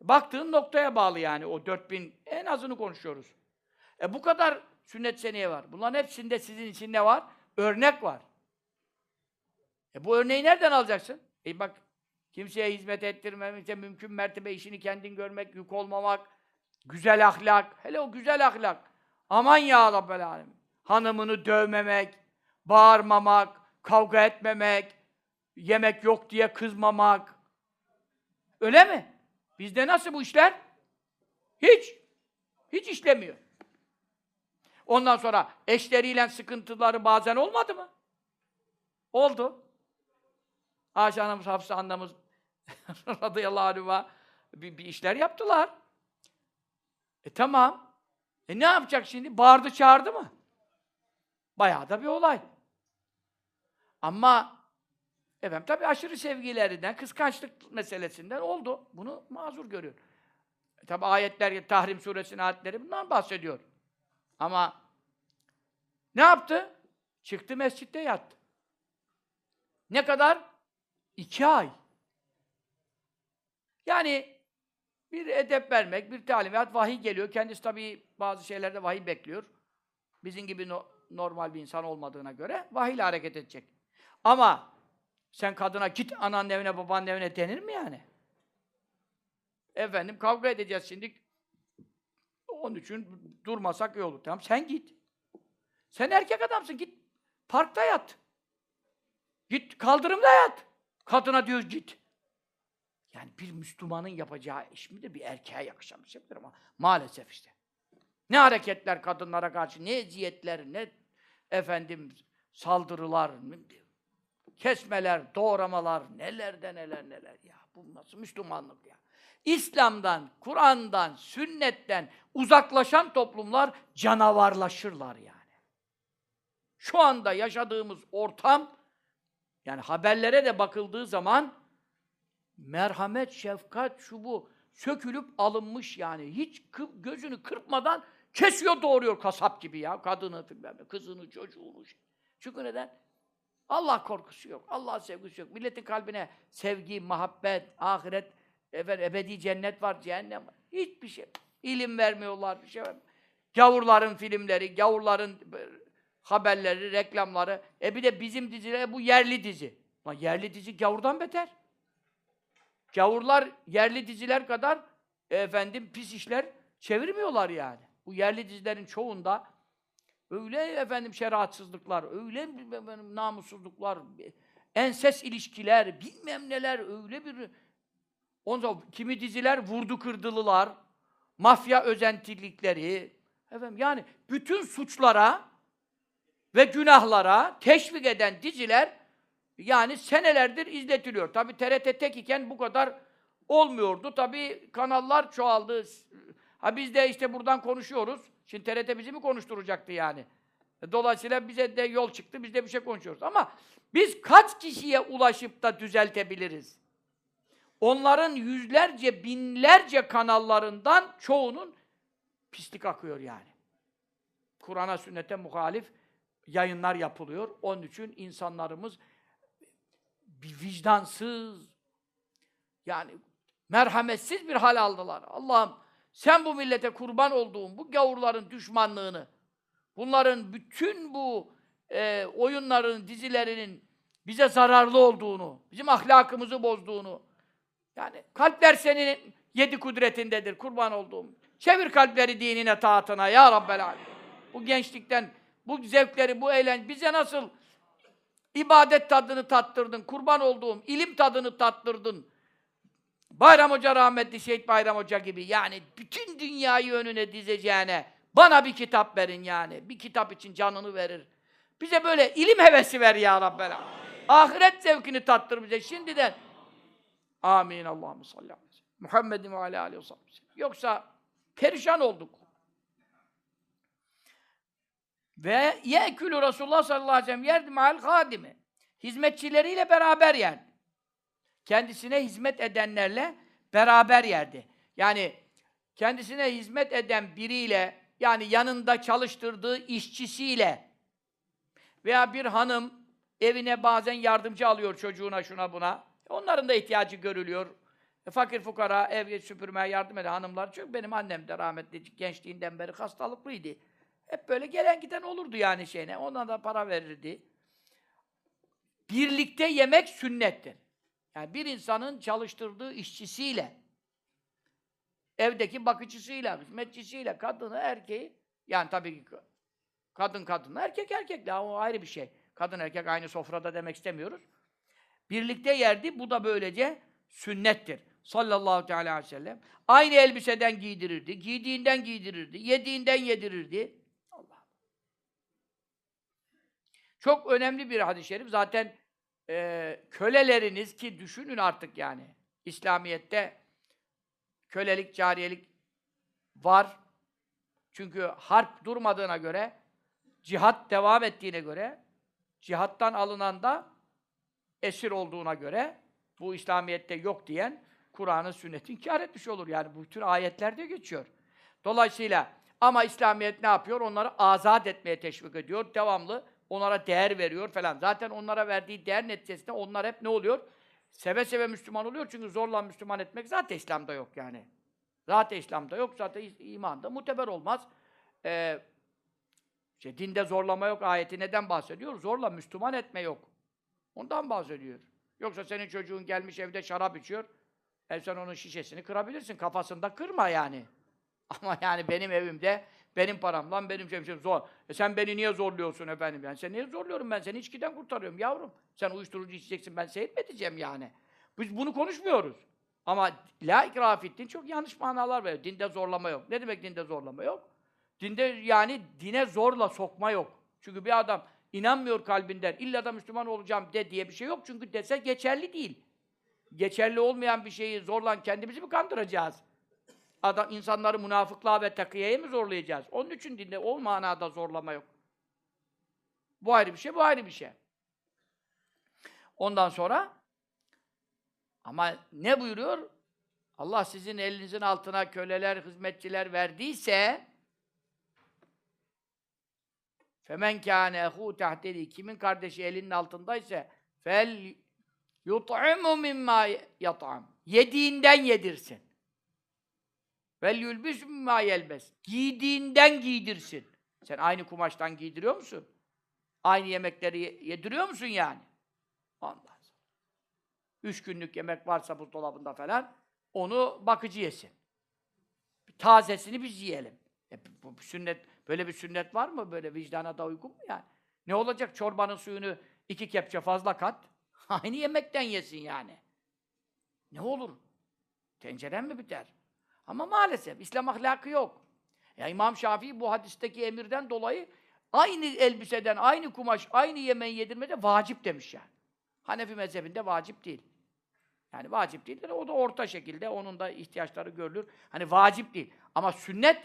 Baktığın noktaya bağlı yani o 4000 en azını konuşuyoruz. E bu kadar sünnet seneye var. Bunların hepsinde sizin için ne var? Örnek var. E bu örneği nereden alacaksın? E bak kimseye hizmet ettirmemek, işte mümkün mertebe işini kendin görmek, yük olmamak, güzel ahlak. Hele o güzel ahlak. Aman ya Rabbel Alemin. Hanımını dövmemek, bağırmamak, kavga etmemek, yemek yok diye kızmamak. Öyle mi? Bizde nasıl bu işler? Hiç. Hiç işlemiyor. Ondan sonra eşleriyle sıkıntıları bazen olmadı mı? Oldu. Ayşe anamız, Hafsa annemiz radıyallahu anh'a bir, bir işler yaptılar. E tamam. E ne yapacak şimdi? Bağırdı çağırdı mı? Bayağı da bir olay. Ama efendim tabii aşırı sevgilerinden, kıskançlık meselesinden oldu. Bunu mazur görüyor. E, tabii ayetler, Tahrim suresinin ayetleri bundan bahsediyor. Ama ne yaptı? Çıktı mescitte yattı. Ne kadar? İki ay. Yani bir edep vermek, bir talimat, vahiy geliyor. Kendisi tabii bazı şeylerde vahiy bekliyor. Bizim gibi no normal bir insan olmadığına göre vahiyle hareket edecek. Ama sen kadına git ananın evine, babanın evine denir mi yani? Efendim kavga edeceğiz şimdi. Onun için durmasak iyi olur. Tamam sen git. Sen erkek adamsın git. Parkta yat. Git kaldırımda yat. Kadına diyor git. Yani bir Müslümanın yapacağı iş midir? Bir erkeğe yakışan bir şey ama maalesef işte. Ne hareketler kadınlara karşı, ne eziyetler, ne efendim saldırılar, kesmeler, doğramalar, neler de neler neler ya. Bu nasıl Müslümanlık ya? İslam'dan, Kur'an'dan, sünnetten uzaklaşan toplumlar canavarlaşırlar yani. Şu anda yaşadığımız ortam, yani haberlere de bakıldığı zaman merhamet, şefkat, şu bu sökülüp alınmış yani. Hiç gözünü kırpmadan kesiyor doğuruyor kasap gibi ya. Kadını, kızını, çocuğunu. Çünkü neden? Allah korkusu yok. Allah sevgisi yok. Milletin kalbine sevgi, muhabbet, ahiret, efendim, ebedi cennet var, cehennem var. Hiçbir şey. İlim vermiyorlar, bir şey var. Gavurların filmleri, gavurların haberleri, reklamları. E bir de bizim diziler, bu yerli dizi. Lan yerli dizi gavurdan beter. Gavurlar yerli diziler kadar e, efendim pis işler çevirmiyorlar yani. Bu yerli dizilerin çoğunda öyle efendim şeriatsızlıklar, öyle efendim, namussuzluklar, enses ilişkiler, bilmem neler öyle bir Ondan kimi diziler vurdu kırdılılar, mafya özentilikleri, efendim yani bütün suçlara ve günahlara teşvik eden diziler yani senelerdir izletiliyor. Tabi TRT tek iken bu kadar olmuyordu. Tabi kanallar çoğaldı. Ha biz de işte buradan konuşuyoruz. Şimdi TRT bizi mi konuşturacaktı yani? Dolayısıyla bize de yol çıktı, biz de bir şey konuşuyoruz. Ama biz kaç kişiye ulaşıp da düzeltebiliriz? Onların yüzlerce, binlerce kanallarından çoğunun pislik akıyor yani. Kur'an'a, sünnete muhalif yayınlar yapılıyor. Onun için insanlarımız bir vicdansız, yani merhametsiz bir hal aldılar. Allah'ım sen bu millete kurban olduğun bu gavurların düşmanlığını, bunların bütün bu e, oyunların, dizilerinin bize zararlı olduğunu, bizim ahlakımızı bozduğunu, yani kalpler senin yedi kudretindedir kurban olduğum. Çevir kalpleri dinine, taatına ya Rabbel Alem. Bu gençlikten, bu zevkleri, bu eğlence bize nasıl ibadet tadını tattırdın, kurban olduğum ilim tadını tattırdın. Bayram Hoca rahmetli Şehit Bayram Hoca gibi yani bütün dünyayı önüne dizeceğine bana bir kitap verin yani. Bir kitap için canını verir. Bize böyle ilim hevesi ver ya Rabbel Ahiret zevkini tattır bize şimdiden. Amin. Allahümme salli aleyhi Muhammedin ve aleyhi aleyhi Yoksa perişan olduk. Ve ye'külü Resulullah sallallahu aleyhi ve sellem yerdi meal hadimi. Hizmetçileriyle beraber yerdi. Kendisine hizmet edenlerle beraber yerdi. Yani kendisine hizmet eden biriyle, yani yanında çalıştırdığı işçisiyle veya bir hanım evine bazen yardımcı alıyor çocuğuna şuna buna. Onların da ihtiyacı görülüyor. E, fakir fukara ev süpürmeye yardım eden hanımlar çok. Benim annem de rahmetli gençliğinden beri hastalıklıydı. Hep böyle gelen giden olurdu yani şeyine. Ona da para verirdi. Birlikte yemek sünnettir. Yani bir insanın çalıştırdığı işçisiyle, evdeki bakıcısıyla, hizmetçisiyle, kadını, erkeği, yani tabii ki kadın kadınla, erkek erkekle, o ayrı bir şey. Kadın erkek aynı sofrada demek istemiyoruz. Birlikte yerdi, bu da böylece sünnettir. Sallallahu teala aleyhi ve sellem. Aynı elbiseden giydirirdi, giydiğinden giydirirdi, yediğinden yedirirdi. Allah. Çok önemli bir hadis-i şerif. Zaten e, köleleriniz ki düşünün artık yani. İslamiyet'te kölelik, cariyelik var. Çünkü harp durmadığına göre, cihat devam ettiğine göre, cihattan alınan da esir olduğuna göre, bu İslamiyet'te yok diyen, Kur'an'ın sünneti inkar etmiş olur. Yani bu tür ayetlerde geçiyor. Dolayısıyla ama İslamiyet ne yapıyor? Onları azat etmeye teşvik ediyor. Devamlı onlara değer veriyor falan. Zaten onlara verdiği değer neticesinde onlar hep ne oluyor? Seve seve Müslüman oluyor. Çünkü zorla Müslüman etmek zaten İslam'da yok yani. Zaten İslam'da yok. Zaten imanda muteber olmaz. Ee, işte dinde zorlama yok ayeti neden bahsediyor? Zorla Müslüman etme yok. Ondan bahsediyor. Yoksa senin çocuğun gelmiş evde şarap içiyor. E sen onun şişesini kırabilirsin. Kafasında kırma yani. Ama yani benim evimde, benim paramla, benim şeyim zor. E sen beni niye zorluyorsun efendim? Yani sen niye zorluyorum ben? Seni içkiden kurtarıyorum yavrum. Sen uyuşturucu içeceksin, ben seyretmeyeceğim yani. Biz bunu konuşmuyoruz. Ama la ikraf ettin çok yanlış manalar veriyor. Dinde zorlama yok. Ne demek dinde zorlama yok? Dinde yani dine zorla sokma yok. Çünkü bir adam inanmıyor kalbinden, illa da Müslüman olacağım de diye bir şey yok. Çünkü dese geçerli değil. Geçerli olmayan bir şeyi zorla kendimizi mi kandıracağız? Adam, insanları münafıklığa ve takiyeye mi zorlayacağız? Onun için dinde o manada zorlama yok. Bu ayrı bir şey, bu ayrı bir şey. Ondan sonra ama ne buyuruyor? Allah sizin elinizin altına köleler, hizmetçiler verdiyse Femen kâne ehû tahteli kimin kardeşi elinin altındaysa fel yut'imu mimma yat'am. Yediğinden yedirsin. Vel yulbis mimma yelbes. Giydiğinden giydirsin. Sen aynı kumaştan giydiriyor musun? Aynı yemekleri yediriyor musun yani? Ondan sonra. Üç günlük yemek varsa buzdolabında falan, onu bakıcı yesin. Tazesini biz yiyelim. E, bu, bu sünnet, böyle bir sünnet var mı? Böyle vicdana da uygun mu yani? Ne olacak? Çorbanın suyunu iki kepçe fazla kat. Aynı yemekten yesin yani. Ne olur? Tenceren mi biter? Ama maalesef İslam ahlakı yok. Ya İmam Şafii bu hadisteki emirden dolayı aynı elbiseden, aynı kumaş, aynı yemeği yedirmede vacip demiş yani. Hanefi mezhebinde vacip değil. Yani vacip değil. O da orta şekilde, onun da ihtiyaçları görülür. Hani vacip değil. Ama sünnet,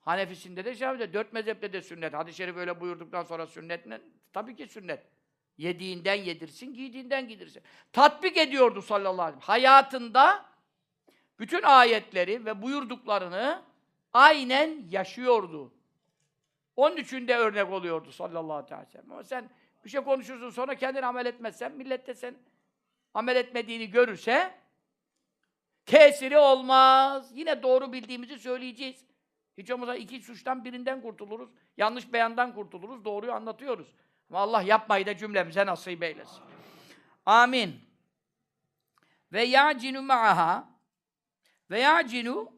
Hanefisinde de Şafii'de, dört mezhepte de sünnet. Hadis-i şerif öyle buyurduktan sonra sünnet ne? Tabii ki sünnet. Yediğinden yedirsin, giydiğinden giydirsin. Tatbik ediyordu sallallahu aleyhi ve sellem. Hayatında bütün ayetleri ve buyurduklarını aynen yaşıyordu. Onun için de örnek oluyordu sallallahu aleyhi ve sellem. Ama sen bir şey konuşursun sonra kendin amel etmezsen, millet de sen amel etmediğini görürse tesiri olmaz. Yine doğru bildiğimizi söyleyeceğiz. Hiç olmazsa iki suçtan birinden kurtuluruz. Yanlış beyandan kurtuluruz. Doğruyu anlatıyoruz. Ama Allah yapmayı da cümlemize nasip eylesin. Amin. Ve ya'cinu ma'aha ve ya'cinu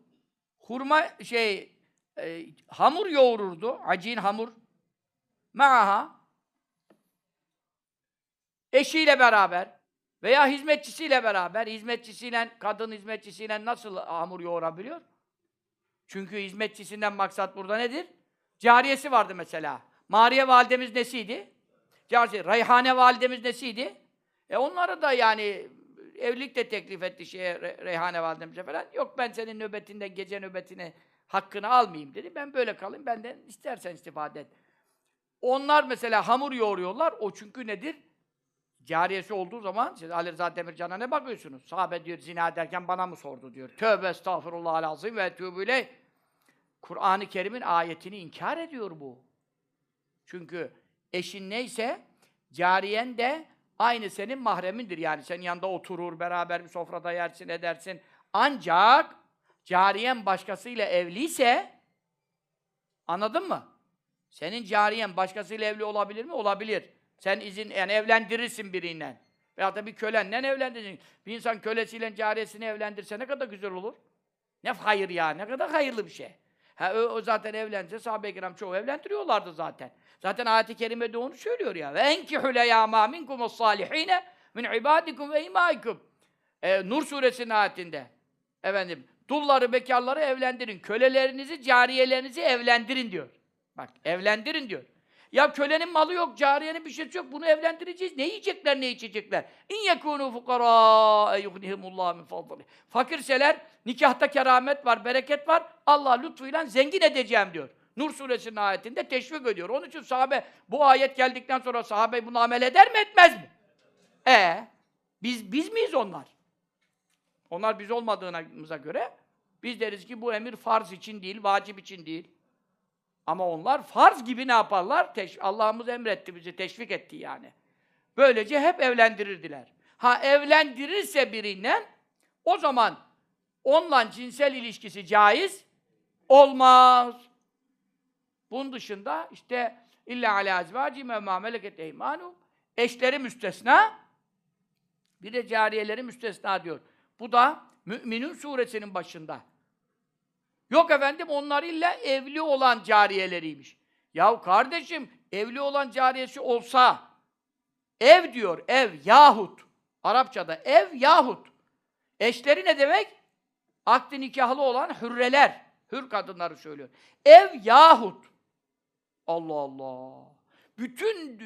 hurma şey e, hamur yoğururdu. Acin hamur. Ma'aha eşiyle beraber veya hizmetçisiyle beraber, hizmetçisiyle, kadın hizmetçisiyle nasıl hamur yoğurabiliyor? Çünkü hizmetçisinden maksat burada nedir? Cariyesi vardı mesela. Mariye validemiz nesiydi? Cariyesi. Reyhane validemiz nesiydi? E onları da yani evlilik de teklif etti şeye Reyhane validemize falan. Yok ben senin nöbetinde gece nöbetine hakkını almayayım dedi. Ben böyle kalayım. Benden istersen istifade et. Onlar mesela hamur yoğuruyorlar. O çünkü nedir? cariyesi olduğu zaman siz Ali Rıza Demircan'a ne bakıyorsunuz? Sahabe diyor zina derken bana mı sordu diyor. Tövbe estağfurullah azim ve tübü Kur'an-ı Kerim'in ayetini inkar ediyor bu. Çünkü eşin neyse cariyen de aynı senin mahremindir. Yani senin yanında oturur, beraber bir sofrada yersin, edersin. Ancak cariyen başkasıyla evliyse anladın mı? Senin cariyen başkasıyla evli olabilir mi? Olabilir. Sen izin yani evlendirirsin biriyle. Veyahut da bir kölenle evlendirirsin. Bir insan kölesiyle cariyesini evlendirse ne kadar güzel olur. Ne hayır ya, ne kadar hayırlı bir şey. Ha, o, o zaten evlense sahabe-i kiram çoğu evlendiriyorlardı zaten. Zaten ayet-i kerimede onu söylüyor ya. Ve enkihul eyâmâ minkumus salihîne min ibâdikum ve imâikum. Ee, Nur suresinin ayetinde. Efendim, dulları, bekarları evlendirin. Kölelerinizi, cariyelerinizi evlendirin diyor. Bak, evlendirin diyor. Ya kölenin malı yok, cariyenin bir şeysi yok. Bunu evlendireceğiz. Ne yiyecekler, ne içecekler? İn yekûnû fukarâ yugnihimullah min fadlih. Fakirseler nikahta keramet var, bereket var. Allah lütfuyla zengin edeceğim diyor. Nur suresinin ayetinde teşvik ediyor. Onun için sahabe bu ayet geldikten sonra sahabe bunu amel eder mi etmez mi? E biz biz miyiz onlar? Onlar biz olmadığımıza göre biz deriz ki bu emir farz için değil, vacip için değil. Ama onlar farz gibi ne yaparlar? Allah'ımız emretti bizi, teşvik etti yani. Böylece hep evlendirirdiler. Ha evlendirirse birinden o zaman onunla cinsel ilişkisi caiz olmaz. Bunun dışında işte illa ala azvaci ma meleket eymanum eşleri müstesna bir de cariyeleri müstesna diyor. Bu da Mü'minun suresinin başında. Yok efendim onlar illa evli olan cariyeleriymiş. Yahu kardeşim evli olan cariyesi olsa ev diyor ev yahut Arapçada ev yahut eşleri ne demek? Akdi nikahlı olan hürreler. Hür kadınları söylüyor. Ev yahut Allah Allah. Bütün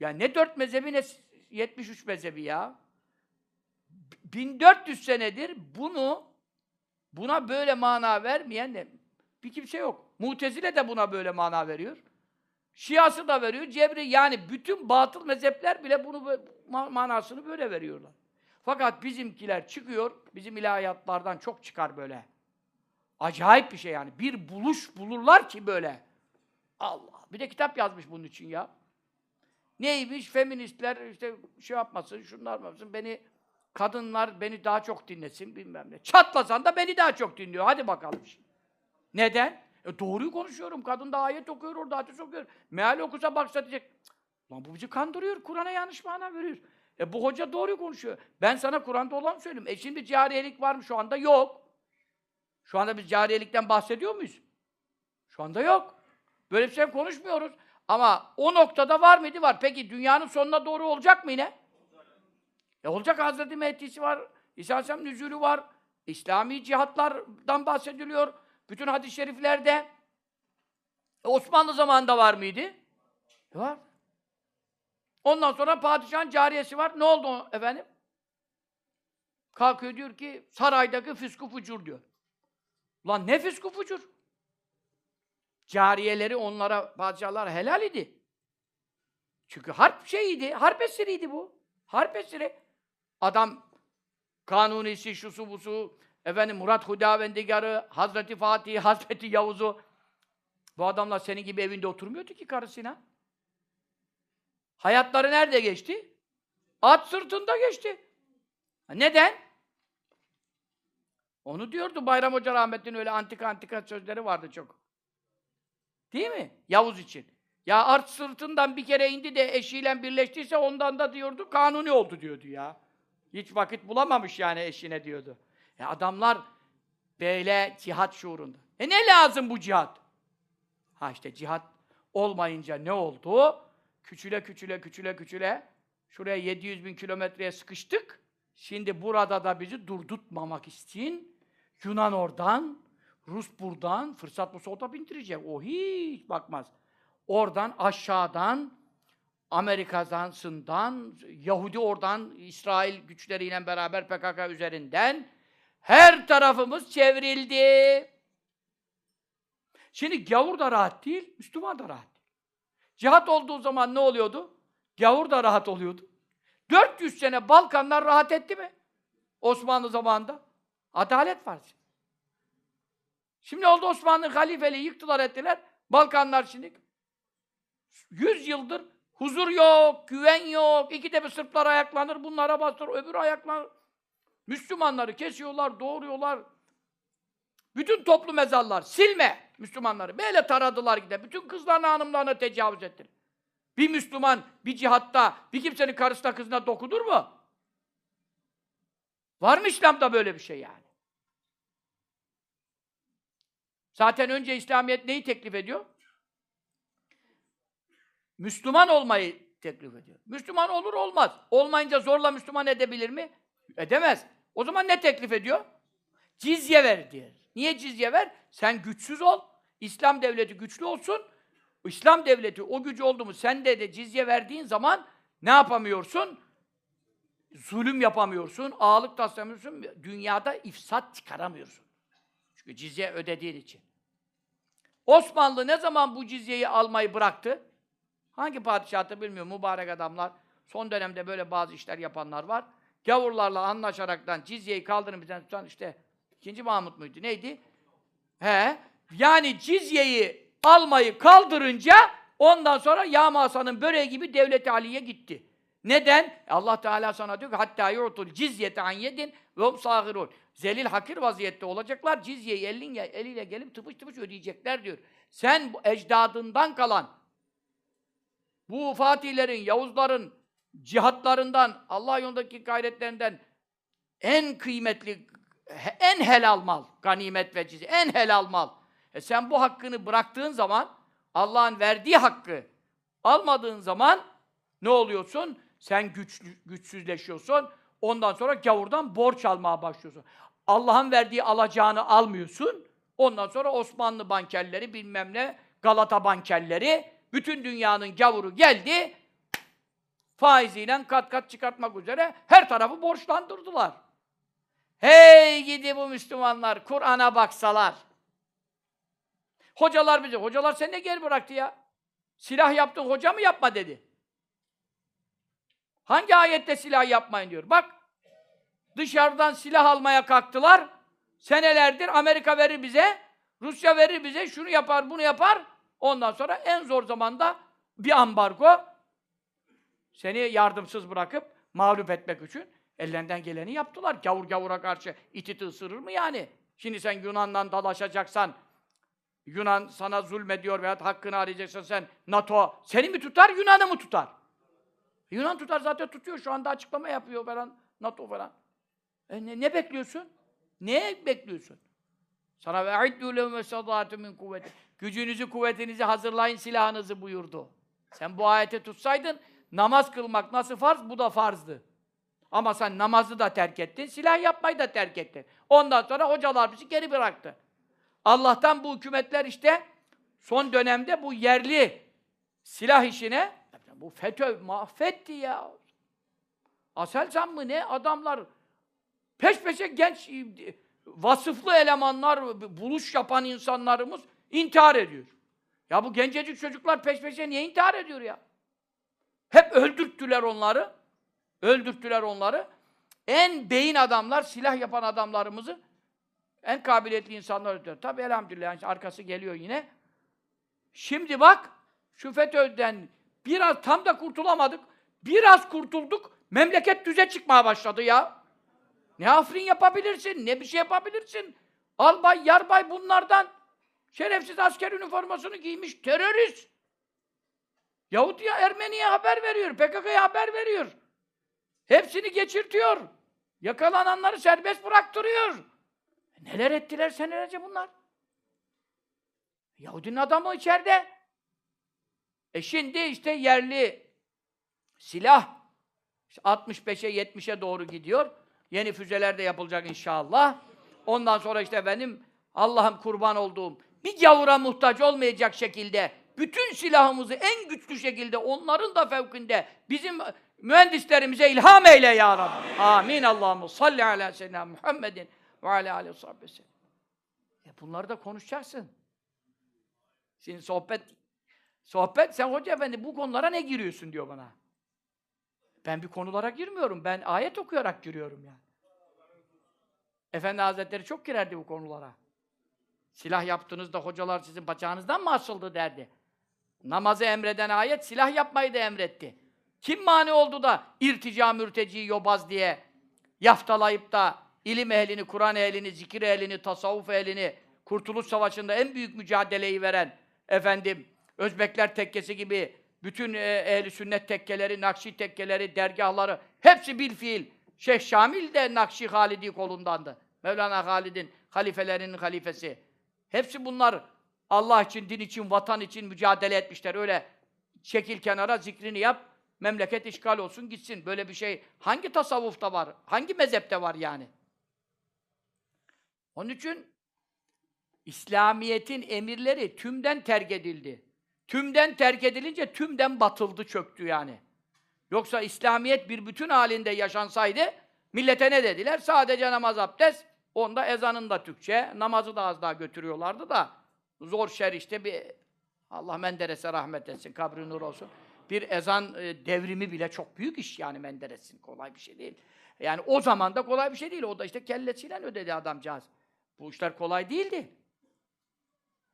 ya ne dört mezhebi ne 73 mezhebi ya. 1400 senedir bunu buna böyle mana vermeyen de bir kimse yok. Mutezile de buna böyle mana veriyor. Şiası da veriyor, Cebri yani bütün batıl mezhepler bile bunu manasını böyle veriyorlar. Fakat bizimkiler çıkıyor, bizim ilahiyatlardan çok çıkar böyle. Acayip bir şey yani. Bir buluş bulurlar ki böyle. Allah. Bir de kitap yazmış bunun için ya. Neymiş? Feministler işte şey yapmasın, şunlar yapmasın, beni kadınlar beni daha çok dinlesin bilmem ne. Çatlasan da beni daha çok dinliyor. Hadi bakalım. Neden? E doğruyu konuşuyorum. Kadın da ayet okuyor, orada hadis okuyor. Meal okusa baksa diyecek. Lan bu bizi kandırıyor. Kur'an'a yanlış mana veriyor. E bu hoca doğruyu konuşuyor. Ben sana Kur'an'da olan söyleyeyim. E şimdi cariyelik var mı şu anda? Yok. Şu anda biz cariyelikten bahsediyor muyuz? Şu anda yok. Böyle bir şey konuşmuyoruz. Ama o noktada var mıydı? Var. Peki dünyanın sonuna doğru olacak mı yine? E olacak Hazreti Mehdi'si var. İsa Aleyhisselam nüzulü var. İslami cihatlardan bahsediliyor. Bütün hadis-i şeriflerde. E Osmanlı zamanında var mıydı? E var. Ondan sonra padişahın cariyesi var. Ne oldu efendim? Kalkıyor diyor ki saraydaki füsku fucur diyor. Lan ne füsku fucur? Cariyeleri onlara padişahlar helal idi. Çünkü harp şeyiydi, harp esiriydi bu. Harp esiri. Adam kanunisi, şusu busu, efendim Murat Hudavendigarı, Hazreti Fatih, Hazreti Yavuz'u bu adamlar senin gibi evinde oturmuyordu ki karısına. Hayatları nerede geçti? At sırtında geçti. Neden? Onu diyordu Bayram Hoca rahmetli'nin öyle antika antika sözleri vardı çok. Değil mi? Yavuz için. Ya art sırtından bir kere indi de eşiyle birleştiyse ondan da diyordu kanuni oldu diyordu ya. Hiç vakit bulamamış yani eşine diyordu. E adamlar böyle cihat şuurunda. E ne lazım bu cihat? Ha işte cihat olmayınca ne oldu? Küçüle küçüle küçüle küçüle şuraya 700 bin kilometreye sıkıştık. Şimdi burada da bizi durdurtmamak için Yunan oradan, Rus buradan, fırsat bu solda bindirecek. O hiç bakmaz. Oradan aşağıdan Amerika'dan, Sından, Yahudi oradan, İsrail güçleriyle beraber PKK üzerinden her tarafımız çevrildi. Şimdi gavur da rahat değil, Müslüman da rahat değil. Cihat olduğu zaman ne oluyordu? Gavur da rahat oluyordu. 400 sene Balkanlar rahat etti mi? Osmanlı zamanında. Adalet var. Şimdi oldu Osmanlı halifeliği yıktılar ettiler. Balkanlar şimdi 100 yıldır huzur yok, güven yok. İki de bir Sırplar ayaklanır, bunlara bastırır, öbürü ayaklanır. Müslümanları kesiyorlar, doğuruyorlar. Bütün toplu mezarlar, silme Müslümanları. Böyle taradılar gide. Bütün kızlarına, hanımlarına tecavüz ettiler. Bir Müslüman bir cihatta bir kimsenin karısına kızına dokudur mu? Var mı İslam'da böyle bir şey yani? Zaten önce İslamiyet neyi teklif ediyor? Müslüman olmayı teklif ediyor. Müslüman olur olmaz. Olmayınca zorla Müslüman edebilir mi? Edemez. O zaman ne teklif ediyor? Cizye ver diyor. Niye cizye ver? Sen güçsüz ol. İslam devleti güçlü olsun. İslam devleti o gücü oldu mu sen de de cizye verdiğin zaman ne yapamıyorsun? Zulüm yapamıyorsun, ağalık taslamıyorsun, dünyada ifsat çıkaramıyorsun. Çünkü cizye ödediğin için. Osmanlı ne zaman bu cizyeyi almayı bıraktı? Hangi padişahı bilmiyorum, mübarek adamlar. Son dönemde böyle bazı işler yapanlar var. Gavurlarla anlaşaraktan cizyeyi kaldırın bizden tutan işte ikinci Mahmut muydu? Neydi? He. Yani cizyeyi almayı kaldırınca ondan sonra Yağma Hasan'ın böreği gibi devlet aliye gitti. Neden? Allah Teala sana diyor ki hatta yu'tul cizyete an yedin ve hum sâgirûn. Zelil hakir vaziyette olacaklar. Cizyeyi elinle, eliyle gelip tıpış tıpış ödeyecekler diyor. Sen bu ecdadından kalan bu Fatihlerin, Yavuzların cihatlarından, Allah yolundaki gayretlerinden en kıymetli, en helal mal, ganimet ve cizye, en helal mal. E sen bu hakkını bıraktığın zaman, Allah'ın verdiği hakkı almadığın zaman ne oluyorsun? Sen güçlü, güçsüzleşiyorsun. Ondan sonra gavurdan borç almaya başlıyorsun. Allah'ın verdiği alacağını almıyorsun. Ondan sonra Osmanlı bankerleri bilmem ne, Galata bankerleri, bütün dünyanın gavuru geldi, faiziyle kat kat çıkartmak üzere her tarafı borçlandırdılar. Hey gidi bu Müslümanlar, Kur'an'a baksalar. Hocalar bize, hocalar seni ne geri bıraktı ya? Silah yaptın, hoca mı yapma dedi. Hangi ayette silah yapmayın diyor. Bak, dışarıdan silah almaya kalktılar. Senelerdir Amerika verir bize, Rusya verir bize, şunu yapar, bunu yapar. Ondan sonra en zor zamanda bir ambargo seni yardımsız bırakıp mağlup etmek için ellerinden geleni yaptılar. Gavur gavura karşı ititi ısırır mı yani? Şimdi sen Yunan'la dalaşacaksan, Yunan sana zulmediyor veya hakkını arayacaksan sen NATO seni mi tutar, Yunan'ı mı tutar? Yunan tutar zaten tutuyor. Şu anda açıklama yapıyor falan. NATO falan. E ne, ne bekliyorsun? Ne bekliyorsun? Sana ve aiddu lehum min kuvveti. Gücünüzü, kuvvetinizi hazırlayın, silahınızı buyurdu. Sen bu ayeti tutsaydın, namaz kılmak nasıl farz? Bu da farzdı. Ama sen namazı da terk ettin, silah yapmayı da terk ettin. Ondan sonra hocalar bizi geri bıraktı. Allah'tan bu hükümetler işte son dönemde bu yerli silah işine bu FETÖ mahvetti ya. Aselsan mı ne? Adamlar peş peşe genç vasıflı elemanlar, buluş yapan insanlarımız intihar ediyor. Ya bu gencecik çocuklar peş peşe niye intihar ediyor ya? Hep öldürttüler onları. Öldürttüler onları. En beyin adamlar, silah yapan adamlarımızı en kabiliyetli insanlar öldürüyor. Tabi elhamdülillah yani arkası geliyor yine. Şimdi bak şu FETÖ'den biraz tam da kurtulamadık. Biraz kurtulduk. Memleket düze çıkmaya başladı ya. Ne afrin yapabilirsin, ne bir şey yapabilirsin. Albay, yarbay bunlardan şerefsiz asker üniformasını giymiş terörist. Yahudi'ye, Ermeni'ye haber veriyor, PKK'ya haber veriyor. Hepsini geçirtiyor. Yakalananları serbest bıraktırıyor. Neler ettiler senelerce bunlar? Yahudinin adamı içeride. E şimdi işte yerli silah 65'e 70'e doğru gidiyor. Yeni füzeler de yapılacak inşallah. Ondan sonra işte benim Allah'ım kurban olduğum bir gavura muhtaç olmayacak şekilde bütün silahımızı en güçlü şekilde onların da fevkinde bizim mühendislerimize ilham eyle ya Rabbi. Amin. Amin. Allah'ım salli ala seyyidina Muhammedin ve ala aleyhi ve. E bunları da konuşacaksın. Şimdi sohbet sohbet sen hoca efendi bu konulara ne giriyorsun diyor bana. Ben bir konulara girmiyorum. Ben ayet okuyarak giriyorum yani. Efendi Hazretleri çok girerdi bu konulara. Silah yaptığınızda hocalar sizin bacağınızdan mı asıldı derdi. Namazı emreden ayet silah yapmayı da emretti. Kim mani oldu da irtica mürteci yobaz diye yaftalayıp da ilim ehlini, Kur'an ehlini, zikir ehlini, tasavvuf ehlini, Kurtuluş Savaşı'nda en büyük mücadeleyi veren efendim Özbekler tekkesi gibi bütün e, ehli sünnet tekkeleri, Nakşi tekkeleri, dergahları hepsi bil fiil. Şeyh Şamil de Nakşi Halidi kolundandı. Mevlana Halid'in halifelerinin halifesi. Hepsi bunlar Allah için, din için, vatan için mücadele etmişler. Öyle çekil kenara zikrini yap, memleket işgal olsun gitsin. Böyle bir şey hangi tasavvufta var? Hangi mezhepte var yani? Onun için İslamiyet'in emirleri tümden terk edildi. Tümden terk edilince tümden batıldı, çöktü yani. Yoksa İslamiyet bir bütün halinde yaşansaydı millete ne dediler? Sadece namaz abdest, onda ezanın da Türkçe, namazı da az daha götürüyorlardı da zor şer işte bir Allah Menderes'e rahmet etsin, kabri nur olsun. Bir ezan e, devrimi bile çok büyük iş yani Menderes'in. Kolay bir şey değil. Yani o zaman da kolay bir şey değil. O da işte kellesiyle ödedi adamcağız. Bu işler kolay değildi.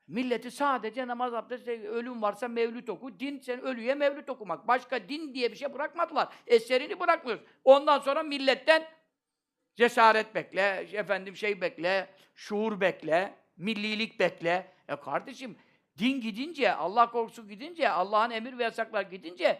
Milleti sadece namaz abdest, ölüm varsa mevlüt oku. Din sen ölüye mevlüt okumak. Başka din diye bir şey bırakmadılar. Eserini bırakmıyoruz. Ondan sonra milletten cesaret bekle, efendim şey bekle, şuur bekle, millilik bekle. E kardeşim din gidince, Allah korkusu gidince, Allah'ın emir ve yasaklar gidince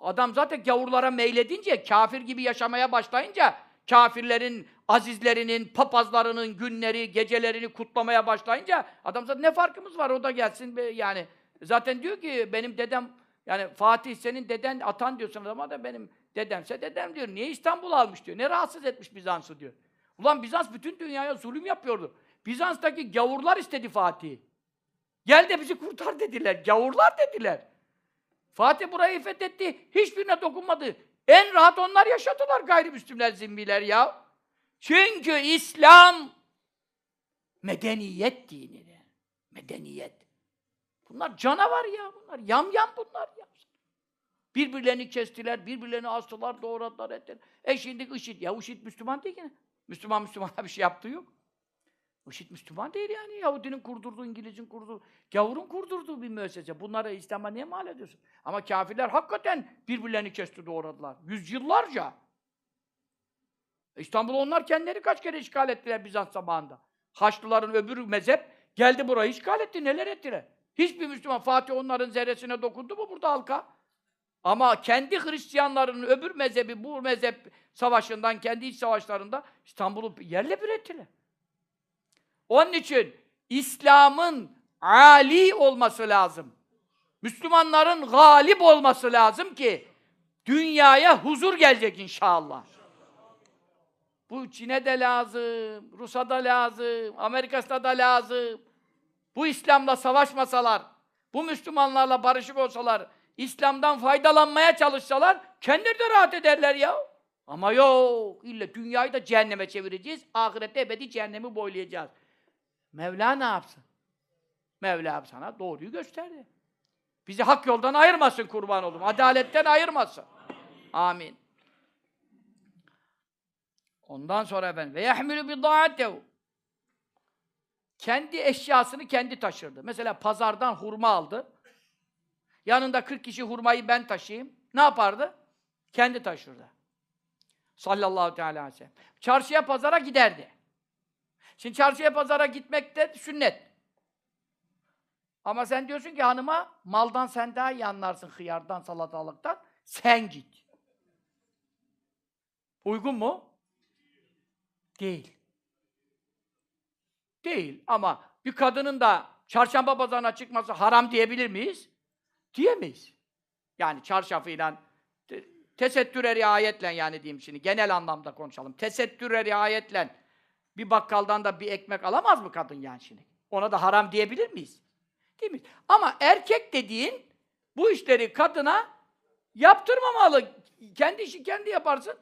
adam zaten gavurlara meyledince, kafir gibi yaşamaya başlayınca kafirlerin, azizlerinin, papazlarının günleri, gecelerini kutlamaya başlayınca adam zaten ne farkımız var o da gelsin be yani. Zaten diyor ki benim dedem yani Fatih senin deden atan diyorsun ama da benim dedemse dedem diyor. Niye İstanbul almış diyor. Ne rahatsız etmiş Bizans'ı diyor. Ulan Bizans bütün dünyaya zulüm yapıyordu. Bizans'taki gavurlar istedi Fatih'i. Gel de bizi kurtar dediler. Gavurlar dediler. Fatih burayı fethetti. Hiçbirine dokunmadı. En rahat onlar yaşadılar gayrimüslimler, zimmiler ya. Çünkü İslam medeniyet dini. Medeniyet. Bunlar canavar ya bunlar. Yam yam bunlar ya. Birbirlerini kestiler, birbirlerini astılar, doğradılar, ettiler. E şimdi IŞİD. Ya IŞİD Müslüman değil ki. Müslüman Müslümana bir şey yaptığı yok. IŞİD Müslüman değil yani. Yahudinin kurdurduğu, İngiliz'in kurduğu, gavurun kurdurduğu bir müessese. Bunları İslam'a niye mal ediyorsun? Ama kafirler hakikaten birbirlerini kesti, doğradılar. Yüzyıllarca. İstanbul'u onlar kendileri kaç kere işgal ettiler Bizans zamanında. Haçlıların öbür mezhep geldi burayı işgal etti. Neler ettiler? Hiçbir Müslüman Fatih onların zerresine dokundu mu burada halka? Ama kendi Hristiyanlarının öbür mezhebi, bu mezhep savaşından, kendi iç savaşlarında İstanbul'u yerle bir ettiler. Onun için İslam'ın ali olması lazım. Müslümanların galip olması lazım ki dünyaya huzur gelecek inşallah. Bu Çin'e de lazım, Rus'a da lazım, Amerika'da da lazım. Bu İslam'la savaşmasalar, bu Müslümanlarla barışık olsalar, İslam'dan faydalanmaya çalışsalar, kendileri de rahat ederler ya. Ama yok, illa dünyayı da cehenneme çevireceğiz, ahirette ebedi cehennemi boylayacağız. Mevla ne yapsın? Mevla sana doğruyu gösterdi. Bizi hak yoldan ayırmasın kurban oldum. Adaletten ayırmasın. Amin. Ondan sonra efendim ve yahmilu bi. Kendi eşyasını kendi taşırdı. Mesela pazardan hurma aldı. Yanında 40 kişi hurmayı ben taşıyayım. Ne yapardı? Kendi taşırdı. Sallallahu teala aleyhi ve sellem. Çarşıya pazara giderdi. Şimdi çarşıya pazara gitmek de sünnet. Ama sen diyorsun ki hanıma maldan sen daha iyi anlarsın hıyardan, salatalıktan. Sen git. Uygun mu? Değil. Değil ama bir kadının da çarşamba pazarına çıkması haram diyebilir miyiz? Diyemeyiz. Yani çarşafıyla te tesettüre riayetle yani diyeyim şimdi genel anlamda konuşalım. Tesettüre riayetle bir bakkaldan da bir ekmek alamaz mı kadın yani şimdi? Ona da haram diyebilir miyiz? Değil mi? Ama erkek dediğin bu işleri kadına yaptırmamalı. Kendi işi kendi yaparsın.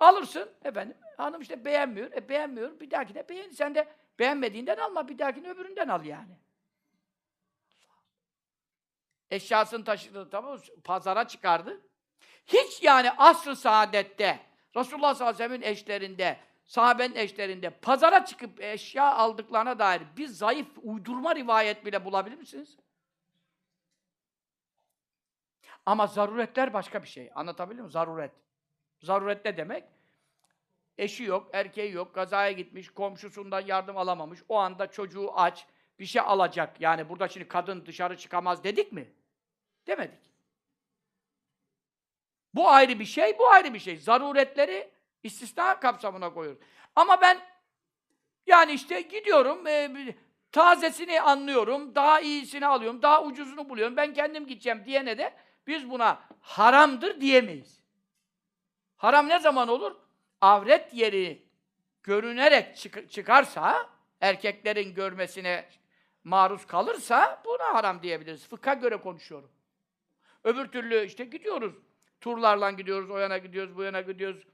Alırsın efendim. Hanım işte beğenmiyor. E beğenmiyor. Bir dahakine beğen. Sen de beğenmediğinden alma. Bir dahakine öbüründen al yani. Eşyasını taşıdı tamam Pazara çıkardı. Hiç yani asr-ı saadette, Resulullah sallallahu aleyhi ve sellem'in eşlerinde, sahabenin eşlerinde pazara çıkıp eşya aldıklarına dair bir zayıf uydurma rivayet bile bulabilir misiniz? Ama zaruretler başka bir şey. Anlatabiliyor muyum? Zaruret. Zaruret ne demek? Eşi yok, erkeği yok, kazaya gitmiş, komşusundan yardım alamamış, o anda çocuğu aç, bir şey alacak. Yani burada şimdi kadın dışarı çıkamaz dedik mi? Demedik. Bu ayrı bir şey, bu ayrı bir şey. Zaruretleri istisna kapsamına koyuyoruz. Ama ben yani işte gidiyorum, e, tazesini anlıyorum, daha iyisini alıyorum, daha ucuzunu buluyorum, ben kendim gideceğim diyene de biz buna haramdır diyemeyiz. Haram ne zaman olur? Avret yeri görünerek çık- çıkarsa, erkeklerin görmesine maruz kalırsa buna haram diyebiliriz. Fıkha göre konuşuyorum. Öbür türlü işte gidiyoruz. Turlarla gidiyoruz, o yana gidiyoruz, bu yana gidiyoruz.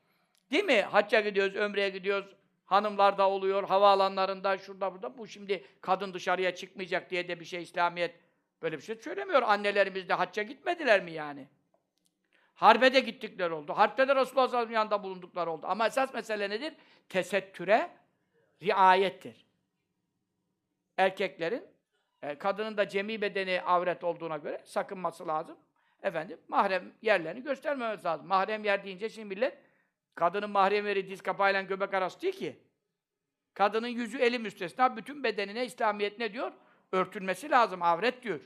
Değil mi? Hacca gidiyoruz, ömreye gidiyoruz. Hanımlar da oluyor, havaalanlarında, şurada burada. Bu şimdi kadın dışarıya çıkmayacak diye de bir şey İslamiyet böyle bir şey söylemiyor. Annelerimiz de hacca gitmediler mi yani? Harbe de gittikleri oldu. Harpte de Resulullah sallallahu yanında bulundukları oldu. Ama esas mesele nedir? Tesettüre riayettir. Erkeklerin, e, kadının da cemi bedeni avret olduğuna göre sakınması lazım. Efendim, mahrem yerlerini göstermemesi lazım. Mahrem yer deyince şimdi millet, kadının mahrem yeri diz kapağıyla göbek arası değil ki. Kadının yüzü eli müstesna, bütün bedenine İslamiyet ne diyor? Örtülmesi lazım, avret diyor.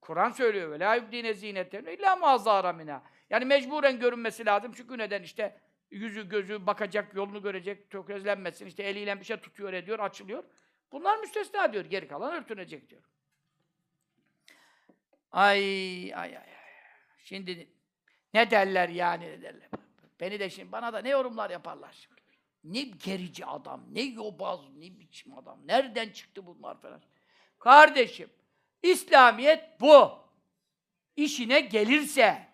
Kur'an söylüyor ve la yubdine zinetlerini illa muazzara mina. Yani mecburen görünmesi lazım. Çünkü neden işte yüzü gözü bakacak, yolunu görecek, tökezlenmesin. işte eliyle bir şey tutuyor, ediyor, açılıyor. Bunlar müstesna diyor. Geri kalan örtünecek diyor. Ay ay ay. Şimdi ne derler yani ne derler. Beni de şimdi bana da ne yorumlar yaparlar şimdi. Ne gerici adam, ne yobaz, ne biçim adam. Nereden çıktı bunlar falan. Kardeşim, İslamiyet bu. İşine gelirse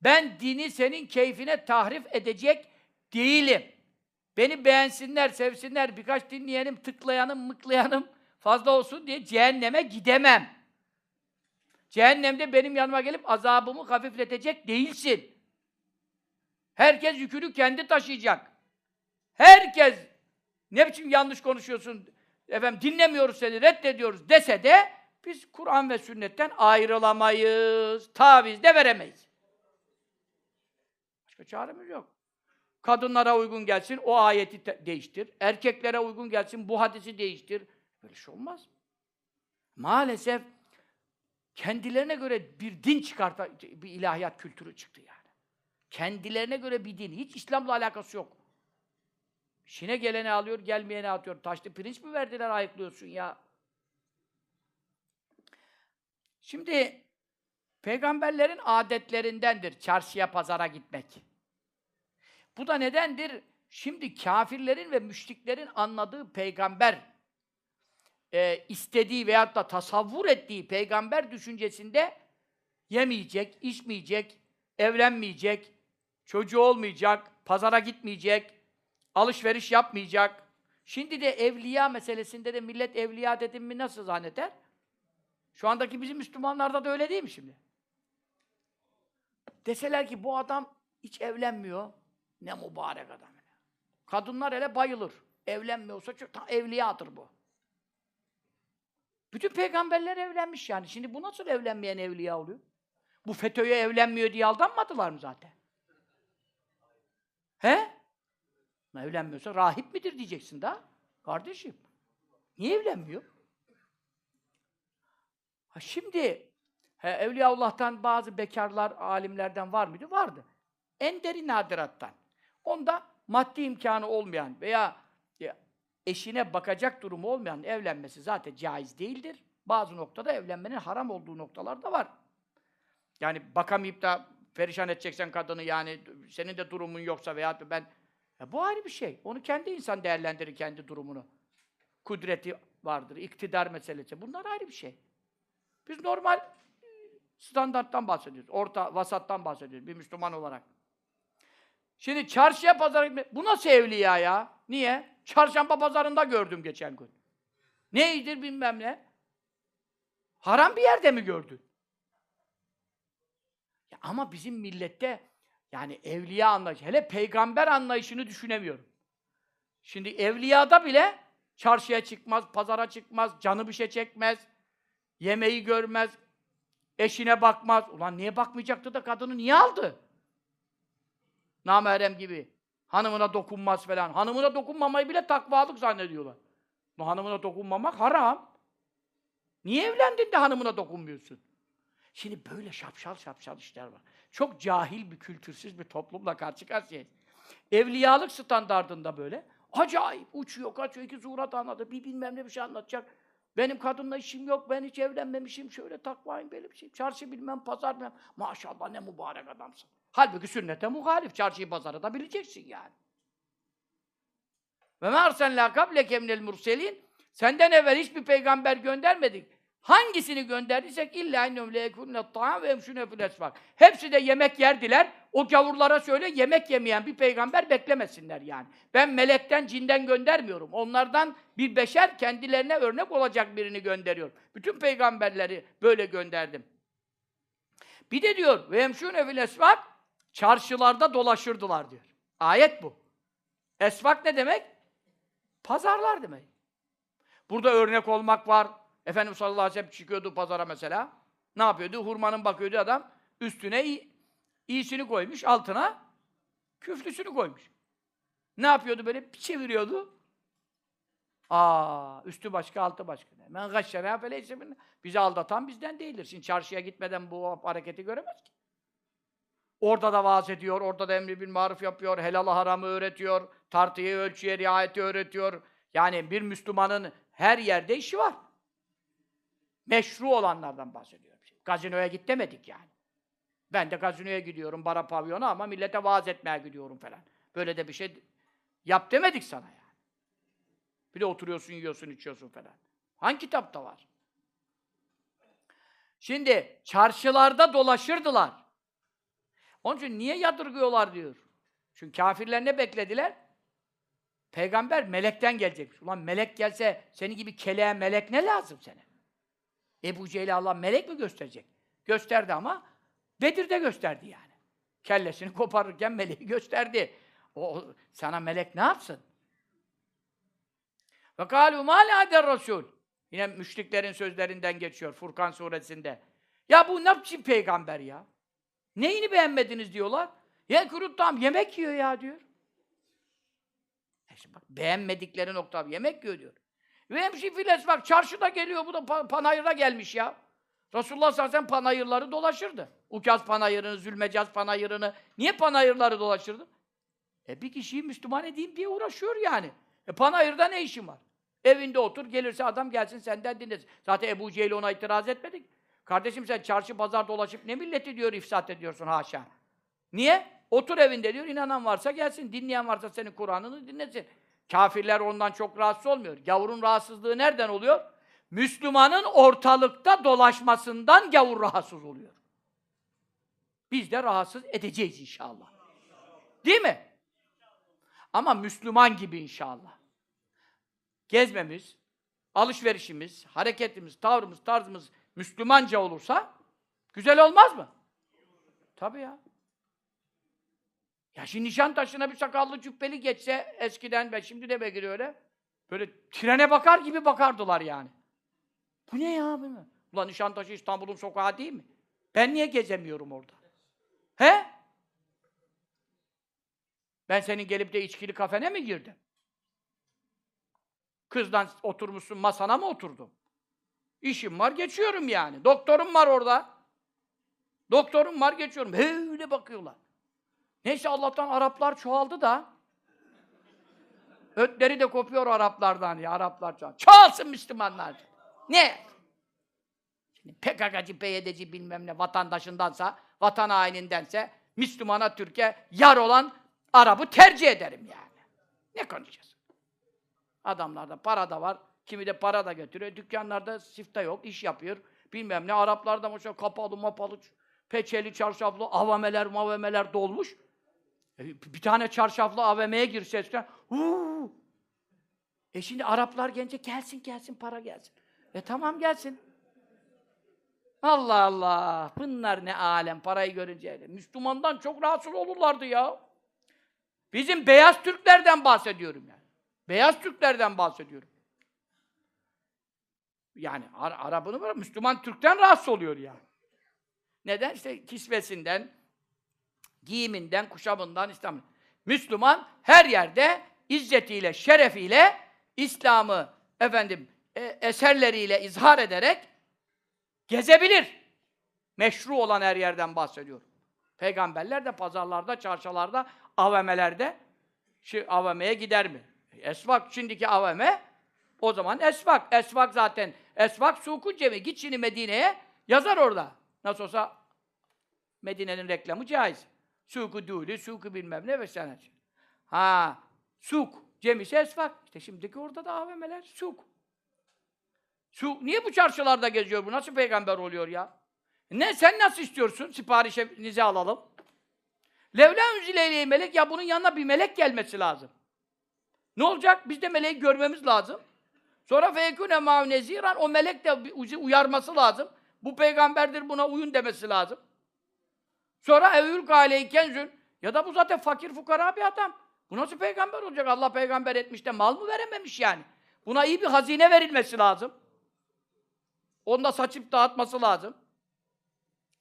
ben dini senin keyfine tahrif edecek değilim. Beni beğensinler, sevsinler, birkaç dinleyenim, tıklayanım, mıklayanım fazla olsun diye cehenneme gidemem. Cehennemde benim yanıma gelip azabımı hafifletecek değilsin. Herkes yükünü kendi taşıyacak. Herkes ne biçim yanlış konuşuyorsun, efendim dinlemiyoruz seni, reddediyoruz dese de biz Kur'an ve sünnetten ayrılamayız, taviz de veremeyiz. Başka çaremiz yok. Kadınlara uygun gelsin, o ayeti te- değiştir. Erkeklere uygun gelsin, bu hadisi değiştir. Böyle şey olmaz. Maalesef kendilerine göre bir din çıkarta, bir ilahiyat kültürü çıktı yani. Kendilerine göre bir din. Hiç İslam'la alakası yok. İşine geleni alıyor, gelmeyeni atıyor. Taşlı pirinç mi verdiler ayıklıyorsun ya? Şimdi peygamberlerin adetlerindendir çarşıya pazara gitmek. Bu da nedendir? Şimdi kafirlerin ve müşriklerin anladığı peygamber e, istediği veyahut da tasavvur ettiği peygamber düşüncesinde yemeyecek, içmeyecek, evlenmeyecek, çocuğu olmayacak, pazara gitmeyecek, alışveriş yapmayacak. Şimdi de evliya meselesinde de millet evliya dedim mi nasıl zanneder? Şu andaki bizim Müslümanlarda da öyle değil mi şimdi? Deseler ki bu adam hiç evlenmiyor. Ne mübarek adam. Kadınlar hele bayılır. Evlenmiyorsa çok evliyadır bu. Bütün peygamberler evlenmiş yani. Şimdi bu nasıl evlenmeyen evliya oluyor? Bu FETÖ'ye evlenmiyor diye aldanmadılar mı zaten? He? Evlenmiyorsa rahip midir diyeceksin da. Kardeşim. Niye evlenmiyor? Ha şimdi he, Evliyaullah'tan bazı bekarlar, alimlerden var mıydı? Vardı. En derin nadirattan. Onda maddi imkanı olmayan veya ya, eşine bakacak durumu olmayan evlenmesi zaten caiz değildir. Bazı noktada evlenmenin haram olduğu noktalar da var. Yani bakamayıp da perişan edeceksen kadını yani senin de durumun yoksa veya ben ya bu ayrı bir şey. Onu kendi insan değerlendirir kendi durumunu. Kudreti vardır, iktidar meselesi. Bunlar ayrı bir şey. Biz normal standarttan bahsediyoruz. Orta, vasattan bahsediyoruz bir Müslüman olarak. Şimdi çarşıya pazara gitmek, bu nasıl evliya ya? Niye? Çarşamba pazarında gördüm geçen gün. Neydir bilmem ne. Haram bir yerde mi gördün? Ya Ama bizim millette yani evliya anlayışı, hele peygamber anlayışını düşünemiyorum. Şimdi evliyada bile çarşıya çıkmaz, pazara çıkmaz, canı bir şey çekmez, yemeği görmez, eşine bakmaz. Ulan niye bakmayacaktı da kadını niye aldı? Namerem gibi. Hanımına dokunmaz falan. Hanımına dokunmamayı bile takvalık zannediyorlar. Bu hanımına dokunmamak haram. Niye evlendin de hanımına dokunmuyorsun? Şimdi böyle şapşal şapşal işler var. Çok cahil bir, kültürsüz bir toplumla karşı karşıyayız. Evliyalık standardında böyle. Acayip uçuyor, kaçıyor, iki zuhurat anladı, bir bilmem ne bir şey anlatacak. Benim kadınla işim yok, ben hiç evlenmemişim, şöyle takvayım, böyle bir şey. Çarşı bilmem, pazar bilmem. Maşallah ne mübarek adamsın. Halbuki sünnete muhalif, çarşıyı pazarı da bileceksin yani. Ve mâ arsenlâ kableke minel murselîn Senden evvel hiçbir peygamber göndermedik. Hangisini gönderdiysek illa innehum leyekunne ta'am ve emşune fil esvak. Hepsi de yemek yerdiler. O gavurlara söyle yemek yemeyen bir peygamber beklemesinler yani. Ben melekten, cinden göndermiyorum. Onlardan bir beşer kendilerine örnek olacak birini gönderiyorum. Bütün peygamberleri böyle gönderdim. Bir de diyor ve emşune fil esvak çarşılarda dolaşırdılar diyor. Ayet bu. Esvak ne demek? Pazarlar demek. Burada örnek olmak var. Efendimiz sallallahu aleyhi ve sellem çıkıyordu pazara mesela. Ne yapıyordu? Hurmanın bakıyordu adam. Üstüne iyi, iyisini koymuş, altına küflüsünü koymuş. Ne yapıyordu böyle? Bir çeviriyordu. Aa, üstü başka, altı başka. Men gaşşere feleyse Bizi aldatan bizden değildir. Şimdi çarşıya gitmeden bu hareketi göremez ki. Orada da vaaz ediyor, orada da emri bil maruf yapıyor, helal haramı öğretiyor, tartıyı, ölçüye, riayeti öğretiyor. Yani bir Müslümanın her yerde işi var. Meşru olanlardan bahsediyorum. Gazinoya git demedik yani. Ben de gazinoya gidiyorum, bara pavyona ama millete vaaz etmeye gidiyorum falan. Böyle de bir şey yap demedik sana yani. Bir de oturuyorsun, yiyorsun, içiyorsun falan. Hangi kitapta var? Şimdi çarşılarda dolaşırdılar. Onun için niye yadırgıyorlar diyor. Çünkü kafirler ne beklediler? Peygamber melekten gelecekmiş. Ulan melek gelse senin gibi keleğe melek ne lazım sana? Ebu Cehil'e Allah melek mi gösterecek? Gösterdi ama Bedir'de gösterdi yani. Kellesini koparırken meleği gösterdi. O sana melek ne yapsın? Ve kâlû mâ rasûl. Yine müşriklerin sözlerinden geçiyor Furkan suresinde. Ya bu ne biçim peygamber ya? Neyini beğenmediniz diyorlar. Ya kurut tam yemek yiyor ya diyor. İşte bak beğenmedikleri nokta yemek yiyor diyor. Ve hemşi files bak çarşıda geliyor bu da pa- panayırda gelmiş ya. Resulullah sallallahu aleyhi panayırları dolaşırdı. Ukaz panayırını, Zülmecaz panayırını. Niye panayırları dolaşırdı? E bir kişiyi Müslüman edeyim diye uğraşıyor yani. E panayırda ne işin var? Evinde otur, gelirse adam gelsin senden dinlesin. Zaten Ebu Cehil ona itiraz etmedik. Kardeşim sen çarşı pazar dolaşıp ne milleti diyor ifsat ediyorsun haşa. Niye? Otur evinde diyor, inanan varsa gelsin, dinleyen varsa senin Kur'an'ını dinlesin. Kafirler ondan çok rahatsız olmuyor. Gavurun rahatsızlığı nereden oluyor? Müslümanın ortalıkta dolaşmasından gavur rahatsız oluyor. Biz de rahatsız edeceğiz inşallah. Değil mi? Ama Müslüman gibi inşallah. Gezmemiz, alışverişimiz, hareketimiz, tavrımız, tarzımız Müslümanca olursa güzel olmaz mı? Tabii ya. Ya şimdi Nişantaşı'na bir sakallı cübbeli geçse eskiden ve şimdi de belki öyle. Böyle trene bakar gibi bakardılar yani. Bu ne ya? Bu ne? Ulan Nişantaşı İstanbul'un sokağı değil mi? Ben niye gezemiyorum orada? He? Ben senin gelip de içkili kafene mi girdim? Kızdan oturmuşsun masana mı oturdum? İşim var geçiyorum yani. Doktorum var orada. Doktorum var geçiyorum. Öyle bakıyorlar. Neyse Allah'tan Araplar çoğaldı da ötleri de kopuyor Araplardan ya Araplar çoğaldı. Çoğalsın Müslümanlar. Ne? Şimdi PKK'cı, PYD'ci bilmem ne vatandaşındansa, vatan hainindense Müslümana, Türkiye yar olan Arap'ı tercih ederim yani. Ne konuşacağız? Adamlarda para da var, kimi de para da götürüyor. Dükkanlarda sifte yok, iş yapıyor. Bilmem ne, Araplarda mesela kapalı mapalı, peçeli, çarşaflı, avameler, mavemeler dolmuş. E, bir tane çarşaflı AVM'ye girse eskiden, huu! E şimdi Araplar gelince gelsin gelsin para gelsin. E tamam gelsin. Allah Allah! Bunlar ne alem parayı görünce. Müslümandan çok rahatsız olurlardı ya. Bizim beyaz Türklerden bahsediyorum yani. Beyaz Türklerden bahsediyorum. Yani Ar Arap'ını bırak, Müslüman Türk'ten rahatsız oluyor yani. Neden? İşte kisvesinden, giyiminden, kuşamından, İslam'ın. Müslüman her yerde izzetiyle, şerefiyle İslam'ı efendim e, eserleriyle izhar ederek gezebilir. Meşru olan her yerden bahsediyorum. Peygamberler de pazarlarda, çarşılarda, AVM'lerde şu AVM'ye gider mi? Esvak, şimdiki AVM o zaman esvak. Esvak zaten. Esvak sukun cemi. Git şimdi Medine'ye yazar orada. Nasıl olsa Medine'nin reklamı caiz. Suku dûlü, suku bilmem ne vesaire. Ha, suk. Cemisi esvak. İşte şimdiki orada da AVM'ler suk. Su, niye bu çarşılarda geziyor bu? Nasıl peygamber oluyor ya? Ne, sen nasıl istiyorsun? Siparişinizi alalım. Levla unzileyleyi melek, ya bunun yanına bir melek gelmesi lazım. Ne olacak? Biz de meleği görmemiz lazım. Sonra feyekûne mâhu neziran, o melek de uyarması lazım. Bu peygamberdir, buna uyun demesi lazım. Sonra evül kâleyken ya da bu zaten fakir fukara bir adam. Bu nasıl peygamber olacak? Allah peygamber etmiş de mal mı verememiş yani? Buna iyi bir hazine verilmesi lazım. Onu da saçıp dağıtması lazım.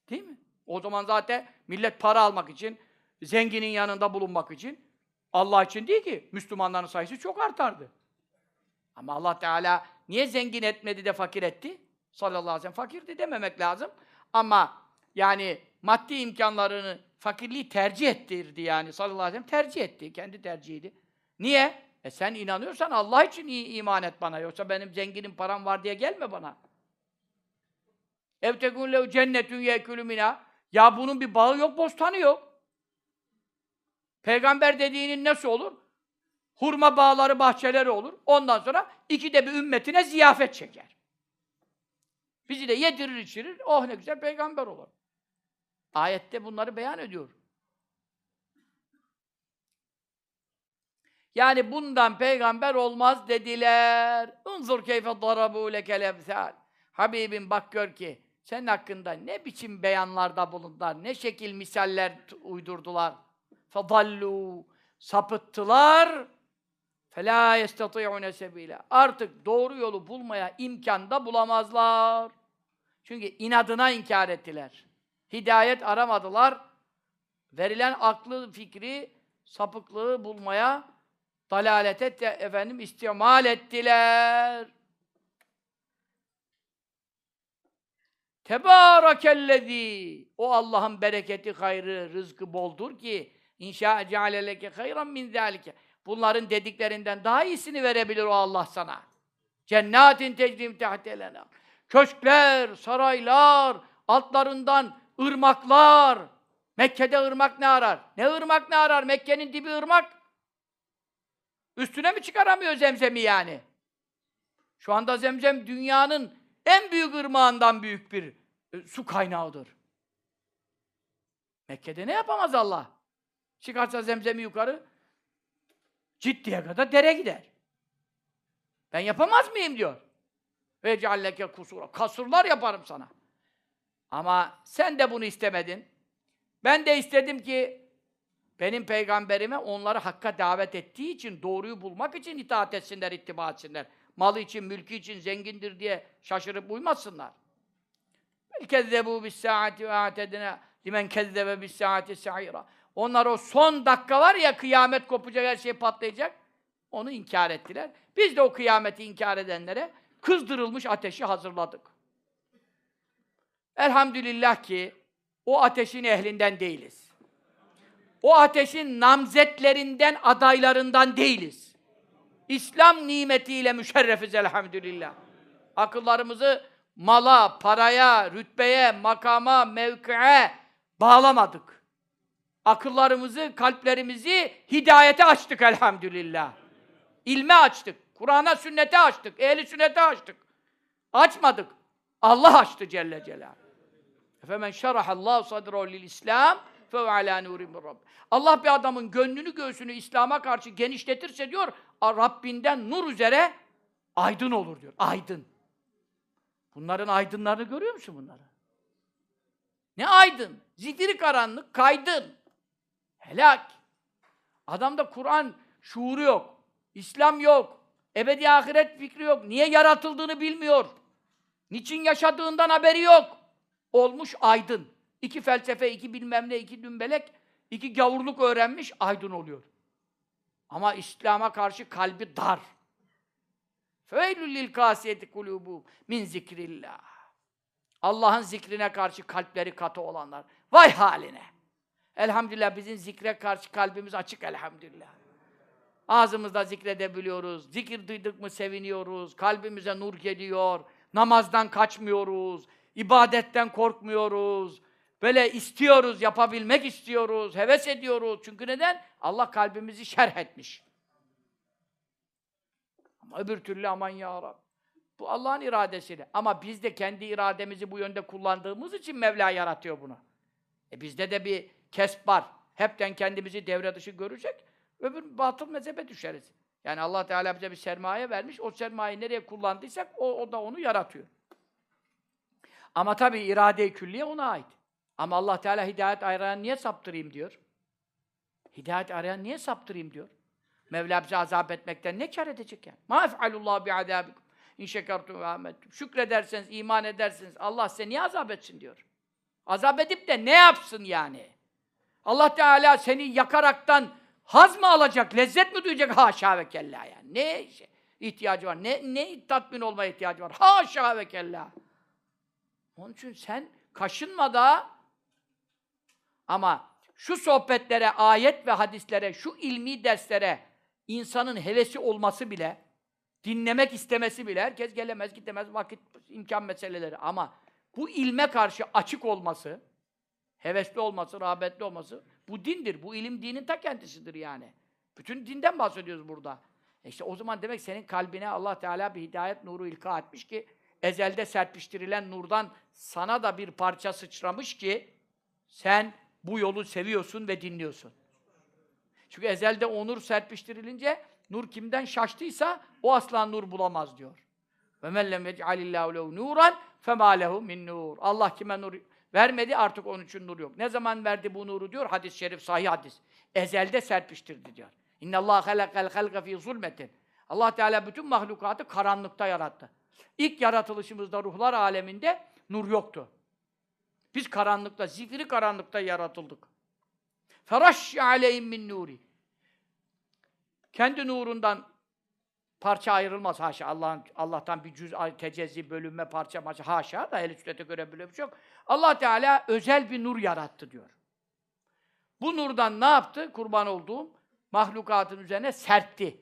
Değil mi? O zaman zaten millet para almak için, zenginin yanında bulunmak için, Allah için değil ki. Müslümanların sayısı çok artardı. Ama Allah Teala niye zengin etmedi de fakir etti? Sallallahu aleyhi ve sellem fakirdi dememek lazım. Ama yani maddi imkanlarını, fakirliği tercih ettirdi yani sallallahu aleyhi ve sellem tercih etti. Kendi tercihiydi. Niye? E sen inanıyorsan Allah için iyi iman et bana. Yoksa benim zenginim param var diye gelme bana. Evtekun lehu cennetun yekülü mina. Ya bunun bir bağı yok, bostanı yok. Peygamber dediğinin nasıl olur? Hurma bağları, bahçeleri olur. Ondan sonra iki de bir ümmetine ziyafet çeker. Bizi de yedirir içirir. Oh ne güzel peygamber olur. Ayette bunları beyan ediyor. Yani bundan peygamber olmaz dediler. Unzur keyfe darabu lekel emsal. Habibim bak gör ki senin hakkında ne biçim beyanlarda bulundular, ne şekil misaller uydurdular. Fadallu sapıttılar. Fela yestati'une sebila. Artık doğru yolu bulmaya imkan da bulamazlar. Çünkü inadına inkar ettiler. Hidayet aramadılar. Verilen aklı, fikri, sapıklığı bulmaya, dalalete de, efendim istimal ettiler. Tebârakellezî O Allah'ın bereketi, hayrı, rızkı boldur ki inşa cealeleke hayran min zâlike Bunların dediklerinden daha iyisini verebilir o Allah sana. Cennetin tecrim tehtelena. Köşkler, saraylar, altlarından ırmaklar. Mekke'de ırmak ne arar? Ne ırmak ne arar? Mekke'nin dibi ırmak. Üstüne mi çıkaramıyor zemzemi yani? Şu anda zemzem dünyanın en büyük ırmağından büyük bir e, su kaynağıdır. Mekke'de ne yapamaz Allah? Çıkarsa zemzemi yukarı, ciddiye kadar dere gider. Ben yapamaz mıyım diyor. Ve cealleke kusura. Kasurlar yaparım sana. Ama sen de bunu istemedin. Ben de istedim ki benim peygamberime onları hakka davet ettiği için, doğruyu bulmak için itaat etsinler, ittiba etsinler. Malı için, mülkü için zengindir diye şaşırıp uymasınlar. Kezzebu bis saati ve atedine limen kezzebe bis saati sa'ira. Onlar o son dakika var ya kıyamet kopacak, her şey patlayacak. Onu inkar ettiler. Biz de o kıyameti inkar edenlere kızdırılmış ateşi hazırladık. Elhamdülillah ki o ateşin ehlinden değiliz. O ateşin namzetlerinden, adaylarından değiliz. İslam nimetiyle müşerrefiz elhamdülillah. Akıllarımızı mala, paraya, rütbeye, makama, mevkiye bağlamadık. Akıllarımızı, kalplerimizi hidayete açtık elhamdülillah. İlme açtık. Kur'an'a, sünnete açtık. Ehli sünnete açtık. Açmadık. Allah açtı Celle Celaluhu. Efemen şerahallahu sadrahu lil İslam fe ala nurin Rabb. Allah bir adamın gönlünü, göğsünü İslam'a karşı genişletirse diyor, Rabbinden nur üzere aydın olur diyor. Aydın. Bunların aydınlarını görüyor musun bunları? Ne aydın? Zifiri karanlık, kaydın. Helak. Adamda Kur'an şuuru yok. İslam yok. Ebedi ahiret fikri yok. Niye yaratıldığını bilmiyor. Niçin yaşadığından haberi yok. Olmuş aydın. İki felsefe, iki bilmem ne, iki dümbelek, iki gavurluk öğrenmiş, aydın oluyor. Ama İslam'a karşı kalbi dar. Feylül lil kasiyeti kulubu min zikrillah. Allah'ın zikrine karşı kalpleri katı olanlar. Vay haline. Elhamdülillah bizim zikre karşı kalbimiz açık elhamdülillah. Ağzımızda zikredebiliyoruz. Zikir duyduk mu seviniyoruz. Kalbimize nur geliyor. Namazdan kaçmıyoruz. ibadetten korkmuyoruz. Böyle istiyoruz, yapabilmek istiyoruz, heves ediyoruz. Çünkü neden? Allah kalbimizi şerh etmiş. Ama öbür türlü aman ya Rab. Bu Allah'ın iradesiyle. Ama biz de kendi irademizi bu yönde kullandığımız için Mevla yaratıyor bunu. E bizde de bir kesp var. Hepten kendimizi devre dışı görecek. Öbür batıl mezhebe düşeriz. Yani Allah Teala bize bir sermaye vermiş. O sermayeyi nereye kullandıysak o, o da onu yaratıyor. Ama tabii irade-i külliye ona ait. Ama Allah Teala hidayet arayan niye saptırayım diyor. Hidayet arayan niye saptırayım diyor. Mevla bizi azap etmekten ne kar edecek yani? Ma ef'alullahu bi'adabikum. İn şekertum ve amettum. Şükrederseniz, iman edersiniz. Allah size niye azap etsin diyor. Azap edip de ne yapsın yani? Allah Teala seni yakaraktan haz mı alacak, lezzet mi duyacak? Haşa ve kella yani. Ne ihtiyacı var? Ne, ne tatmin olmaya ihtiyacı var? Haşa ve kella. Onun için sen kaşınma da ama şu sohbetlere, ayet ve hadislere, şu ilmi derslere insanın hevesi olması bile, dinlemek istemesi bile, herkes gelemez, gidemez, vakit, imkan meseleleri. Ama bu ilme karşı açık olması, hevesli olması, rağbetli olması, bu dindir. Bu ilim dinin ta kendisidir yani. Bütün dinden bahsediyoruz burada. E İşte o zaman demek senin kalbine Allah Teala bir hidayet nuru ilka etmiş ki, ezelde serpiştirilen nurdan sana da bir parça sıçramış ki, sen bu yolu seviyorsun ve dinliyorsun. Çünkü ezelde o nur serpiştirilince nur kimden şaştıysa o asla nur bulamaz diyor. Ve men lem yec'alillahu lehu nuran fema min nur. Allah kime nur vermedi artık onun için nur yok. Ne zaman verdi bu nuru diyor hadis-i şerif sahih hadis. Ezelde serpiştirdi diyor. İnnallâhe halakal halqa fî zulmetin. Allah Teala bütün mahlukatı karanlıkta yarattı. İlk yaratılışımızda ruhlar aleminde nur yoktu. Biz karanlıkta, zifiri karanlıkta yaratıldık. Feraşşi aleyhim min nuri. Kendi nurundan parça ayrılmaz haşa. Allah'ın Allah'tan bir cüz tecezzi, bölünme, parça maça haşa da ehl sünnete göre böyle bir şey yok. Allah Teala özel bir nur yarattı diyor. Bu nurdan ne yaptı? Kurban olduğum mahlukatın üzerine serpti.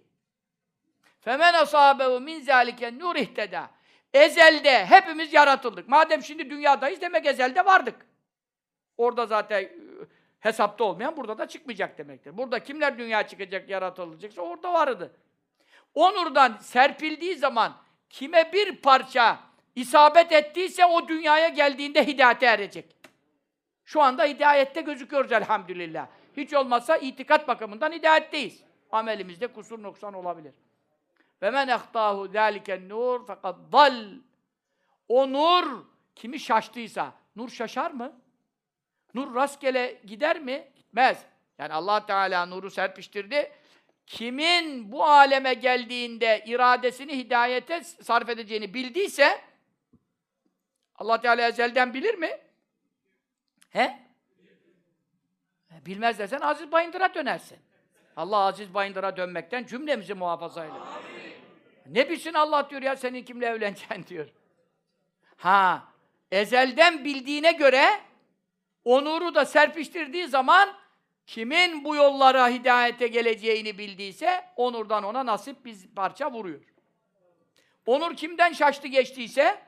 Femen asabehu min zalike nur ihteda. Ezelde hepimiz yaratıldık. Madem şimdi dünyadayız demek ezelde vardık. Orada zaten e, hesapta olmayan burada da çıkmayacak demektir. Burada kimler dünya çıkacak, yaratılacaksa orada vardı. O nurdan serpildiği zaman kime bir parça isabet ettiyse o dünyaya geldiğinde hidayete erecek. Şu anda hidayette gözüküyoruz elhamdülillah. Hiç olmazsa itikat bakımından hidayetteyiz. Amelimizde kusur noksan olabilir. Ve men ehtahu zâliken nur fakat dal. O nur kimi şaştıysa, nur şaşar mı? Nur rastgele gider mi? Gitmez. Yani Allah Teala nuru serpiştirdi. Kimin bu aleme geldiğinde iradesini hidayete sarf edeceğini bildiyse Allah Teala ezelden bilir mi? He? Bilmez desen Aziz Bayındır'a dönersin. Allah Aziz Bayındır'a dönmekten cümlemizi muhafaza eyle. Ne bilsin Allah diyor ya senin kimle evleneceksin diyor. Ha, ezelden bildiğine göre o nuru da serpiştirdiği zaman kimin bu yollara hidayete geleceğini bildiyse o nurdan ona nasip bir parça vuruyor. Onur kimden şaştı geçtiyse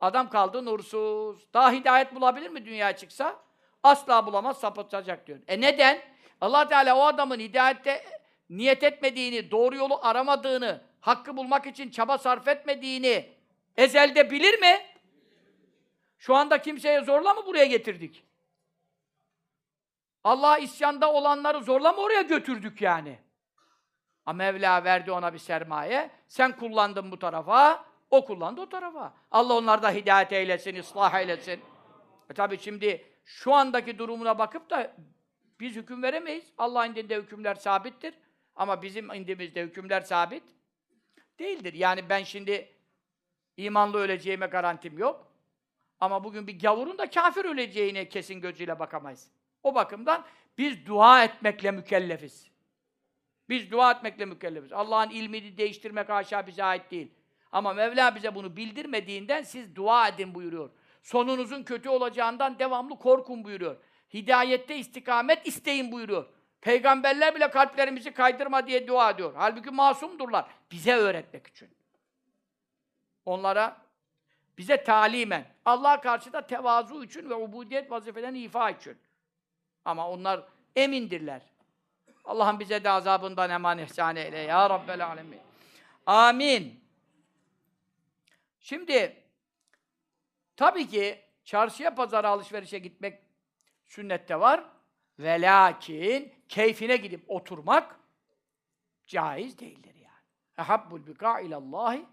adam kaldı nursuz. Daha hidayet bulabilir mi dünya çıksa? Asla bulamaz, sapıtacak diyor. E neden? Allah Teala o adamın hidayette niyet etmediğini, doğru yolu aramadığını, hakkı bulmak için çaba sarf etmediğini ezelde bilir mi? Şu anda kimseye zorla mı buraya getirdik? Allah isyanda olanları zorla mı oraya götürdük yani? Ama Mevla verdi ona bir sermaye. Sen kullandın bu tarafa, o kullandı o tarafa. Allah onlarda hidayet eylesin, ıslah eylesin. E tabi şimdi şu andaki durumuna bakıp da biz hüküm veremeyiz. Allah indinde hükümler sabittir. Ama bizim indimizde hükümler sabit değildir. Yani ben şimdi imanlı öleceğime garantim yok. Ama bugün bir gavurun da kafir öleceğine kesin gözüyle bakamayız. O bakımdan biz dua etmekle mükellefiz. Biz dua etmekle mükellefiz. Allah'ın ilmini değiştirmek haşa bize ait değil. Ama Mevla bize bunu bildirmediğinden siz dua edin buyuruyor. Sonunuzun kötü olacağından devamlı korkun buyuruyor. Hidayette istikamet isteyin buyuruyor. Peygamberler bile kalplerimizi kaydırma diye dua ediyor. Halbuki masumdurlar. Bize öğretmek için. Onlara bize talimen, Allah'a karşı da tevazu için ve ubudiyet vazifelerini ifa için. Ama onlar emindirler. Allah'ım bize de azabından eman ihsan eyle ya Rabbel alemin. Amin. Şimdi tabii ki çarşıya pazara alışverişe gitmek sünnette var. Ve lakin keyfine gidip oturmak caiz değildir yani. Ehabbul bika ilallahi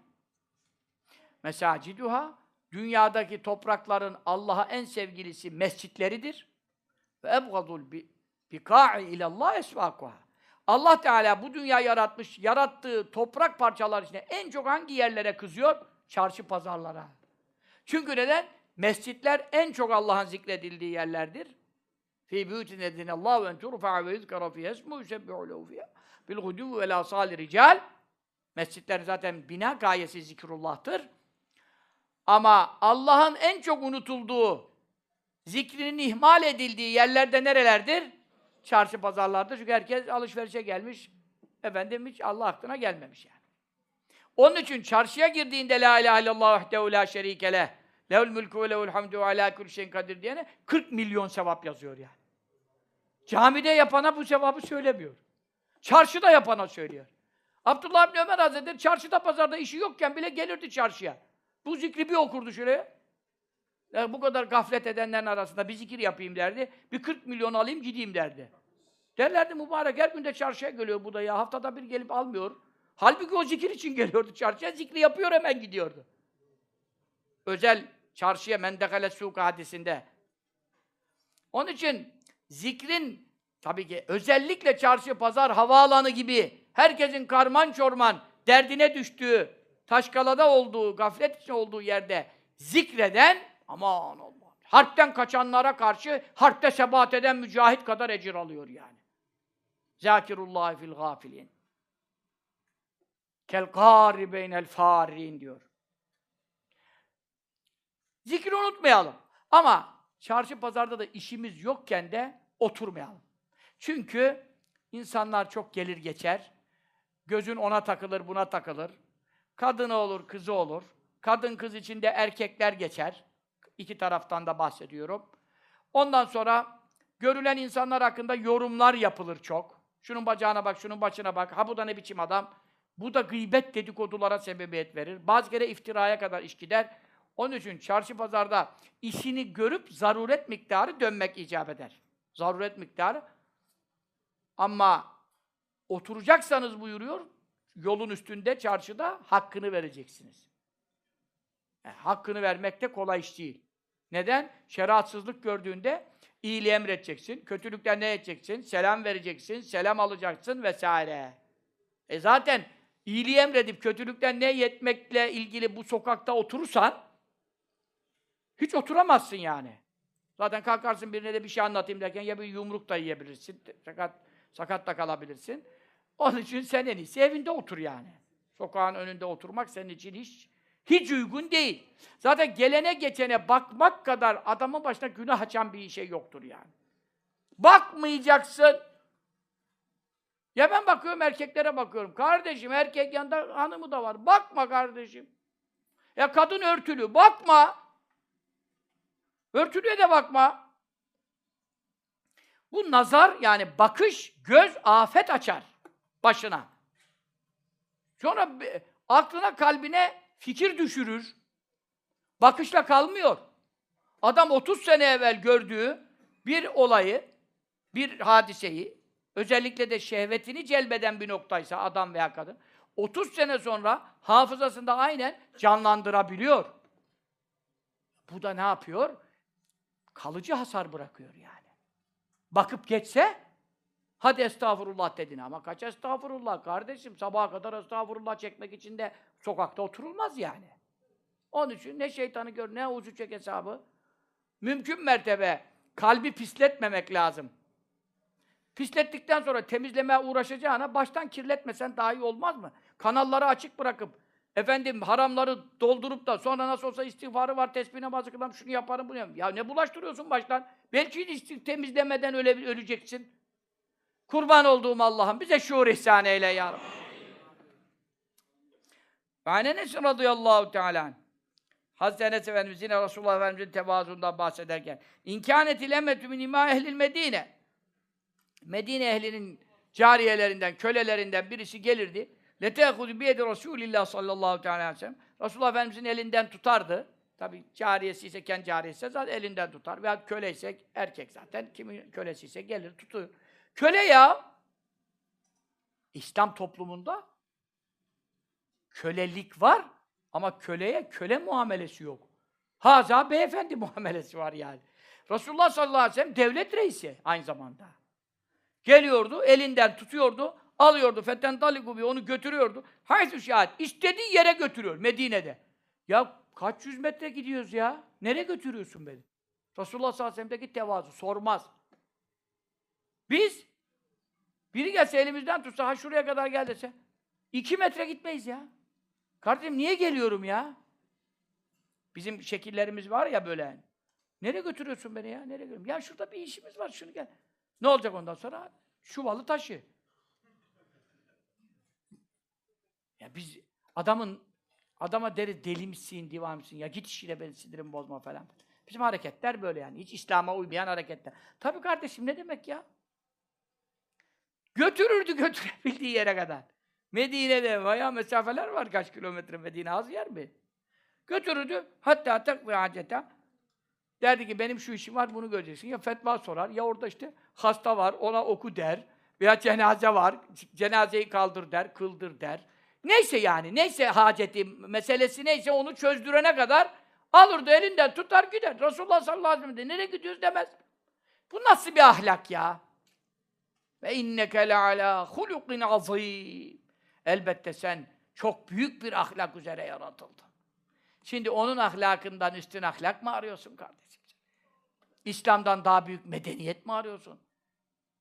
mesaciduha dünyadaki toprakların Allah'a en sevgilisi mescitleridir. Ve ebgadul bi bika'i ilallah esvakuha. Allah Teala bu dünya yaratmış, yarattığı toprak parçaları içinde en çok hangi yerlere kızıyor? Çarşı pazarlara. Çünkü neden? Mescitler en çok Allah'ın zikredildiği yerlerdir. Fî bûtin edinallâhu en turfa'a ve yuzkara fîhâ ismu yusebbihu lehu fîhâ bil vel âsâli rical. Mescitler zaten bina gayesi zikrullah'tır. Ama Allah'ın en çok unutulduğu, zikrinin ihmal edildiği yerlerde nerelerdir? Çarşı pazarlarda. Çünkü herkes alışverişe gelmiş. Efendim hiç Allah aklına gelmemiş yani. Onun için çarşıya girdiğinde La ilahe illallah vahdehu la şerike leh lehul mülkü ve lehul hamdu ve alâ kulli şeyin kadir diyene 40 milyon sevap yazıyor yani. Camide yapana bu sevabı söylemiyor. Çarşıda yapana söylüyor. Abdullah İbni Ömer Hazretleri çarşıda pazarda işi yokken bile gelirdi çarşıya. Bu zikri bir okurdu şuraya. Ya bu kadar gaflet edenlerin arasında bir zikir yapayım derdi. Bir 40 milyon alayım gideyim derdi. Derlerdi mübarek her gün de çarşıya geliyor bu da ya. Haftada bir gelip almıyor. Halbuki o zikir için geliyordu çarşıya. Zikri yapıyor hemen gidiyordu. Özel çarşıya mendekale suka hadisinde. Onun için zikrin tabii ki özellikle çarşı, pazar, havaalanı gibi herkesin karman çorman derdine düştüğü, taşkalada olduğu, gaflet için olduğu yerde zikreden aman Allah. Harpten kaçanlara karşı harpte sebat eden mücahit kadar ecir alıyor yani. Zakirullah fil gafilin. Kel kâri beynel fârin diyor. Zikri unutmayalım. Ama çarşı pazarda da işimiz yokken de oturmayalım. Çünkü insanlar çok gelir geçer. Gözün ona takılır, buna takılır. Kadını olur, kızı olur. Kadın kız içinde erkekler geçer. İki taraftan da bahsediyorum. Ondan sonra görülen insanlar hakkında yorumlar yapılır çok. Şunun bacağına bak, şunun başına bak. Ha bu da ne biçim adam? Bu da gıybet dedikodulara sebebiyet verir. Bazı kere iftiraya kadar iş gider. Onun için çarşı pazarda işini görüp zaruret miktarı dönmek icap eder. Zaruret miktarı. Ama oturacaksanız buyuruyor, yolun üstünde, çarşıda hakkını vereceksiniz. Yani hakkını vermek de kolay iş değil. Neden? Şeriatsızlık gördüğünde iyiliği emredeceksin, kötülükten ne edeceksin? Selam vereceksin, selam alacaksın vesaire. E zaten iyiliği emredip kötülükten ne yetmekle ilgili bu sokakta oturursan hiç oturamazsın yani. Zaten kalkarsın birine de bir şey anlatayım derken ya bir yumruk da yiyebilirsin, sakat, sakat da kalabilirsin. Onun için sen en iyisi evinde otur yani. Sokağın önünde oturmak senin için hiç hiç uygun değil. Zaten gelene geçene bakmak kadar adamın başına günah açan bir şey yoktur yani. Bakmayacaksın. Ya ben bakıyorum erkeklere bakıyorum. Kardeşim erkek yanında hanımı da var. Bakma kardeşim. Ya kadın örtülü. Bakma. Örtülüye de bakma. Bu nazar yani bakış göz afet açar başına. Sonra aklına kalbine fikir düşürür. Bakışla kalmıyor. Adam 30 sene evvel gördüğü bir olayı, bir hadiseyi, özellikle de şehvetini celbeden bir noktaysa adam veya kadın, 30 sene sonra hafızasında aynen canlandırabiliyor. Bu da ne yapıyor? kalıcı hasar bırakıyor yani. Bakıp geçse hadi estağfurullah dedin ama kaç estağfurullah kardeşim sabaha kadar estağfurullah çekmek için de sokakta oturulmaz yani. Onun için ne şeytanı gör ne ucu çek hesabı. Mümkün mertebe kalbi pisletmemek lazım. Pislettikten sonra temizlemeye uğraşacağına baştan kirletmesen daha iyi olmaz mı? Kanalları açık bırakıp efendim haramları doldurup da sonra nasıl olsa istiğfarı var, tesbih namazı kılarım, şunu yaparım, bunu yaparım. Ya ne bulaştırıyorsun baştan? Belki hiç temizlemeden öle, öleceksin. Kurban olduğum Allah'ım bize şuur ihsan eyle ya Rabbi. Ve Enes radıyallahu teala. Hazreti Enes Efendimiz yine Resulullah Efendimiz'in tevazuundan bahsederken İmkânetil emmetü min imâ ehlil Medine Medine ehlinin cariyelerinden, kölelerinden birisi gelirdi. Letehudu biyedi Resulillah sallallahu teala aleyhi. Resulullah Efendimiz'in elinden tutardı. Tabi cariyesi ise kendi cariyesi ise zaten elinden tutar. Veya köle ise erkek zaten. Kimin kölesi ise gelir tutuyor. Köle ya İslam toplumunda kölelik var ama köleye köle muamelesi yok. Haza beyefendi muamelesi var yani. Resulullah sallallahu aleyhi ve sellem devlet reisi aynı zamanda. Geliyordu, elinden tutuyordu, alıyordu. Fetten taligubi onu götürüyordu. Haysu şahit. istediği yere götürüyor Medine'de. Ya kaç yüz metre gidiyoruz ya? Nereye götürüyorsun beni? Resulullah sallallahu aleyhi ve sellem'deki tevazu sormaz. Biz biri gelse elimizden tutsa ha şuraya kadar gel dese iki metre gitmeyiz ya. Kardeşim niye geliyorum ya? Bizim şekillerimiz var ya böyle. Nereye götürüyorsun beni ya? Nereye götürüyorum? Ya şurada bir işimiz var şunu gel. Ne olacak ondan sonra? Çuvalı taşı. Ya biz adamın adama deriz deli misin, divan misin? Ya git işine benim sinirimi bozma falan. Bizim hareketler böyle yani. Hiç İslam'a uymayan hareketler. Tabii kardeşim ne demek ya? Götürürdü götürebildiği yere kadar. Medine'de bayağı mesafeler var kaç kilometre Medine az yer mi? Götürürdü. Hatta tek ve aceta Derdi ki benim şu işim var bunu göreceksin. Ya fetva sorar ya orada işte hasta var ona oku der. Veya cenaze var cenazeyi kaldır der, kıldır der. Neyse yani neyse haceti meselesi neyse onu çözdürene kadar alırdı elinden tutar gider. Resulullah sallallahu aleyhi ve sellem de nereye gidiyoruz demez. Bu nasıl bir ahlak ya? Ve inneke le ala hulukin azim. Elbette sen çok büyük bir ahlak üzere yaratıldın. Şimdi onun ahlakından üstün ahlak mı arıyorsun kardeşim? İslam'dan daha büyük medeniyet mi arıyorsun?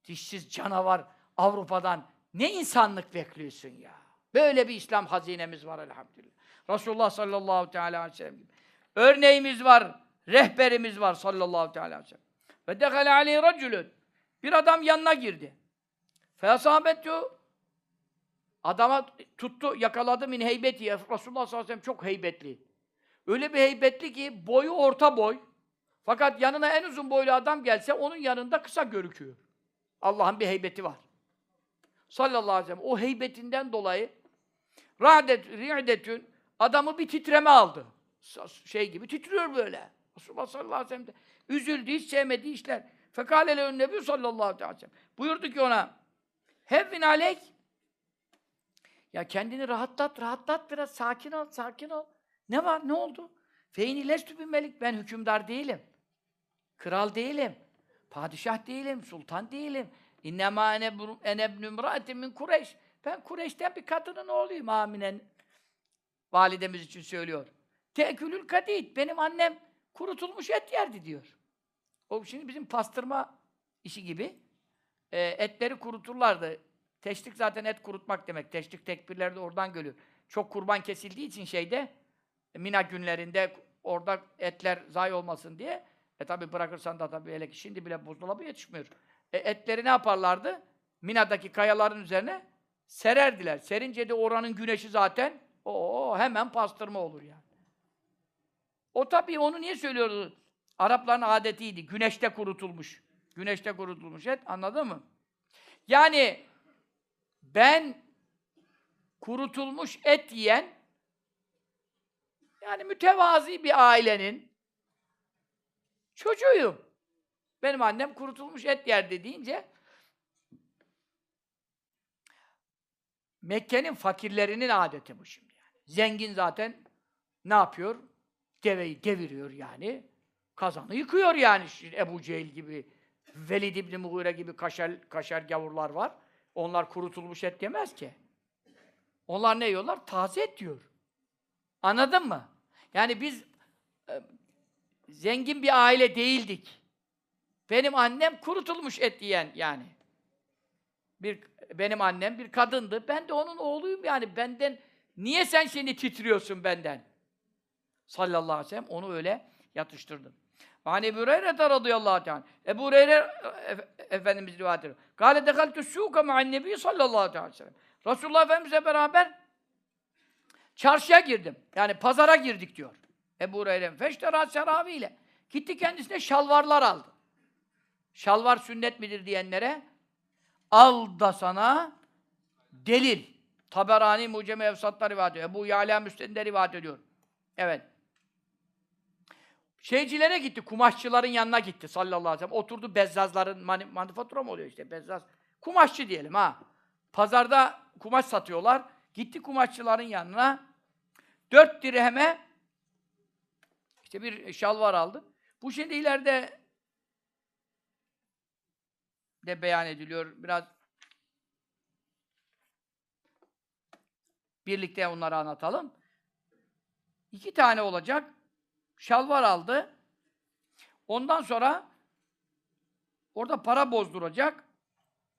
Dişsiz canavar Avrupa'dan ne insanlık bekliyorsun ya? Böyle bir İslam hazinemiz var elhamdülillah. Resulullah sallallahu teala aleyhi ve sellem gibi. Örneğimiz var, rehberimiz var sallallahu teala aleyhi ve sellem. Ve dekale aleyhi racülün. Bir adam yanına girdi. Fesabetü Adama tuttu, yakaladı min heybeti. Resulullah sallallahu aleyhi ve sellem çok heybetli. Öyle bir heybetli ki boyu orta boy. Fakat yanına en uzun boylu adam gelse onun yanında kısa görüküyor. Allah'ın bir heybeti var. Sallallahu aleyhi ve sellem. O heybetinden dolayı ra'det, ri'detün adamı bir titreme aldı. Şey gibi titriyor böyle. Resulullah sallallahu aleyhi ve sellem de üzüldü, hiç sevmediği işler. Fekâlele nebi sallallahu aleyhi ve sellem. Buyurdu ki ona Hevvin aleyk ya kendini rahatlat, rahatlat biraz. Sakin ol, sakin ol. Ne var, ne oldu? Feyni lestü melik. Ben hükümdar değilim. Kral değilim. Padişah değilim, sultan değilim. İnnemâ enebnü mrâetin min Kureyş. Ben Kureyş'ten bir kadının oğluyum aminen. Validemiz için söylüyor. Tekülül kadid. Benim annem kurutulmuş et yerdi diyor. O şimdi bizim pastırma işi gibi. E, etleri kuruturlardı. Teşrik zaten et kurutmak demek. Teşrik tekbirleri de oradan geliyor. Çok kurban kesildiği için şeyde Mina günlerinde orada etler zayi olmasın diye e tabi bırakırsan da tabi hele ki şimdi bile buzdolabı yetişmiyor. E, etleri ne yaparlardı? Mina'daki kayaların üzerine sererdiler. Serince de oranın güneşi zaten o hemen pastırma olur yani. O tabi onu niye söylüyordu? Arapların adetiydi. Güneşte kurutulmuş. Güneşte kurutulmuş et. Anladın mı? Yani ben kurutulmuş et yiyen yani mütevazi bir ailenin çocuğuyum. Benim annem kurutulmuş et yerdi deyince Mekke'nin fakirlerinin adeti bu şimdi yani. Zengin zaten ne yapıyor? Deveyi deviriyor yani. kazanı yıkıyor yani Ebu Cehil gibi, Velid İbni Mughire gibi kaşer, kaşer gavurlar var. Onlar kurutulmuş et yemez ki. Onlar ne yiyorlar? Taze et diyor. Anladın mı? Yani biz e, zengin bir aile değildik. Benim annem kurutulmuş et yiyen yani. Bir benim annem bir kadındı. Ben de onun oğluyum yani. Benden niye sen şimdi titriyorsun benden? Sallallahu aleyhi ve sellem onu öyle yatıştırdı. Hani Ebu Hureyre radıyallahu teala. Ebu Hureyre Efendimiz rivayet ediyor. Kâle dehaltü sûka ma'an nebi sallallahu aleyhi ve sellem. Resulullah Efendimizle beraber çarşıya girdim. Yani pazara girdik diyor. Ebu Hureyre feştera seraviyle. Gitti kendisine şalvarlar aldı. Şalvar sünnet midir diyenlere al da sana delil. Taberani Mucem-i Efsat'ta rivayet ediyor. Ebu Yala Müslim'de rivayet ediyor. Evet. Şeycilere gitti, kumaşçıların yanına gitti sallallahu aleyhi ve sellem. Oturdu bezzazların, mani, manifatura mı oluyor işte bezzaz? Kumaşçı diyelim ha. Pazarda kumaş satıyorlar. Gitti kumaşçıların yanına. Dört dirheme işte bir şalvar aldı. Bu şimdi ileride de beyan ediliyor. Biraz birlikte onları anlatalım. İki tane olacak. Şalvar aldı. Ondan sonra orada para bozduracak.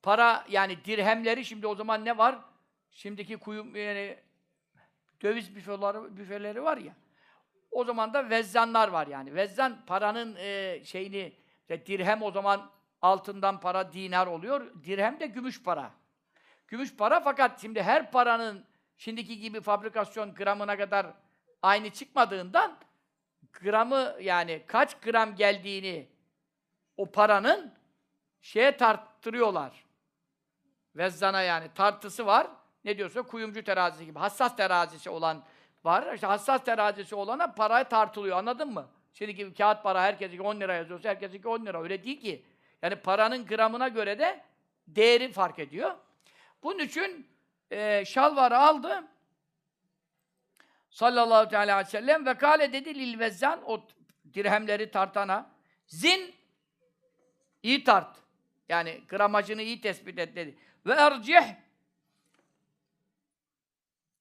Para yani dirhemleri şimdi o zaman ne var? Şimdiki kuyum yani döviz büfeleri, büfeleri var ya. O zaman da vezzanlar var yani. Vezzan paranın e, şeyini işte dirhem o zaman altından para dinar oluyor. Dirhem de gümüş para. Gümüş para fakat şimdi her paranın şimdiki gibi fabrikasyon gramına kadar aynı çıkmadığından gramı yani kaç gram geldiğini o paranın şeye tarttırıyorlar. Vezzana yani tartısı var. Ne diyorsa kuyumcu terazisi gibi. Hassas terazisi olan var. İşte hassas terazisi olana parayı tartılıyor. Anladın mı? Şimdi gibi kağıt para herkesinki 10 lira yazıyorsa herkesinki 10 lira. Öyle değil ki. Yani paranın gramına göre de değeri fark ediyor. Bunun için e, şalvarı aldı. Sallallahu teala aleyhi ve sellem ve kâle dedi lil vezzan o dirhemleri tartana zin iyi tart. Yani gramajını iyi tespit et dedi. Ve ercih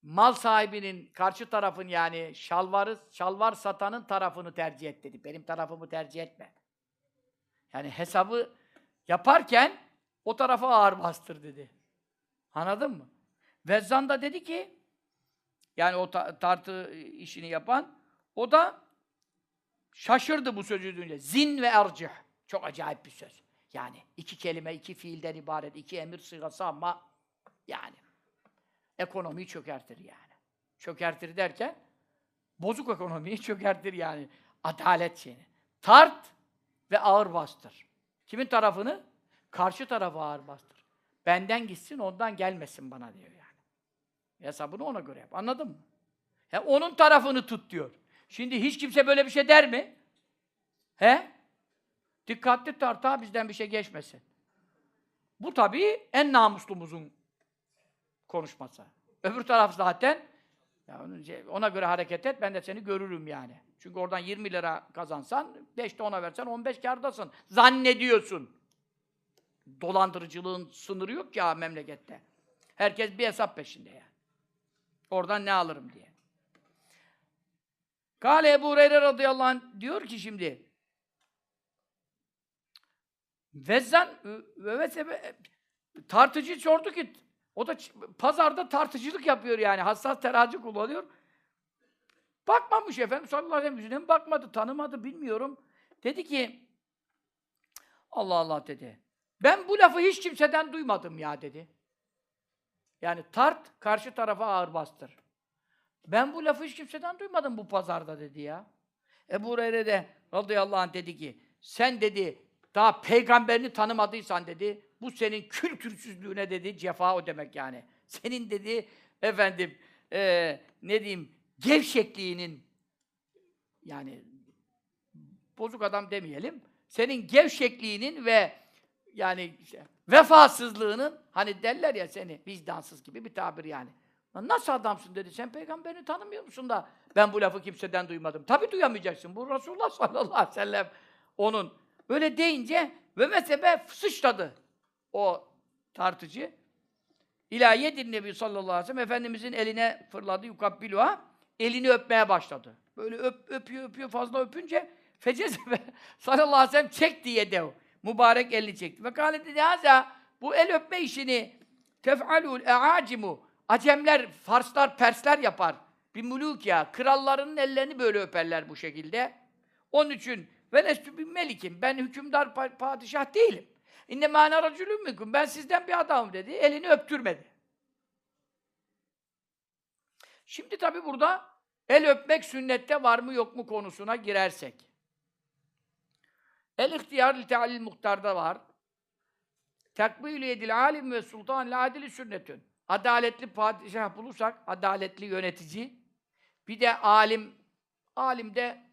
mal sahibinin karşı tarafın yani şalvarı şalvar satanın tarafını tercih et dedi. Benim tarafımı tercih etme. Yani hesabı yaparken o tarafa ağır bastır dedi. Anladın mı? Vezzan da dedi ki yani o ta- tartı işini yapan o da şaşırdı bu sözü duyunca. Zin ve ercih. Çok acayip bir söz. Yani iki kelime, iki fiilden ibaret, iki emir sığası ama yani ekonomiyi çökertir yani. Çökertir derken bozuk ekonomiyi çökertir yani. Adalet şeyini. Tart ve ağır bastır. Kimin tarafını? Karşı tarafı ağır bastır. Benden gitsin, ondan gelmesin bana diyor. Hesabını ona göre yap. Anladın mı? He, onun tarafını tut diyor. Şimdi hiç kimse böyle bir şey der mi? He? Dikkatli tart ha bizden bir şey geçmesin. Bu tabii en namuslumuzun konuşması. Öbür taraf zaten ya ona göre hareket et ben de seni görürüm yani. Çünkü oradan 20 lira kazansan 5 de ona versen 15 kârdasın. Zannediyorsun. Dolandırıcılığın sınırı yok ya memlekette. Herkes bir hesap peşinde yani. Oradan ne alırım diye. Kale Ebu Hureyre radıyallahu anh diyor ki şimdi Vezzan ve ve tartıcı sordu ki o da pazarda tartıcılık yapıyor yani. Hassas terazi kullanıyor. Bakmamış efendim sallallahu aleyhi ve sellem bakmadı, tanımadı bilmiyorum. Dedi ki Allah Allah dedi. Ben bu lafı hiç kimseden duymadım ya dedi. Yani tart, karşı tarafa ağır bastır. Ben bu lafı hiç kimseden duymadım bu pazarda dedi ya. Ebu Hureyre de radıyallahu anh dedi ki, sen dedi, daha peygamberini tanımadıysan dedi, bu senin kültürsüzlüğüne dedi, cefa o demek yani. Senin dedi, efendim, eee, ne diyeyim, gevşekliğinin, yani bozuk adam demeyelim, senin gevşekliğinin ve yani işte, vefasızlığının, hani derler ya seni vicdansız gibi bir tabir yani. Nasıl adamsın dedi. Sen peygamberini tanımıyor musun da ben bu lafı kimseden duymadım. Tabii duyamayacaksın. Bu Resulullah sallallahu aleyhi ve sellem onun. Öyle deyince ve mezhebe sıçradı o tartıcı. İlâ yedin Nebi sallallahu aleyhi ve sellem Efendimizin eline fırladı yukabbiluha. Elini öpmeye başladı. Böyle öp, öpüyor öpüyor fazla öpünce fecezebe sallallahu aleyhi ve sellem çek diye dev. Mübarek elini çekti. Ve kâle dedi haza bu el öpme işini tef'alul e'acimu Acemler, Farslar, Persler yapar. Bir muluk ya. Krallarının ellerini böyle öperler bu şekilde. Onun için ve lestü bin melikim. Ben hükümdar pa- padişah değilim. İnne mâne racülüm müküm. Ben sizden bir adamım dedi. Elini öptürmedi. Şimdi tabi burada el öpmek sünnette var mı yok mu konusuna girersek. El ihtiyar li tealil muhtarda var. Takbîlü yedil alim ve sultan adili sünnetün. Adaletli padişah bulursak, adaletli yönetici, bir de alim, alim de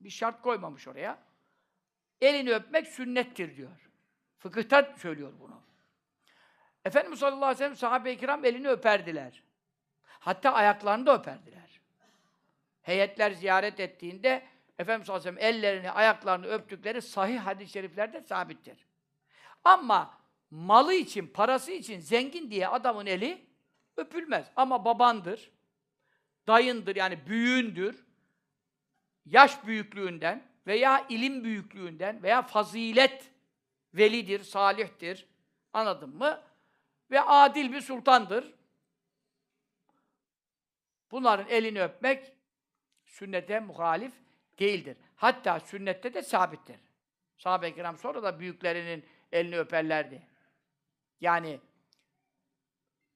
bir şart koymamış oraya. Elini öpmek sünnettir diyor. Fıkıhta söylüyor bunu. Efendimiz sallallahu aleyhi ve sellem sahabe-i kiram elini öperdiler. Hatta ayaklarını da öperdiler. Heyetler ziyaret ettiğinde Efendimiz sallallahu aleyhi ve sellem ellerini, ayaklarını öptükleri sahih hadis-i şeriflerde sabittir. Ama malı için, parası için zengin diye adamın eli öpülmez. Ama babandır, dayındır yani büyüğündür, yaş büyüklüğünden veya ilim büyüklüğünden veya fazilet velidir, salihtir. Anladın mı? Ve adil bir sultandır. Bunların elini öpmek sünnete muhalif değildir. Hatta sünnette de sabittir. Sahabe-i kiram sonra da büyüklerinin elini öperlerdi. Yani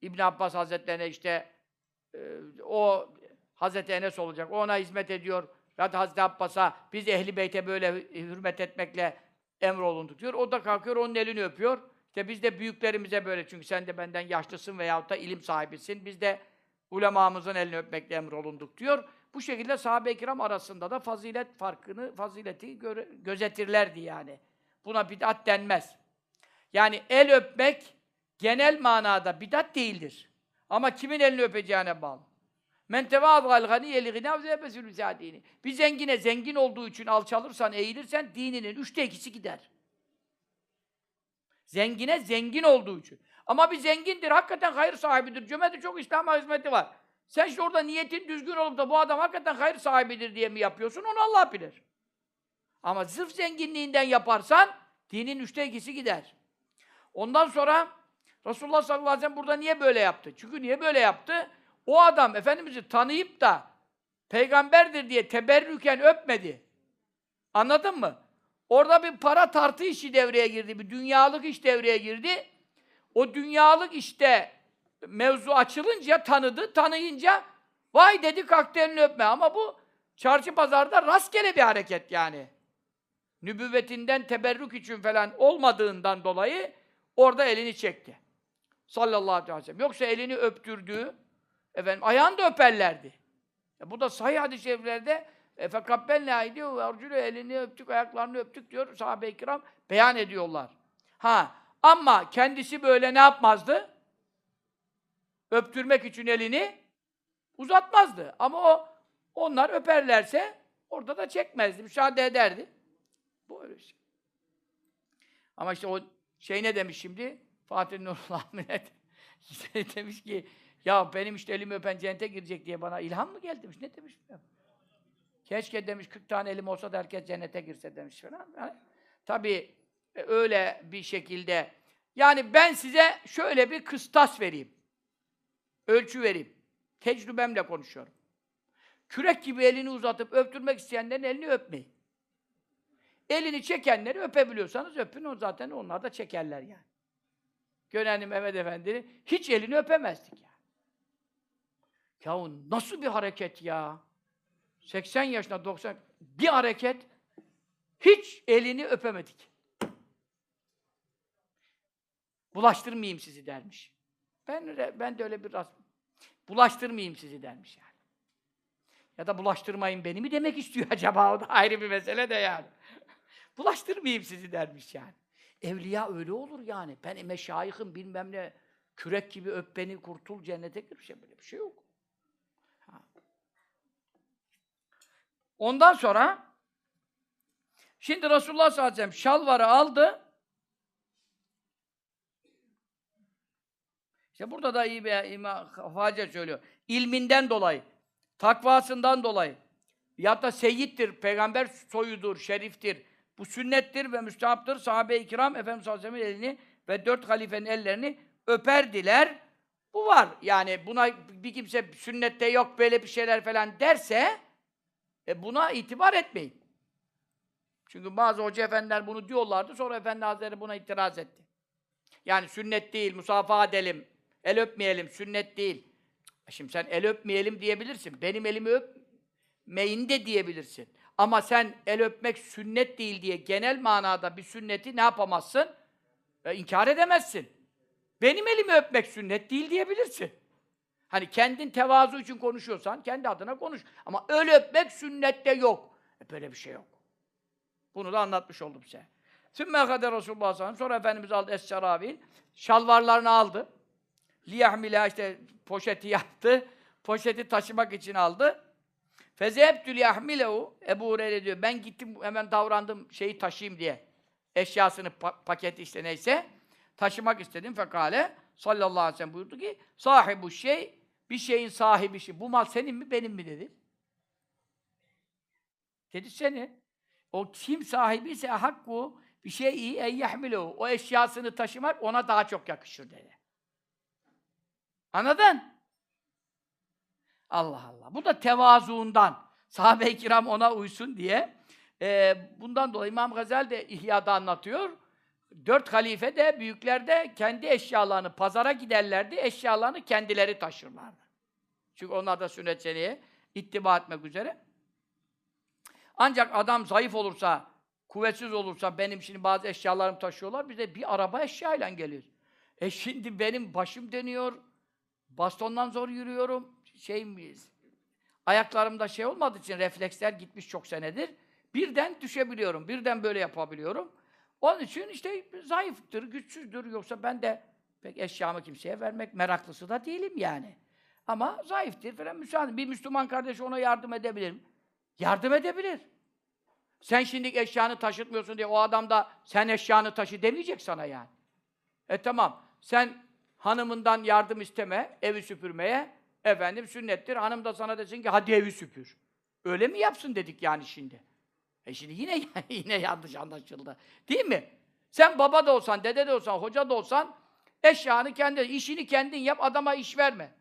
İbn Abbas Hazretlerine işte e, o Hazreti Enes olacak. O ona hizmet ediyor. Da Hazreti Abbas'a biz ehli beyte böyle hürmet etmekle emrolunduk diyor. O da kalkıyor onun elini öpüyor. İşte biz de büyüklerimize böyle çünkü sen de benden yaşlısın veyahut da ilim sahibisin. Biz de ulemamızın elini öpmekle emrolunduk diyor. Bu şekilde sahabe-i kiram arasında da fazilet farkını, fazileti göre, gözetirlerdi yani. Buna bid'at denmez. Yani el öpmek genel manada bidat değildir. Ama kimin elini öpeceğine bağlı. Men tevâzgal ganiyye li gınâv. Bir zengine zengin olduğu için alçalırsan, eğilirsen dininin üçte ikisi gider. Zengine zengin olduğu için. Ama bir zengindir, hakikaten hayır sahibidir, cömerttir, çok İslam'a hizmeti var. Sen işte orada niyetin düzgün olup da bu adam hakikaten hayır sahibidir diye mi yapıyorsun, onu Allah bilir. Ama sırf zenginliğinden yaparsan, dinin üçte ikisi gider. Ondan sonra Resulullah sallallahu aleyhi ve sellem burada niye böyle yaptı? Çünkü niye böyle yaptı? O adam Efendimiz'i tanıyıp da peygamberdir diye teberrüken öpmedi. Anladın mı? Orada bir para tartı işi devreye girdi, bir dünyalık iş devreye girdi. O dünyalık işte mevzu açılınca tanıdı, tanıyınca vay dedi kalktı elini öpme. Ama bu çarşı pazarda rastgele bir hareket yani. Nübüvvetinden teberrük için falan olmadığından dolayı orada elini çekti. Sallallahu aleyhi ve sellem. Yoksa elini öptürdü, efendim ayağını da öperlerdi. E bu da sahih hadis-i şeriflerde fekabbelnâ diyor ve arcülü elini öptük, ayaklarını öptük diyor sahabe-i kiram beyan ediyorlar. Ha ama kendisi böyle ne yapmazdı? Öptürmek için elini uzatmazdı. Ama o onlar öperlerse orada da çekmezdi, müsaade ederdi. Bu öyle şey. Ama işte o şey ne demiş şimdi? Fatih Nurullah Millet demiş ki ya benim işte elimi öpen cennete girecek diye bana ilham mı geldi demiş. Ne demiş? Keşke demiş 40 tane elim olsa da herkes cennete girse demiş falan. Yani, tabii e, öyle bir şekilde yani ben size şöyle bir kıstas vereyim. Ölçü vereyim. Tecrübemle konuşuyorum. Kürek gibi elini uzatıp öptürmek isteyenlerin elini öpmeyin. Elini çekenleri öpebiliyorsanız öpün. O zaten onlar da çekerler yani. Gönenli Mehmet Efendi'nin hiç elini öpemezdik yani. Yahu nasıl bir hareket ya? 80 yaşında 90 bir hareket hiç elini öpemedik. Bulaştırmayayım sizi dermiş. Ben ben de öyle bir rast bulaştırmayayım sizi dermiş yani. Ya da bulaştırmayın beni mi demek istiyor acaba? O da ayrı bir mesele de yani. bulaştırmayayım sizi dermiş yani. Evliya öyle olur yani. Ben meşayihim bilmem ne. Kürek gibi öp beni kurtul cennete gir. Şey, böyle bir şey yok. Ha. Ondan sonra şimdi Resulullah sallallahu aleyhi ve sellem şalvarı aldı. İşte burada da iyi bir İmam Hacer söylüyor. İlminden dolayı, takvasından dolayı, ya da seyyittir, peygamber soyudur, şeriftir, bu sünnettir ve müstahaptır. Sahabe-i kiram Efendimiz sallallahu aleyhi ve sellem'in elini ve dört halifenin ellerini öperdiler. Bu var. Yani buna bir kimse sünnette yok böyle bir şeyler falan derse e buna itibar etmeyin. Çünkü bazı hoca efendiler bunu diyorlardı. Sonra Efendi Hazretleri buna itiraz etti. Yani sünnet değil, musafaha edelim, el öpmeyelim, sünnet değil. Şimdi sen el öpmeyelim diyebilirsin. Benim elimi öpmeyin de diyebilirsin. Ama sen el öpmek sünnet değil diye genel manada bir sünneti ne yapamazsın? E, inkar edemezsin. Benim elimi öpmek sünnet değil diyebilirsin. Hani kendin tevazu için konuşuyorsan kendi adına konuş. Ama öyle öpmek sünnette yok. E, böyle bir şey yok. Bunu da anlatmış oldum size. Sümme kadar Resulullah sallallahu aleyhi ve sellem. Sonra Efendimiz aldı Es-Serabil. Şalvarlarını aldı. Liyahmila işte poşeti yaptı. Poşeti taşımak için aldı. Fezehebtül yahmilehu Ebu Hureyre diyor. Ben gittim hemen davrandım şeyi taşıyayım diye. Eşyasını pa- paketi işte neyse taşımak istedim fekale sallallahu aleyhi ve sellem buyurdu ki sahibu şey bir şeyin sahibi şey. Bu mal senin mi benim mi dedi. Dedi senin. O kim sahibi ise hakku bir şey iyi en yahmilehu. O eşyasını taşımak ona daha çok yakışır dedi. Anladın? Allah Allah. Bu da tevazuundan. Sahabe-i kiram ona uysun diye. Ee, bundan dolayı İmam Gazali de İhya'da anlatıyor. Dört halife de, büyükler de kendi eşyalarını, pazara giderlerdi, eşyalarını kendileri taşırlardı. Çünkü onlar da sünnet seneye ittiba etmek üzere. Ancak adam zayıf olursa, kuvvetsiz olursa, benim şimdi bazı eşyalarımı taşıyorlar, bize bir araba eşyayla geliyor. E şimdi benim başım dönüyor, bastondan zor yürüyorum, şey ayaklarımda şey olmadığı için refleksler gitmiş çok senedir. Birden düşebiliyorum, birden böyle yapabiliyorum. Onun için işte zayıftır, güçsüzdür. Yoksa ben de pek eşyamı kimseye vermek meraklısı da değilim yani. Ama zayıftır falan müsaade. Bir Müslüman kardeş ona yardım edebilir mi? Yardım edebilir. Sen şimdi eşyanı taşıtmıyorsun diye o adam da sen eşyanı taşı demeyecek sana yani. E tamam. Sen hanımından yardım isteme, evi süpürmeye. Efendim sünnettir. Hanım da sana desin ki hadi evi süpür. Öyle mi yapsın dedik yani şimdi. E şimdi yine yine yanlış anlaşıldı. Değil mi? Sen baba da olsan, dede de olsan, hoca da olsan eşyanı kendi, işini kendin yap, adama iş verme.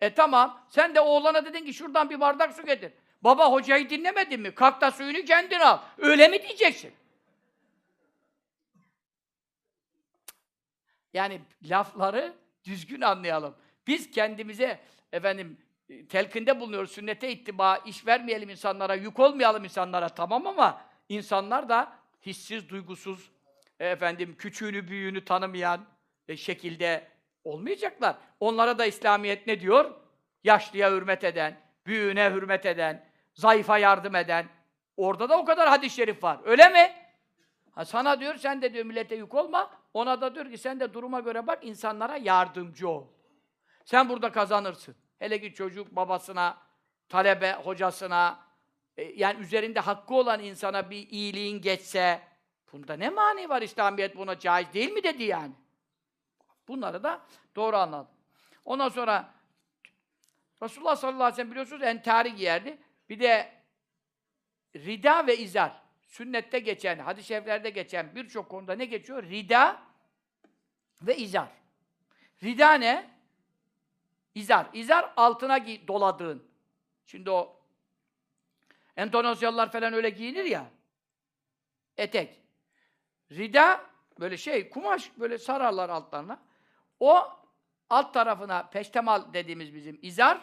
E tamam, sen de oğlana dedin ki şuradan bir bardak su getir. Baba hocayı dinlemedin mi? Kalk da suyunu kendin al. Öyle mi diyeceksin? Yani lafları düzgün anlayalım. Biz kendimize efendim telkinde bulunuyoruz. Sünnete ittiba, iş vermeyelim insanlara, yük olmayalım insanlara tamam ama insanlar da hissiz, duygusuz, efendim küçüğünü, büyüğünü tanımayan e, şekilde olmayacaklar. Onlara da İslamiyet ne diyor? Yaşlıya hürmet eden, büyüğüne hürmet eden, zayıfa yardım eden. Orada da o kadar hadis-i şerif var. Öyle mi? Ha, sana diyor, sen de diyor millete yük olma. Ona da diyor ki sen de duruma göre bak, insanlara yardımcı ol. Sen burada kazanırsın. Hele ki çocuk babasına, talebe hocasına, e, yani üzerinde hakkı olan insana bir iyiliğin geçse, bunda ne mani var İslamiyet buna caiz değil mi dedi yani. Bunları da doğru anladım. Ondan sonra Resulullah sallallahu aleyhi ve sellem biliyorsunuz entari giyerdi. Bir de rida ve izar. Sünnette geçen, hadis-i şeriflerde geçen birçok konuda ne geçiyor? Rida ve izar. Rida ne? İzar. İzar altına gi- doladığın. Şimdi o Endonezyalılar falan öyle giyinir ya. Etek. Rida böyle şey kumaş böyle sararlar altlarına. O alt tarafına peştemal dediğimiz bizim izar.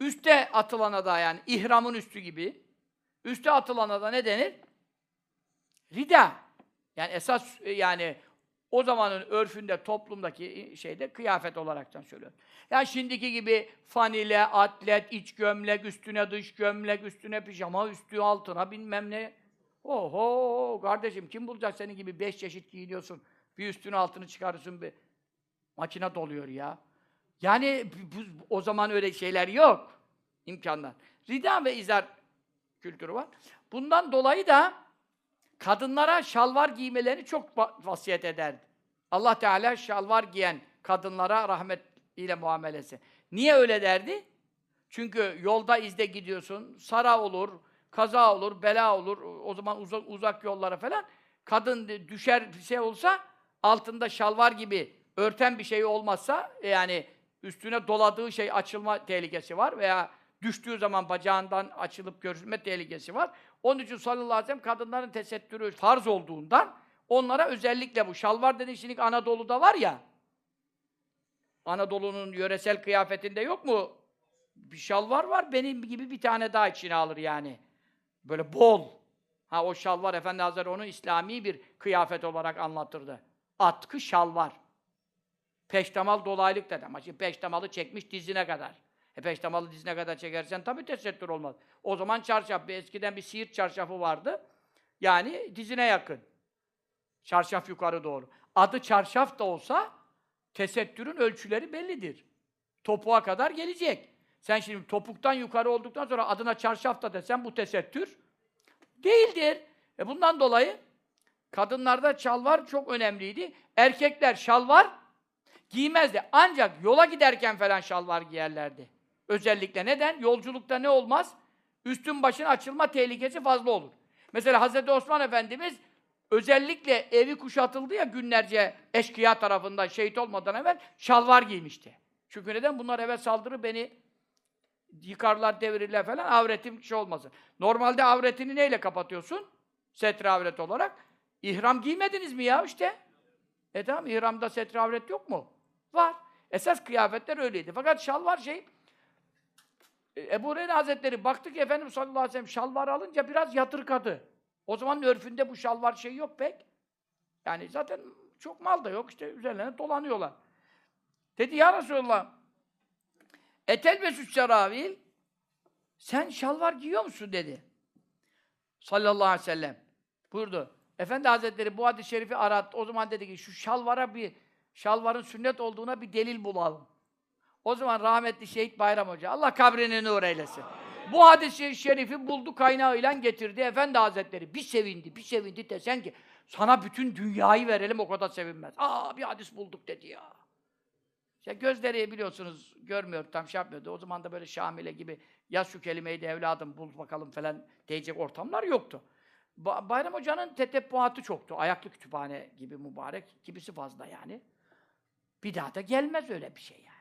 Üste atılana da yani ihramın üstü gibi. Üste atılana da ne denir? Rida. Yani esas yani o zamanın örfünde, toplumdaki şeyde kıyafet olaraktan söylüyorum. Yani şimdiki gibi fanile, atlet, iç gömlek, üstüne dış gömlek, üstüne pijama, üstü altına bilmem ne. Oho kardeşim kim bulacak senin gibi beş çeşit giyiniyorsun. Bir üstünü altını çıkarırsın bir. Makine doluyor ya. Yani bu- o zaman öyle şeyler yok. İmkanlar. Rida ve izar kültürü var. Bundan dolayı da kadınlara şalvar giymelerini çok va- vasiyet ederdi. Allah Teala şalvar giyen kadınlara rahmet ile muamelesi. Niye öyle derdi? Çünkü yolda izde gidiyorsun, sara olur, kaza olur, bela olur, o zaman uzak, uzak yollara falan. Kadın düşer bir şey olsa, altında şalvar gibi örten bir şey olmazsa, yani üstüne doladığı şey açılma tehlikesi var veya düştüğü zaman bacağından açılıp görülme tehlikesi var. Onun için sallallahu aleyhi ve sellem kadınların tesettürü farz olduğundan onlara özellikle bu şalvar dediğin şimdi Anadolu'da var ya, Anadolu'nun yöresel kıyafetinde yok mu? Bir şalvar var, benim gibi bir tane daha içine alır yani. Böyle bol. Ha o şalvar Efendi Hazretleri onu İslami bir kıyafet olarak anlatırdı. Atkı şalvar. Peştemal dolaylık dedi ama şimdi peştemalı çekmiş dizine kadar. E peştemalı dizine kadar çekersen tabii tesettür olmaz. O zaman çarşaf, bir- eskiden bir siirt çarşafı vardı. Yani dizine yakın. Çarşaf yukarı doğru. Adı çarşaf da olsa tesettürün ölçüleri bellidir. Topuğa kadar gelecek. Sen şimdi topuktan yukarı olduktan sonra adına çarşaf da desen bu tesettür değildir. E bundan dolayı kadınlarda şalvar çok önemliydi. Erkekler şalvar giymezdi. Ancak yola giderken falan şalvar giyerlerdi. Özellikle neden? Yolculukta ne olmaz? Üstün başın açılma tehlikesi fazla olur. Mesela Hazreti Osman Efendimiz özellikle evi kuşatıldı ya günlerce eşkıya tarafından şehit olmadan evvel şalvar giymişti. Çünkü neden? Bunlar eve saldırır beni yıkarlar, devirirler falan avretim şey olmasın. Normalde avretini neyle kapatıyorsun? Setre avret olarak. İhram giymediniz mi ya işte? E tamam ihramda setre avret yok mu? Var. Esas kıyafetler öyleydi. Fakat şalvar şey e, Ebu Hureyre Hazretleri baktı ki Efendimiz sallallahu aleyhi ve sellem şalvar alınca biraz yatırkadı. O zaman örfünde bu şalvar şey yok pek. Yani zaten çok mal da yok işte üzerlerine dolanıyorlar. Dedi ya Resulallah Etel ve süsseravil sen şalvar giyiyor musun dedi. Sallallahu aleyhi ve sellem. Buyurdu. Efendi Hazretleri bu hadis-i şerifi arattı. O zaman dedi ki şu şalvara bir şalvarın sünnet olduğuna bir delil bulalım. O zaman rahmetli Şehit Bayram Hoca, Allah kabrini nur eylesin. Bu hadis-i şerifi buldu kaynağıyla getirdi. Efendi Hazretleri bir sevindi, bir sevindi desen ki sana bütün dünyayı verelim o kadar sevinmez. Aa bir hadis bulduk dedi ya. İşte gözleri biliyorsunuz görmüyor, tam şey yapmıyordu. O zaman da böyle Şamile gibi yaz şu kelimeyi de evladım bul bakalım falan diyecek ortamlar yoktu. Ba- Bayram Hoca'nın tetebbuatı çoktu. Ayaklı kütüphane gibi mübarek, gibisi fazla yani. Bir daha da gelmez öyle bir şey yani.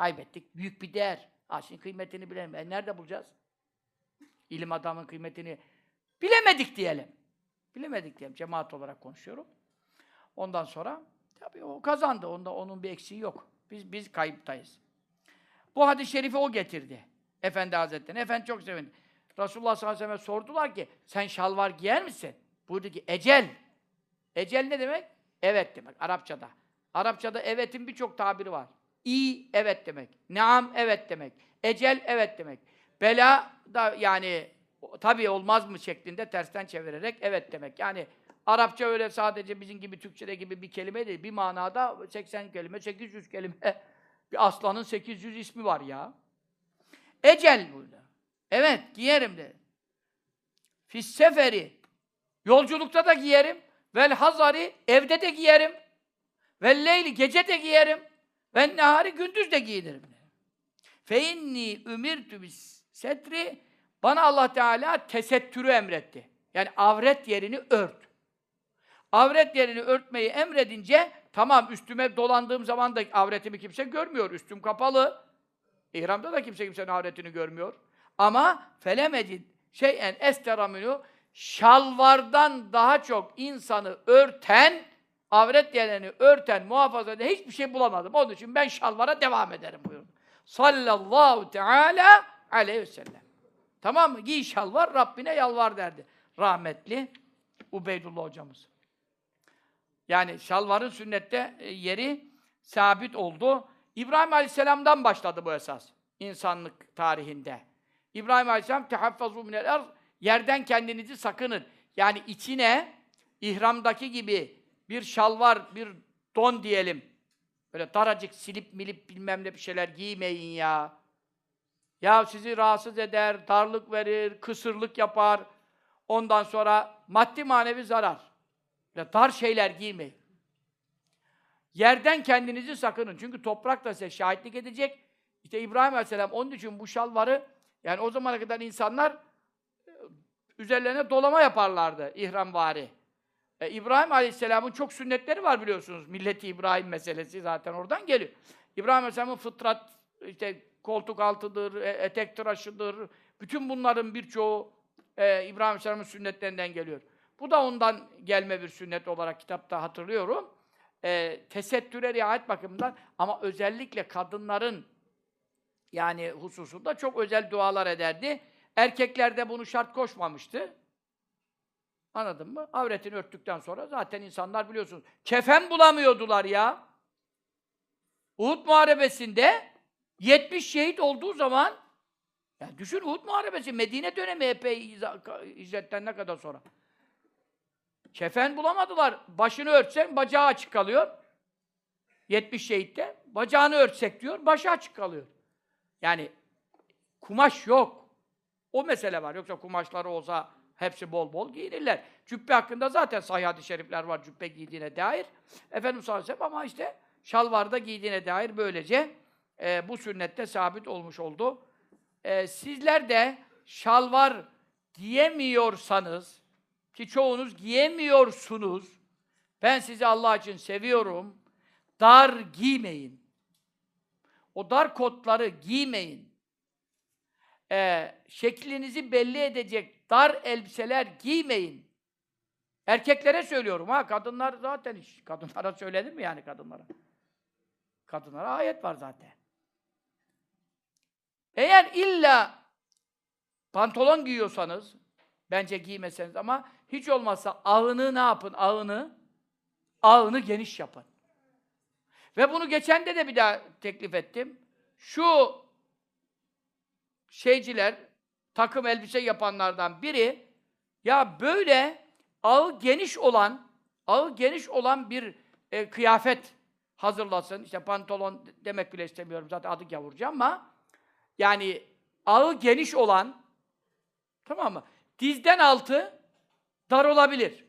Kaybettik. Büyük bir değer. Şimdi kıymetini bilelim. E nerede bulacağız? İlim adamın kıymetini bilemedik diyelim. Bilemedik diyelim. Cemaat olarak konuşuyorum. Ondan sonra tabii o kazandı. Onda onun bir eksiği yok. Biz biz kayıptayız. Bu hadis-i şerifi o getirdi. Efendi Hazretleri. Efendi çok sevindi. Resulullah sallallahu aleyhi ve sellem sordular ki sen şalvar giyer misin? Buyurdu ki ecel. Ecel ne demek? Evet demek Arapçada. Arapçada evetin birçok tabiri var. İyi evet demek. Naam evet demek. Ecel evet demek. Bela da yani tabii olmaz mı şeklinde tersten çevirerek evet demek. Yani Arapça öyle sadece bizim gibi Türkçede gibi bir kelime değil. Bir manada 80 kelime, 800 kelime. Bir aslanın 800 ismi var ya. Ecel burada. Evet giyerim dedi. Fis seferi. Yolculukta da giyerim. Vel hazari evde de giyerim. Vel leyli gece de giyerim. Ve nehari gündüz de giyinirim. Fe inni ümirtü bis setri bana Allah Teala tesettürü emretti. Yani avret yerini ört. Avret yerini örtmeyi emredince tamam üstüme dolandığım zaman da avretimi kimse görmüyor. Üstüm kapalı. İhramda da kimse kimsenin avretini görmüyor. Ama felemedin şeyen esteraminu şalvardan daha çok insanı örten, avret yerlerini örten, muhafaza eden hiçbir şey bulamadım. Onun için ben şalvara devam ederim buyurdu. Sallallahu teala aleyhi ve sellem. Tamam mı? Giy şalvar, Rabbine yalvar derdi. Rahmetli Ubeydullah hocamız. Yani şalvarın sünnette e, yeri sabit oldu. İbrahim Aleyhisselam'dan başladı bu esas. insanlık tarihinde. İbrahim Aleyhisselam tehaffazu minel arz yerden kendinizi sakının. Yani içine ihramdaki gibi bir şalvar, bir don diyelim Böyle daracık silip milip bilmem ne bir şeyler giymeyin ya. Ya sizi rahatsız eder, darlık verir, kısırlık yapar. Ondan sonra maddi manevi zarar. Böyle dar şeyler giymeyin. Yerden kendinizi sakının. Çünkü toprak da size şahitlik edecek. İşte İbrahim Aleyhisselam onun için bu şalvarı yani o zamana kadar insanlar e, üzerlerine dolama yaparlardı ihramvari. E, İbrahim Aleyhisselam'ın çok sünnetleri var biliyorsunuz. Milleti İbrahim meselesi zaten oradan geliyor. İbrahim Aleyhisselam'ın fıtrat, işte koltuk altıdır, e, etek tıraşıdır. Bütün bunların birçoğu e, İbrahim Aleyhisselam'ın sünnetlerinden geliyor. Bu da ondan gelme bir sünnet olarak kitapta hatırlıyorum. E, tesettüre riayet bakımından ama özellikle kadınların yani hususunda çok özel dualar ederdi. Erkekler de bunu şart koşmamıştı. Anladın mı? Avretini örttükten sonra zaten insanlar biliyorsunuz kefen bulamıyordular ya. Uhud Muharebesi'nde 70 şehit olduğu zaman ya düşün Uhud Muharebesi Medine dönemi epey İzzet'ten ne kadar sonra. Kefen bulamadılar. Başını örtsen bacağı açık kalıyor. 70 şehitte. Bacağını örtsek diyor, başı açık kalıyor. Yani kumaş yok. O mesele var. Yoksa kumaşları olsa hepsi bol bol giyinirler. Cübbe hakkında zaten sahih hadis-i şerifler var cübbe giydiğine dair. Efendimiz sallallahu aleyhi ve sellem ama işte şalvarda giydiğine dair böylece e, bu sünnette sabit olmuş oldu. E, sizler de şalvar giyemiyorsanız ki çoğunuz giyemiyorsunuz. Ben sizi Allah için seviyorum. Dar giymeyin. O dar kotları giymeyin. Ee, şeklinizi belli edecek dar elbiseler giymeyin. Erkeklere söylüyorum ha, kadınlar zaten iş. Kadınlara söyledim mi yani kadınlara? Kadınlara ayet var zaten. Eğer illa pantolon giyiyorsanız, bence giymeseniz ama hiç olmazsa ağını ne yapın? Ağını, ağını geniş yapın. Ve bunu geçende de bir daha teklif ettim. Şu şeyciler, takım elbise yapanlardan biri ya böyle ağı geniş olan, ağı geniş olan bir e, kıyafet hazırlasın. İşte pantolon demek bile istemiyorum zaten adı gavurcu ama yani ağı geniş olan tamam mı? Dizden altı dar olabilir.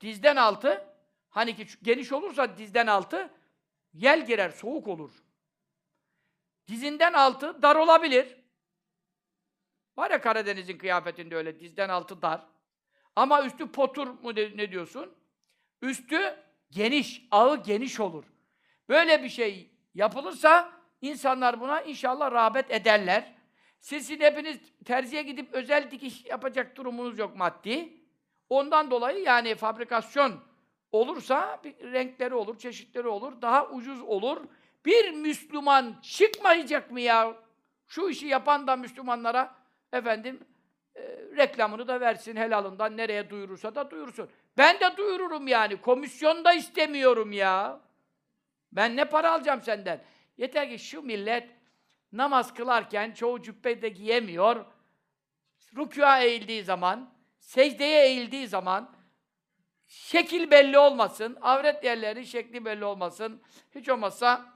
Dizden altı hani ki geniş olursa dizden altı yel girer, soğuk olur. Dizinden altı dar olabilir. Var ya Karadeniz'in kıyafetinde öyle dizden altı dar. Ama üstü potur mu ne, ne diyorsun? Üstü geniş, ağı geniş olur. Böyle bir şey yapılırsa insanlar buna inşallah rağbet ederler. Sizin hepiniz terziye gidip özel dikiş yapacak durumunuz yok maddi. Ondan dolayı yani fabrikasyon olursa bir renkleri olur, çeşitleri olur, daha ucuz olur. Bir Müslüman çıkmayacak mı ya? Şu işi yapan da Müslümanlara efendim e, reklamını da versin helalından nereye duyurursa da duyursun. Ben de duyururum yani. Komisyon da istemiyorum ya. Ben ne para alacağım senden? Yeter ki şu millet namaz kılarken çoğu cübbe de giyemiyor. Rükûa eğildiği zaman, secdeye eğildiği zaman şekil belli olmasın, avret yerleri şekli belli olmasın. Hiç olmazsa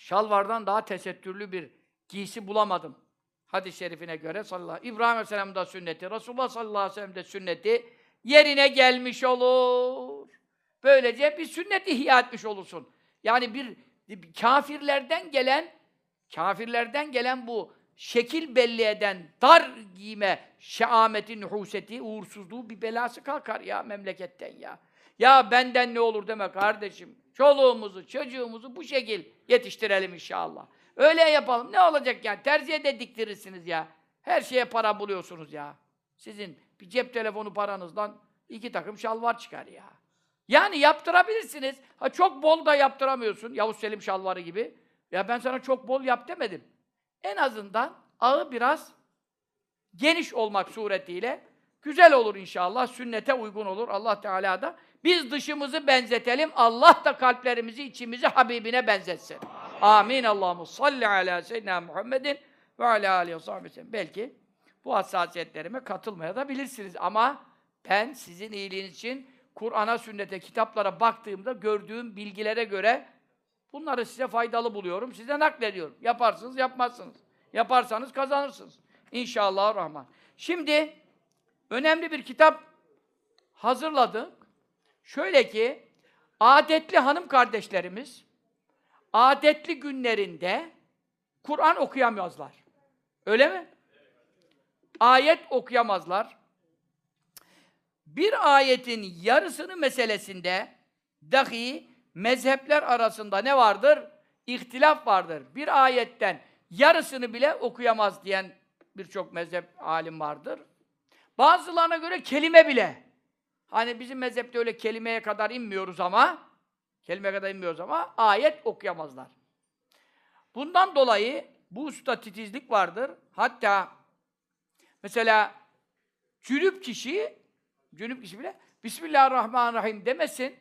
şalvardan daha tesettürlü bir giysi bulamadım. Hadis-i şerifine göre sallallahu İbrahim Aleyhisselam'ın da sünneti, Resulullah sallallahu aleyhi ve sellem de sünneti yerine gelmiş olur. Böylece bir sünnet ihya etmiş olursun. Yani bir, bir kafirlerden gelen kafirlerden gelen bu şekil belli eden dar giyme şeameti, nuhuseti, uğursuzluğu bir belası kalkar ya memleketten ya. Ya benden ne olur deme kardeşim. Çoluğumuzu, çocuğumuzu bu şekil yetiştirelim inşallah. Öyle yapalım. Ne olacak yani? Terziye de diktirirsiniz ya. Her şeye para buluyorsunuz ya. Sizin bir cep telefonu paranızdan iki takım şalvar çıkar ya. Yani yaptırabilirsiniz. Ha çok bol da yaptıramıyorsun. Yavuz Selim şalvarı gibi. Ya ben sana çok bol yap demedim. En azından ağı biraz geniş olmak suretiyle güzel olur inşallah. Sünnete uygun olur Allah Teala da. Biz dışımızı benzetelim. Allah da kalplerimizi, içimizi Habibine benzetsin. Amin. Allahu salli ala seyyidina Muhammedin ve ala aleyhi ve sahbihi Belki bu hassasiyetlerime katılmaya da bilirsiniz ama ben sizin iyiliğiniz için Kur'an'a, sünnete, kitaplara baktığımda gördüğüm bilgilere göre bunları size faydalı buluyorum. Size naklediyorum. Yaparsınız, yapmazsınız. Yaparsanız kazanırsınız. İnşallah Rahman. Şimdi önemli bir kitap hazırladık. Şöyle ki adetli hanım kardeşlerimiz adetli günlerinde Kur'an okuyamazlar. Öyle mi? Ayet okuyamazlar. Bir ayetin yarısını meselesinde dahi mezhepler arasında ne vardır? İhtilaf vardır. Bir ayetten yarısını bile okuyamaz diyen birçok mezhep alim vardır. Bazılarına göre kelime bile. Hani bizim mezhepte öyle kelimeye kadar inmiyoruz ama kelimeye kadar inmiyoruz ama ayet okuyamazlar. Bundan dolayı bu usta titizlik vardır. Hatta mesela cünüp kişi cünüp kişi bile Bismillahirrahmanirrahim demesin.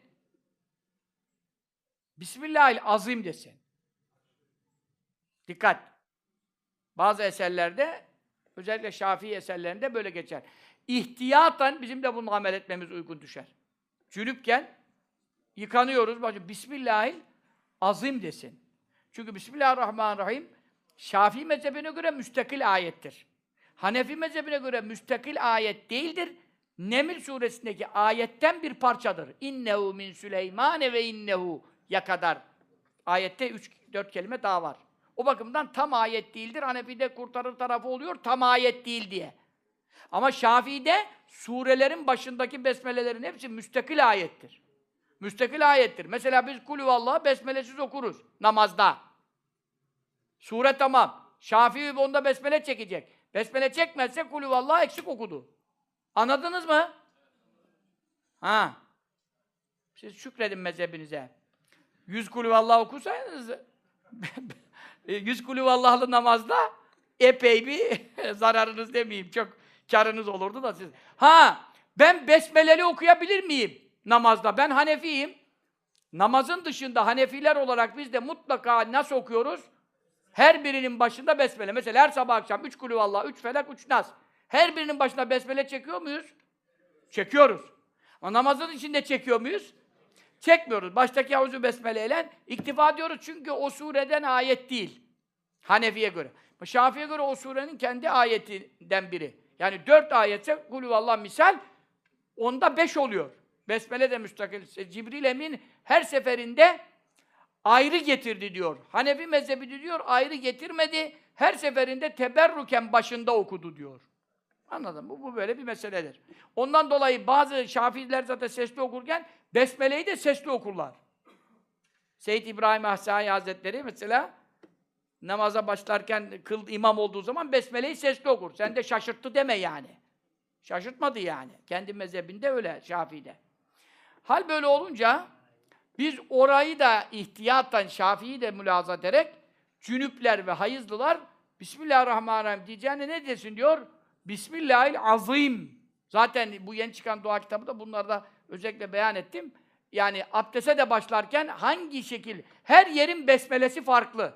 Bismillahirrahmanirrahim desin. Dikkat. Bazı eserlerde özellikle Şafii eserlerinde böyle geçer. İhtiyaten bizim de bunu amel etmemiz uygun düşer. Cünüpken yıkanıyoruz. Bacım Bismillahil azim desin. Çünkü Bismillahirrahmanirrahim Şafii mezhebine göre müstakil ayettir. Hanefi mezhebine göre müstakil ayet değildir. Neml suresindeki ayetten bir parçadır. İnnehu min Süleymane ve innehu ya kadar. Ayette üç, dört kelime daha var. O bakımdan tam ayet değildir. Hanefi'de kurtarır tarafı oluyor, tam ayet değil diye. Ama Şafii'de surelerin başındaki besmelelerin hepsi müstakil ayettir. Müstakil ayettir. Mesela biz kulü vallahi besmelesiz okuruz namazda. Sure tamam. Şafii onda besmele çekecek. Besmele çekmezse kulü vallahi eksik okudu. Anladınız mı? Ha. Siz şükredin mezhebinize. Yüz kulü vallahi okursanız yüz kulü vallahlı namazda epey bir zararınız demeyeyim. Çok karınız olurdu da siz. Ha, ben besmeleli okuyabilir miyim namazda? Ben Hanefiyim. Namazın dışında Hanefiler olarak biz de mutlaka nasıl okuyoruz? Her birinin başında besmele. Mesela her sabah akşam üç kulü vallah, üç felak, üç nas. Her birinin başına besmele çekiyor muyuz? Çekiyoruz. Ama namazın içinde çekiyor muyuz? Çekmiyoruz. Baştaki havuzu besmele ile iktifa diyoruz çünkü o sureden ayet değil. Hanefi'ye göre. Şafii'ye göre o surenin kendi ayetinden biri. Yani dört ayetse kulüvallah misal onda beş oluyor. Besmele de müstakil. Cibril Emin her seferinde ayrı getirdi diyor. Hanefi mezhebi diyor ayrı getirmedi. Her seferinde teberruken başında okudu diyor. Anladın mı? Bu, bu böyle bir meseledir. Ondan dolayı bazı Şafiiler zaten sesli okurken Besmele'yi de sesli okurlar. Seyyid İbrahim Ahsai Hazretleri mesela namaza başlarken kıl imam olduğu zaman Besmele'yi sesli okur. Sen de şaşırttı deme yani. Şaşırtmadı yani. Kendi mezhebinde öyle Şafii'de. Hal böyle olunca biz orayı da ihtiyattan Şafii'yi de mülaza ederek cünüpler ve hayızlılar Bismillahirrahmanirrahim diyeceğine ne desin diyor? Bismillahil azim. Zaten bu yeni çıkan dua kitabı da bunları da özellikle beyan ettim. Yani abdese de başlarken hangi şekil? Her yerin besmelesi farklı.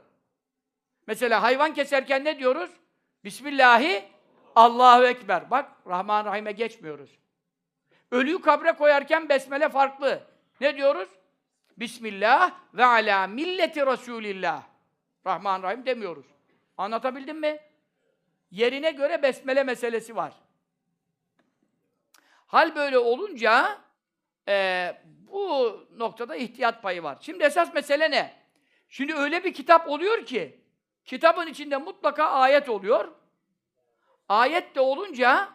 Mesela hayvan keserken ne diyoruz? Bismillahi Allahu Ekber. Bak Rahman Rahim'e geçmiyoruz. Ölüyü kabre koyarken besmele farklı. Ne diyoruz? Bismillah ve ala milleti Resulillah. Rahman Rahim demiyoruz. Anlatabildim mi? Yerine göre besmele meselesi var. Hal böyle olunca e, bu noktada ihtiyat payı var. Şimdi esas mesele ne? Şimdi öyle bir kitap oluyor ki kitabın içinde mutlaka ayet oluyor. Ayet de olunca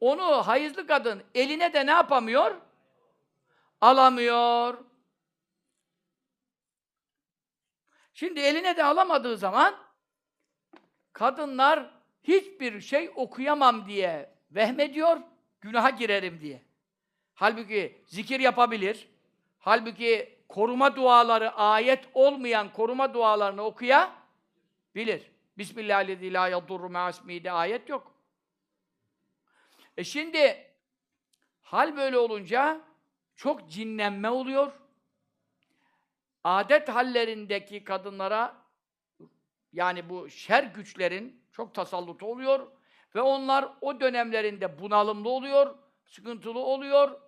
onu hayızlı kadın eline de ne yapamıyor? Alamıyor. Şimdi eline de alamadığı zaman kadınlar hiçbir şey okuyamam diye vehmediyor, günaha girerim diye. Halbuki zikir yapabilir. Halbuki koruma duaları, ayet olmayan koruma dualarını okuyabilir. Bismillahirrahmanirrahim. la yadurru ma'asmi'de ayet yok. E şimdi hal böyle olunca çok cinlenme oluyor. Adet hallerindeki kadınlara yani bu şer güçlerin çok tasallutu oluyor ve onlar o dönemlerinde bunalımlı oluyor, sıkıntılı oluyor.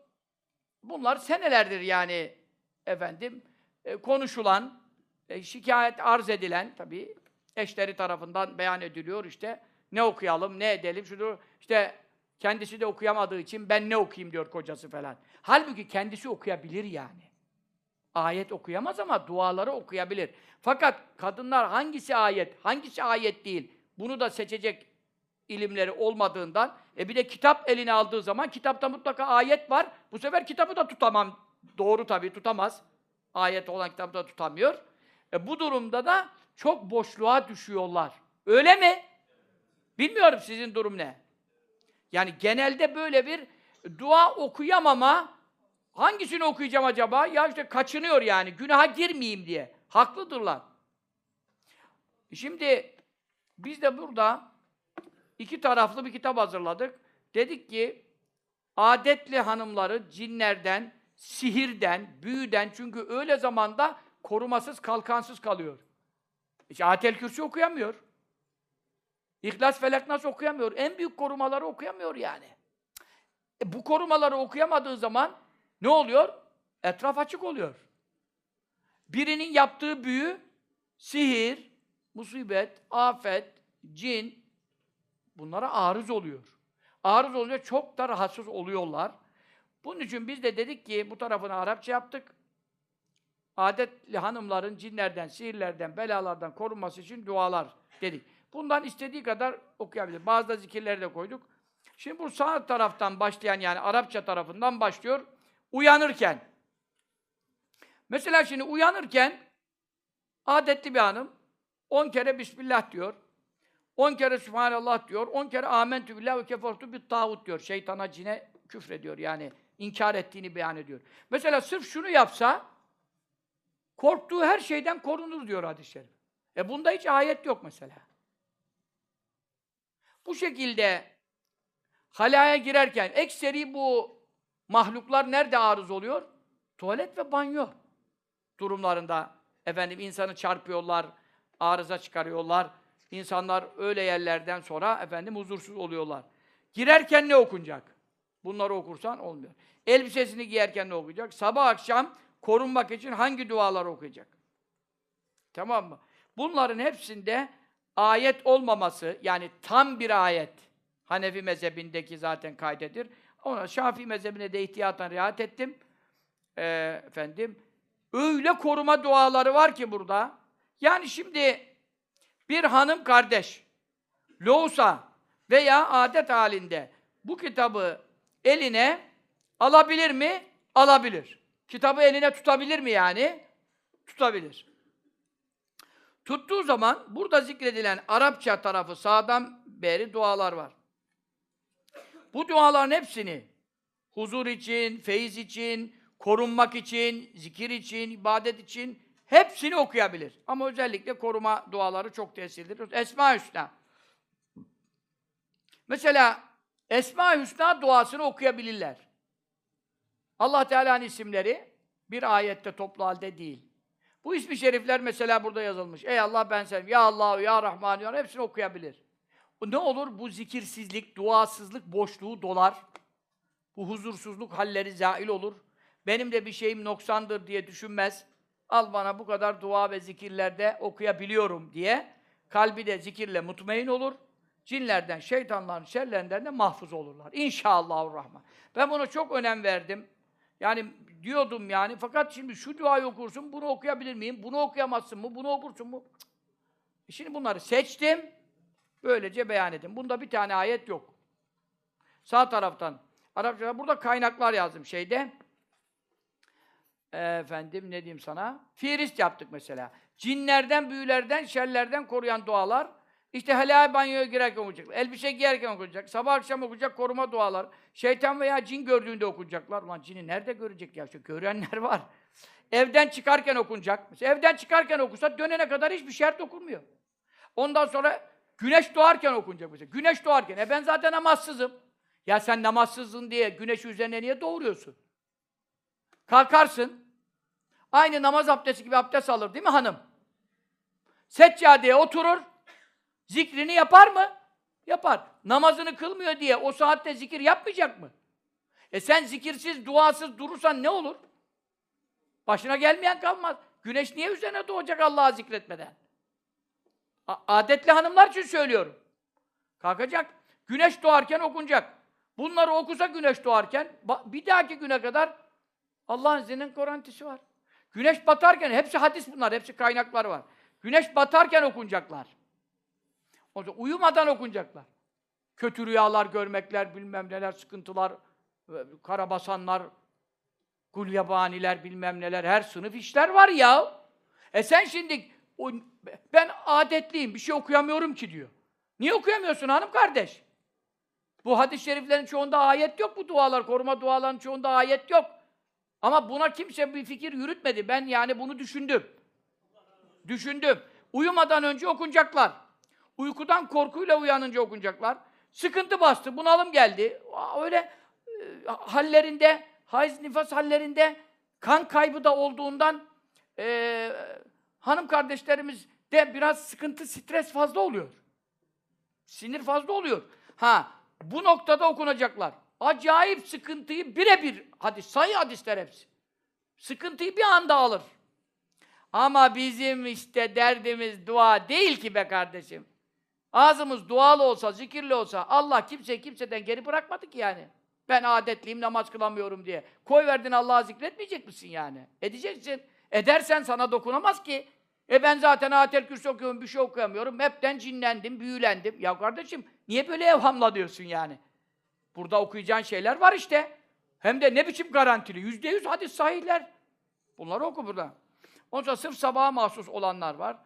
bunlar senelerdir yani efendim e, konuşulan, e, şikayet arz edilen tabii eşleri tarafından beyan ediliyor işte ne okuyalım, ne edelim, şunu işte kendisi de okuyamadığı için ben ne okuyayım diyor kocası falan. Halbuki kendisi okuyabilir yani. Ayet okuyamaz ama duaları okuyabilir. Fakat kadınlar hangisi ayet, hangisi ayet değil bunu da seçecek ilimleri olmadığından e bir de kitap eline aldığı zaman kitapta mutlaka ayet var. Bu sefer kitabı da tutamam. Doğru tabii tutamaz. Ayet olan kitabı da tutamıyor. E bu durumda da çok boşluğa düşüyorlar. Öyle mi? Bilmiyorum sizin durum ne? Yani genelde böyle bir dua okuyamama hangisini okuyacağım acaba? Ya işte kaçınıyor yani. Günaha girmeyeyim diye. Haklıdırlar. Şimdi biz de burada iki taraflı bir kitap hazırladık. Dedik ki adetli hanımları cinlerden, sihirden, büyüden çünkü öyle zamanda korumasız, kalkansız kalıyor. İşte Atel Kürsi okuyamıyor. İhlas Felak nasıl okuyamıyor? En büyük korumaları okuyamıyor yani. E bu korumaları okuyamadığı zaman ne oluyor? Etraf açık oluyor. Birinin yaptığı büyü, sihir, musibet, afet, cin bunlara arız oluyor. Arız olunca çok da rahatsız oluyorlar. Bunun için biz de dedik ki bu tarafını Arapça yaptık. Adetli hanımların cinlerden, sihirlerden, belalardan korunması için dualar dedik. Bundan istediği kadar okuyabilir. Bazı da zikirleri de koyduk. Şimdi bu sağ taraftan başlayan yani Arapça tarafından başlıyor. Uyanırken. Mesela şimdi uyanırken adetli bir hanım 10 kere Bismillah diyor. 10 kere Sübhanallah diyor. 10 kere Amentü billah ve kefertu bit tağut diyor. Şeytana, cine küfrediyor. Yani inkar ettiğini beyan ediyor. Mesela sırf şunu yapsa korktuğu her şeyden korunur diyor hadis-i şerif. E bunda hiç ayet yok mesela. Bu şekilde halaya girerken ekseri bu mahluklar nerede arız oluyor? Tuvalet ve banyo durumlarında efendim insanı çarpıyorlar, arıza çıkarıyorlar. İnsanlar öyle yerlerden sonra efendim huzursuz oluyorlar. Girerken ne okunacak? Bunları okursan olmuyor. Elbisesini giyerken ne okuyacak? Sabah akşam korunmak için hangi dualar okuyacak? Tamam mı? Bunların hepsinde ayet olmaması, yani tam bir ayet, Hanefi mezhebindeki zaten kaydedir. Ona Şafii mezhebine de ihtiyattan riayet ettim. Ee, efendim, öyle koruma duaları var ki burada. Yani şimdi bir hanım kardeş, loğusa veya adet halinde bu kitabı eline alabilir mi? Alabilir. Kitabı eline tutabilir mi yani? Tutabilir. Tuttuğu zaman burada zikredilen Arapça tarafı sağdan beri dualar var. Bu duaların hepsini huzur için, feyiz için, korunmak için, zikir için, ibadet için hepsini okuyabilir. Ama özellikle koruma duaları çok tesirlidir. Esma Hüsna. Mesela Esma Hüsna duasını okuyabilirler. Allah Teala'nın isimleri bir ayette toplu halde değil. Bu ismi şerifler mesela burada yazılmış. Ey Allah ben sen, ya Allah, ya Rahman, ya hepsini okuyabilir. Ne olur? Bu zikirsizlik, duasızlık boşluğu dolar. Bu huzursuzluk halleri zail olur. Benim de bir şeyim noksandır diye düşünmez. Al bana bu kadar dua ve zikirlerde okuyabiliyorum diye kalbi de zikirle mutmain olur. Cinlerden, şeytanların şerlerinden de mahfuz olurlar. İnşallahurrahman. Ben buna çok önem verdim. Yani diyordum yani fakat şimdi şu duayı okursun, bunu okuyabilir miyim? Bunu okuyamazsın mı? Bunu okursun mu? Cık. E şimdi bunları seçtim. Böylece beyan ettim. Bunda bir tane ayet yok. Sağ taraftan. Arapçada burada kaynaklar yazdım şeyde. Efendim ne diyeyim sana? Firist yaptık mesela. Cinlerden, büyülerden, şerlerden koruyan dualar. İşte helal banyoya girerken okuyacak. Elbise giyerken okuyacak. Sabah akşam okuyacak koruma dualar. Şeytan veya cin gördüğünde okuyacaklar. Ulan cini nerede görecek ya? İşte görenler var. Evden çıkarken okunacak. Mesela evden çıkarken okusa dönene kadar hiçbir şart okunmuyor. Ondan sonra güneş doğarken okunacak mesela. Güneş doğarken. E ben zaten namazsızım. Ya sen namazsızsın diye güneşi üzerine niye doğuruyorsun? Kalkarsın. Aynı namaz abdesti gibi abdest alır değil mi hanım? Seccadeye oturur. Zikrini yapar mı? Yapar. Namazını kılmıyor diye o saatte zikir yapmayacak mı? E sen zikirsiz, duasız durursan ne olur? Başına gelmeyen kalmaz. Güneş niye üzerine doğacak Allah'ı zikretmeden? A- adetli hanımlar için söylüyorum. Kalkacak. Güneş doğarken okunacak. Bunları okusa güneş doğarken bir dahaki güne kadar Allah'ın izniyle garantisi var. Güneş batarken hepsi hadis bunlar, hepsi kaynaklar var. Güneş batarken okunacaklar. O zaman uyumadan okunacaklar. Kötü rüyalar görmekler, bilmem neler, sıkıntılar, e, karabasanlar, gulyabaniler, bilmem neler, her sınıf işler var ya. E sen şimdi, o- ben adetliyim, bir şey okuyamıyorum ki diyor. Niye okuyamıyorsun hanım kardeş? Bu hadis-i şeriflerin çoğunda ayet yok bu dualar, koruma dualarının çoğunda ayet yok. Ama buna kimse bir fikir yürütmedi. Ben yani bunu düşündüm. Düşündüm. Uyumadan önce okunacaklar. Uykudan korkuyla uyanınca okunacaklar. Sıkıntı bastı, bunalım geldi. Öyle e, hallerinde, hayız nifas hallerinde kan kaybı da olduğundan e, hanım kardeşlerimiz de biraz sıkıntı, stres fazla oluyor. Sinir fazla oluyor. Ha, bu noktada okunacaklar. Acayip sıkıntıyı birebir hadis, sayı hadisler hepsi. Sıkıntıyı bir anda alır. Ama bizim işte derdimiz dua değil ki be kardeşim. Ağzımız dualı olsa, zikirli olsa Allah kimseyi kimseden geri bırakmadı ki yani. Ben adetliyim, namaz kılamıyorum diye. Koy verdin Allah'ı zikretmeyecek misin yani? Edeceksin. Edersen sana dokunamaz ki. E ben zaten ayetel kürsü okuyorum, bir şey okuyamıyorum. Hepten cinlendim, büyülendim. Ya kardeşim niye böyle evhamla diyorsun yani? Burada okuyacağın şeyler var işte. Hem de ne biçim garantili? Yüzde yüz hadis sahihler. Bunları oku burada. Ondan sonra sırf sabaha mahsus olanlar var.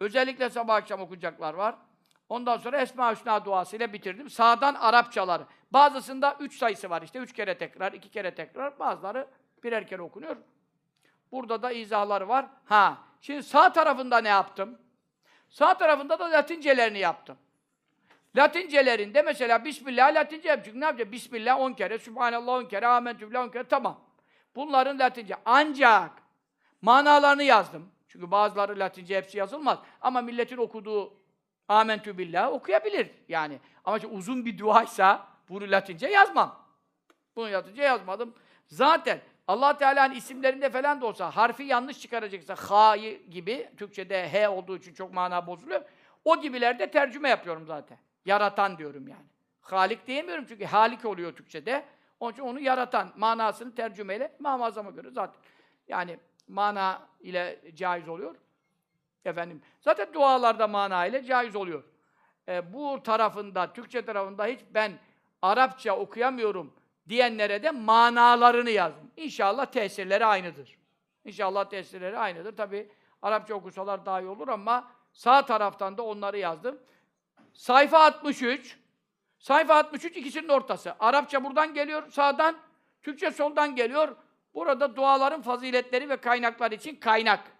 Özellikle sabah akşam okuyacaklar var. Ondan sonra Esma Hüsna duasıyla bitirdim. Sağdan Arapçaları. Bazısında üç sayısı var işte. Üç kere tekrar, iki kere tekrar. Bazıları birer kere okunuyor. Burada da izahları var. Ha, şimdi sağ tarafında ne yaptım? Sağ tarafında da Latincelerini yaptım. Latincelerinde mesela Bismillah Latince yap. Çünkü ne yapacak? Bismillah 10 kere, Sübhanallah 10 kere, Amentü billah 10 kere. Tamam. Bunların Latince. Ancak manalarını yazdım. Çünkü bazıları Latince hepsi yazılmaz. Ama milletin okuduğu Amentü billah okuyabilir yani. Ama işte uzun bir duaysa bunu Latince yazmam. Bunu Latince yazmadım. Zaten Allah Teala'nın isimlerinde falan da olsa harfi yanlış çıkaracaksa ha'yı gibi Türkçede h olduğu için çok mana bozuluyor. O gibilerde tercüme yapıyorum zaten. Yaratan diyorum yani. Halik diyemiyorum çünkü halik oluyor Türkçede. Onun için onu yaratan manasını tercümeyle İmam-ı Azam'a göre zaten. Yani mana ile caiz oluyor. Efendim, zaten dualarda mana ile caiz oluyor. E, bu tarafında, Türkçe tarafında hiç ben Arapça okuyamıyorum diyenlere de manalarını yazdım. İnşallah tesirleri aynıdır. İnşallah tesirleri aynıdır. Tabi Arapça okusalar daha iyi olur ama sağ taraftan da onları yazdım. Sayfa 63. Sayfa 63 ikisinin ortası. Arapça buradan geliyor sağdan, Türkçe soldan geliyor. Burada duaların faziletleri ve kaynaklar için kaynak.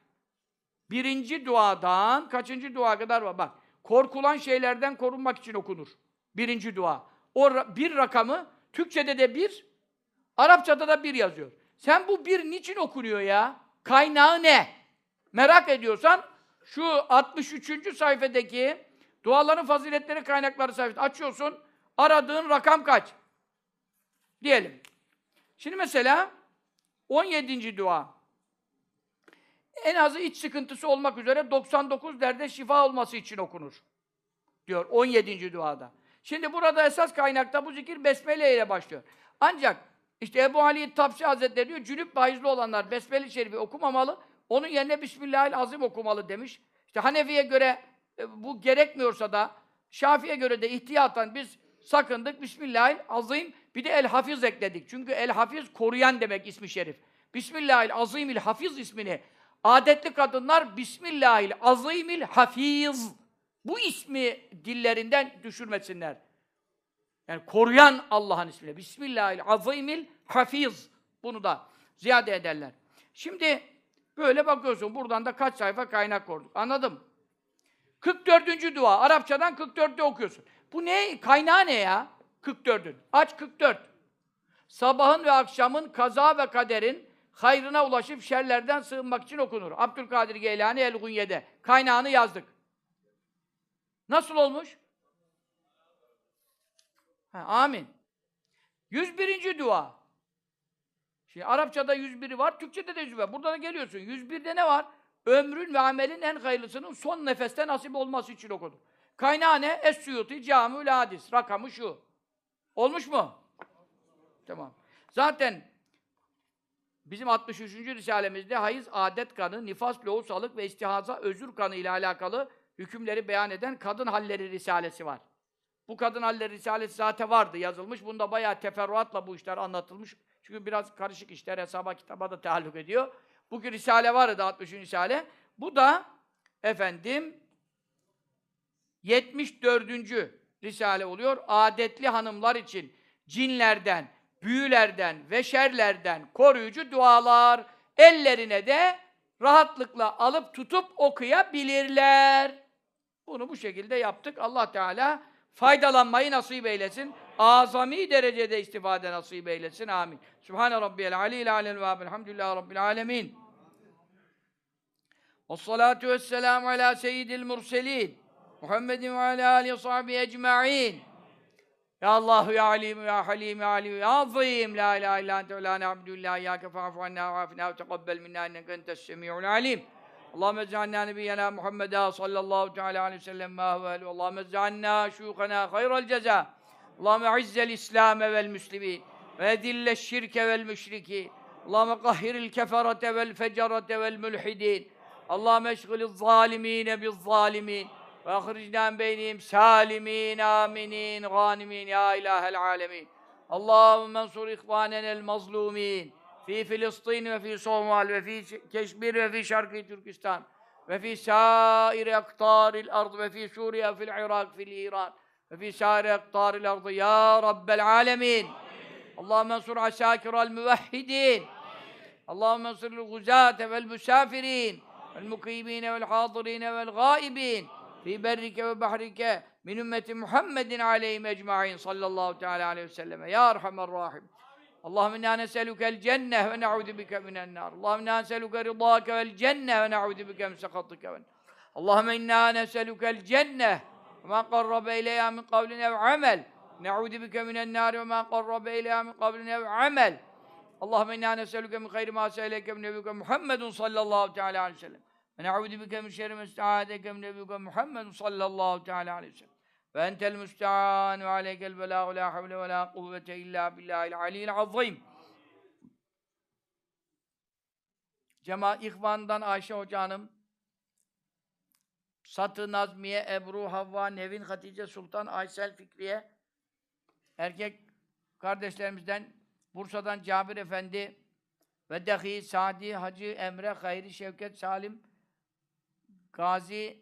Birinci duadan kaçıncı dua kadar var? Bak, korkulan şeylerden korunmak için okunur. Birinci dua. O bir rakamı Türkçede de bir, Arapçada da bir yazıyor. Sen bu bir niçin okunuyor ya? Kaynağı ne? Merak ediyorsan şu 63. sayfadaki duaların faziletleri kaynakları sayfası açıyorsun. Aradığın rakam kaç? Diyelim. Şimdi mesela 17. dua. En azı iç sıkıntısı olmak üzere 99 derde şifa olması için okunur. Diyor 17. duada. Şimdi burada esas kaynakta bu zikir besmele ile başlıyor. Ancak işte Ebu Ali Tapsi Hazretleri diyor, cünüp bahizli olanlar Besmele-i Şerifi okumamalı, onun yerine Bismillahirrahmanirrahim okumalı demiş. İşte Hanefi'ye göre e, bu gerekmiyorsa da, Şafi'ye göre de ihtiyatan biz sakındık, Bismillahirrahmanirrahim, bir de El-Hafiz ekledik. Çünkü El-Hafiz koruyan demek ismi şerif. Bismillahirrahmanirrahim, Hafiz ismini adetli kadınlar Bismillahirrahmanirrahim, Hafiz bu ismi dillerinden düşürmesinler. Yani koruyan Allah'ın ismiyle. Bismillahirrahmanirrahim hafiz. Bunu da ziyade ederler. Şimdi böyle bakıyorsun. Buradan da kaç sayfa kaynak koyduk. Anladım. 44. dua. Arapçadan 44'te okuyorsun. Bu ne? Kaynağı ne ya? 44'ün. Aç 44. Sabahın ve akşamın kaza ve kaderin hayrına ulaşıp şerlerden sığınmak için okunur. Abdülkadir Geylani El-Gunye'de. Kaynağını yazdık. Nasıl olmuş? Ha, amin. 101. dua. Şimdi Arapçada 101'i var, Türkçede de 101 var. Burada da geliyorsun. 101'de ne var? Ömrün ve amelin en hayırlısının son nefeste nasip olması için okudum. Kaynağı ne? Es-Suyuti Camül Hadis. Rakamı şu. Olmuş mu? Tamam. Zaten bizim 63. Risalemizde hayız, adet kanı, nifas, lohusalık ve istihaza, özür kanı ile alakalı hükümleri beyan eden kadın halleri risalesi var. Bu kadın halleri risalesi zaten vardı, yazılmış. Bunda bayağı teferruatla bu işler anlatılmış. Çünkü biraz karışık işler, hesaba kitaba da taalluk ediyor. Bugün risale vardı 60. risale. Bu da efendim 74. risale oluyor. Adetli hanımlar için cinlerden, büyülerden ve şerlerden koruyucu dualar ellerine de rahatlıkla alıp tutup okuyabilirler. Bunu bu şekilde yaptık. Allah Teala faydalanmayı nasip eylesin. Azami derecede istifade nasip eylesin. Amin. Sübhane Rabbiyel Aleyhi Aleyhi ve Elhamdülillahi Rabbil Alemin. Ve salatu ve selamu ala seyyidil murselin. Muhammedin ve ala alihi sahbihi ecma'in. يا الله يا عليم يا حليم يا عليم يا عظيم. لا اله الا أنت ولا نعبد إلا إياك فاعف عنا وعافنا وتقبل منا إنك أنت السميع العليم. اللهم اجعلنا نبينا محمدا صلى الله تعالى عليه وسلم ما هو أهله. اللهم اجعلنا شيوخنا خير الجزاء. اللهم أعز الإسلام والمسلمين وأذل الشرك والمشركين. اللهم قهر الكفرة والفجرة والملحدين. اللهم اشغل الظالمين بالظالمين. واخرجنا من بينهم سالمين آمنين غانمين يا إله العالمين اللهم انصر إخواننا المظلومين في فلسطين وفي صومال وفي كشمير وفي شرق تركستان وفي سائر أقطار الأرض وفي سوريا وفي العراق في الإيران وفي سائر أقطار الأرض يا رب العالمين اللهم انصر عساكر الموحدين اللهم انصر الغزاة والمسافرين والمقيمين والحاضرين والغائبين في برك وبحرك من أمة محمد عليهم أجمعين صلى الله تعالى عليه وسلم. يا أرحم الراحمين. اللهم إنا نسألك الجنة ونعوذ بك من النار. اللهم إنا نسألك رضاك والجنة ونعوذ بك من سخطك. والنار اللهم إنا نسألك الجنة وما قرب إليها من قول أو عمل. نعوذ بك من النار وما قرب إليها من قول أو عمل. اللهم إنا نسألك من خير ما سألك من نبيك محمد صلى الله تعالى عليه وسلم. Ve ne'udu bike min şerri mesta'adeke min nebiyuka Muhammed sallallahu teala aleyhi ve sellem. Ve entel müste'an ve aleykel belâhu la havle ve la kuvvete illa billahil aliyyil azim. Cema İhvan'dan Ayşe Hoca Hanım, Satı Nazmiye, Ebru, Havva, Nevin, Hatice Sultan, Aysel Fikriye, erkek kardeşlerimizden Bursa'dan Cabir Efendi ve Dehi, Sadi, Hacı, Emre, Hayri, Şevket, Salim, Gazi,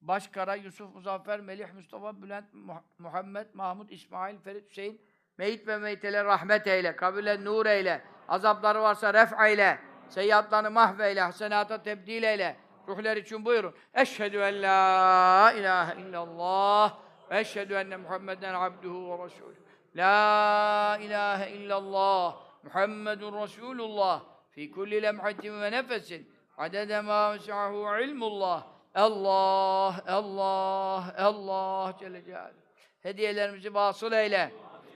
Başkara, Yusuf, Muzaffer, Melih, Mustafa, Bülent, Muh- Muhammed, Mahmud, İsmail, Ferit, Hüseyin, Meyit ve meytele rahmet eyle, kabile nur eyle, azapları varsa ref eyle, seyyiatlarını mahveyle, hasenata tebdil eyle. Ruhlar için buyurun. Eşhedü en la ilahe illallah ve eşhedü enne Muhammeden abduhu ve resulü. La ilahe illallah Muhammedun Resulullah fi kulli lemhatin ve nefesin adede ma vesahu ilmullah Allah, Allah, Allah Celle Celaluhu. Hediyelerimizi vasıl eyle.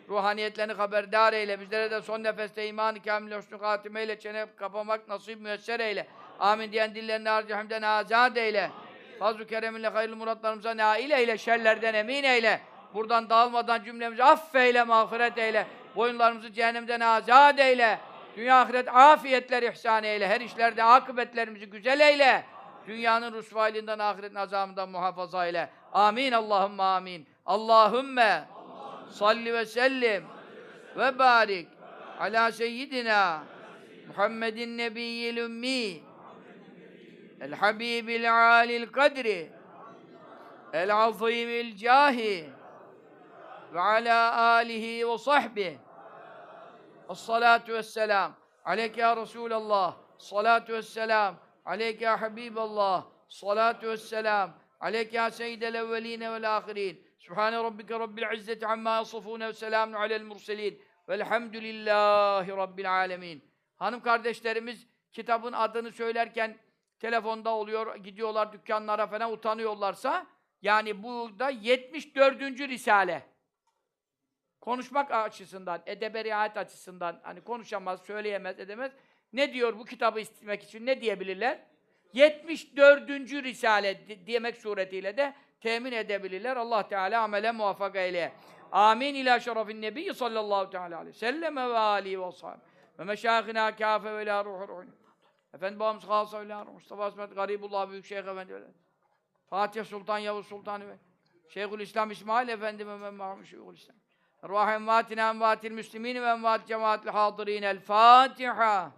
Ruhaniyetlerini haberdar eyle. Bizlere de son nefeste iman-ı kamil husnü hatime ile çene kapamak nasip müyesser eyle. Amin diyen dillerini harcı hamden azad eyle. Fazl-ı kereminle hayırlı muratlarımıza nail eyle. Şerlerden emin eyle. Buradan dağılmadan cümlemizi affeyle, mağfiret eyle. Boyunlarımızı cehennemden azad eyle. Dünya ahiret afiyetler ihsan eyle. Her işlerde akıbetlerimizi güzel eyle. Dünyanın rusvaylığından, ahiretin azabından muhafaza eyle. Amin. Allahümme amin. Allahümme salli ve sellim ve barik ala seyyidina Muhammedin nebiyyil ümmi el habibil alil kadri el azimil cahi ve ala alihi ve sahbihi Esselatu vesselam. Aleyke ya Resulallah. Salatu vesselam. Aleyke ya Habiballah. Salatu vesselam. Aleyke ya Seyyidel evveline vel ahirin. Sübhane rabbike rabbil izzeti amma yasafune ve selamun alel murselin. Velhamdülillahi rabbil alemin. Hanım kardeşlerimiz kitabın adını söylerken telefonda oluyor, gidiyorlar dükkanlara falan utanıyorlarsa yani bu da 74. Risale konuşmak açısından, edebe riayet açısından hani konuşamaz, söyleyemez, edemez. Ne diyor bu kitabı istemek için ne diyebilirler? 74. Risale di- diyemek suretiyle de temin edebilirler. Allah Teala amele muvaffak eyle. Amin ila şerefin nebiyyi sallallahu teala aleyhi ve sellem ve alihi ve sahibi. Ve meşâhına kâfe ve la ruhu ruhun. Efendi babamız Halsa ve la ruhu. Mustafa İsmet Garibullah Büyükşehir Efendi öyle. Fatih Sultan Yavuz Sultan ve Şeyhül İslam İsmail Efendi ve Mahmud Şeyhül İslam. Ruh envatina envatil müslimin ve envat cemaatil hadirin. El Fatiha.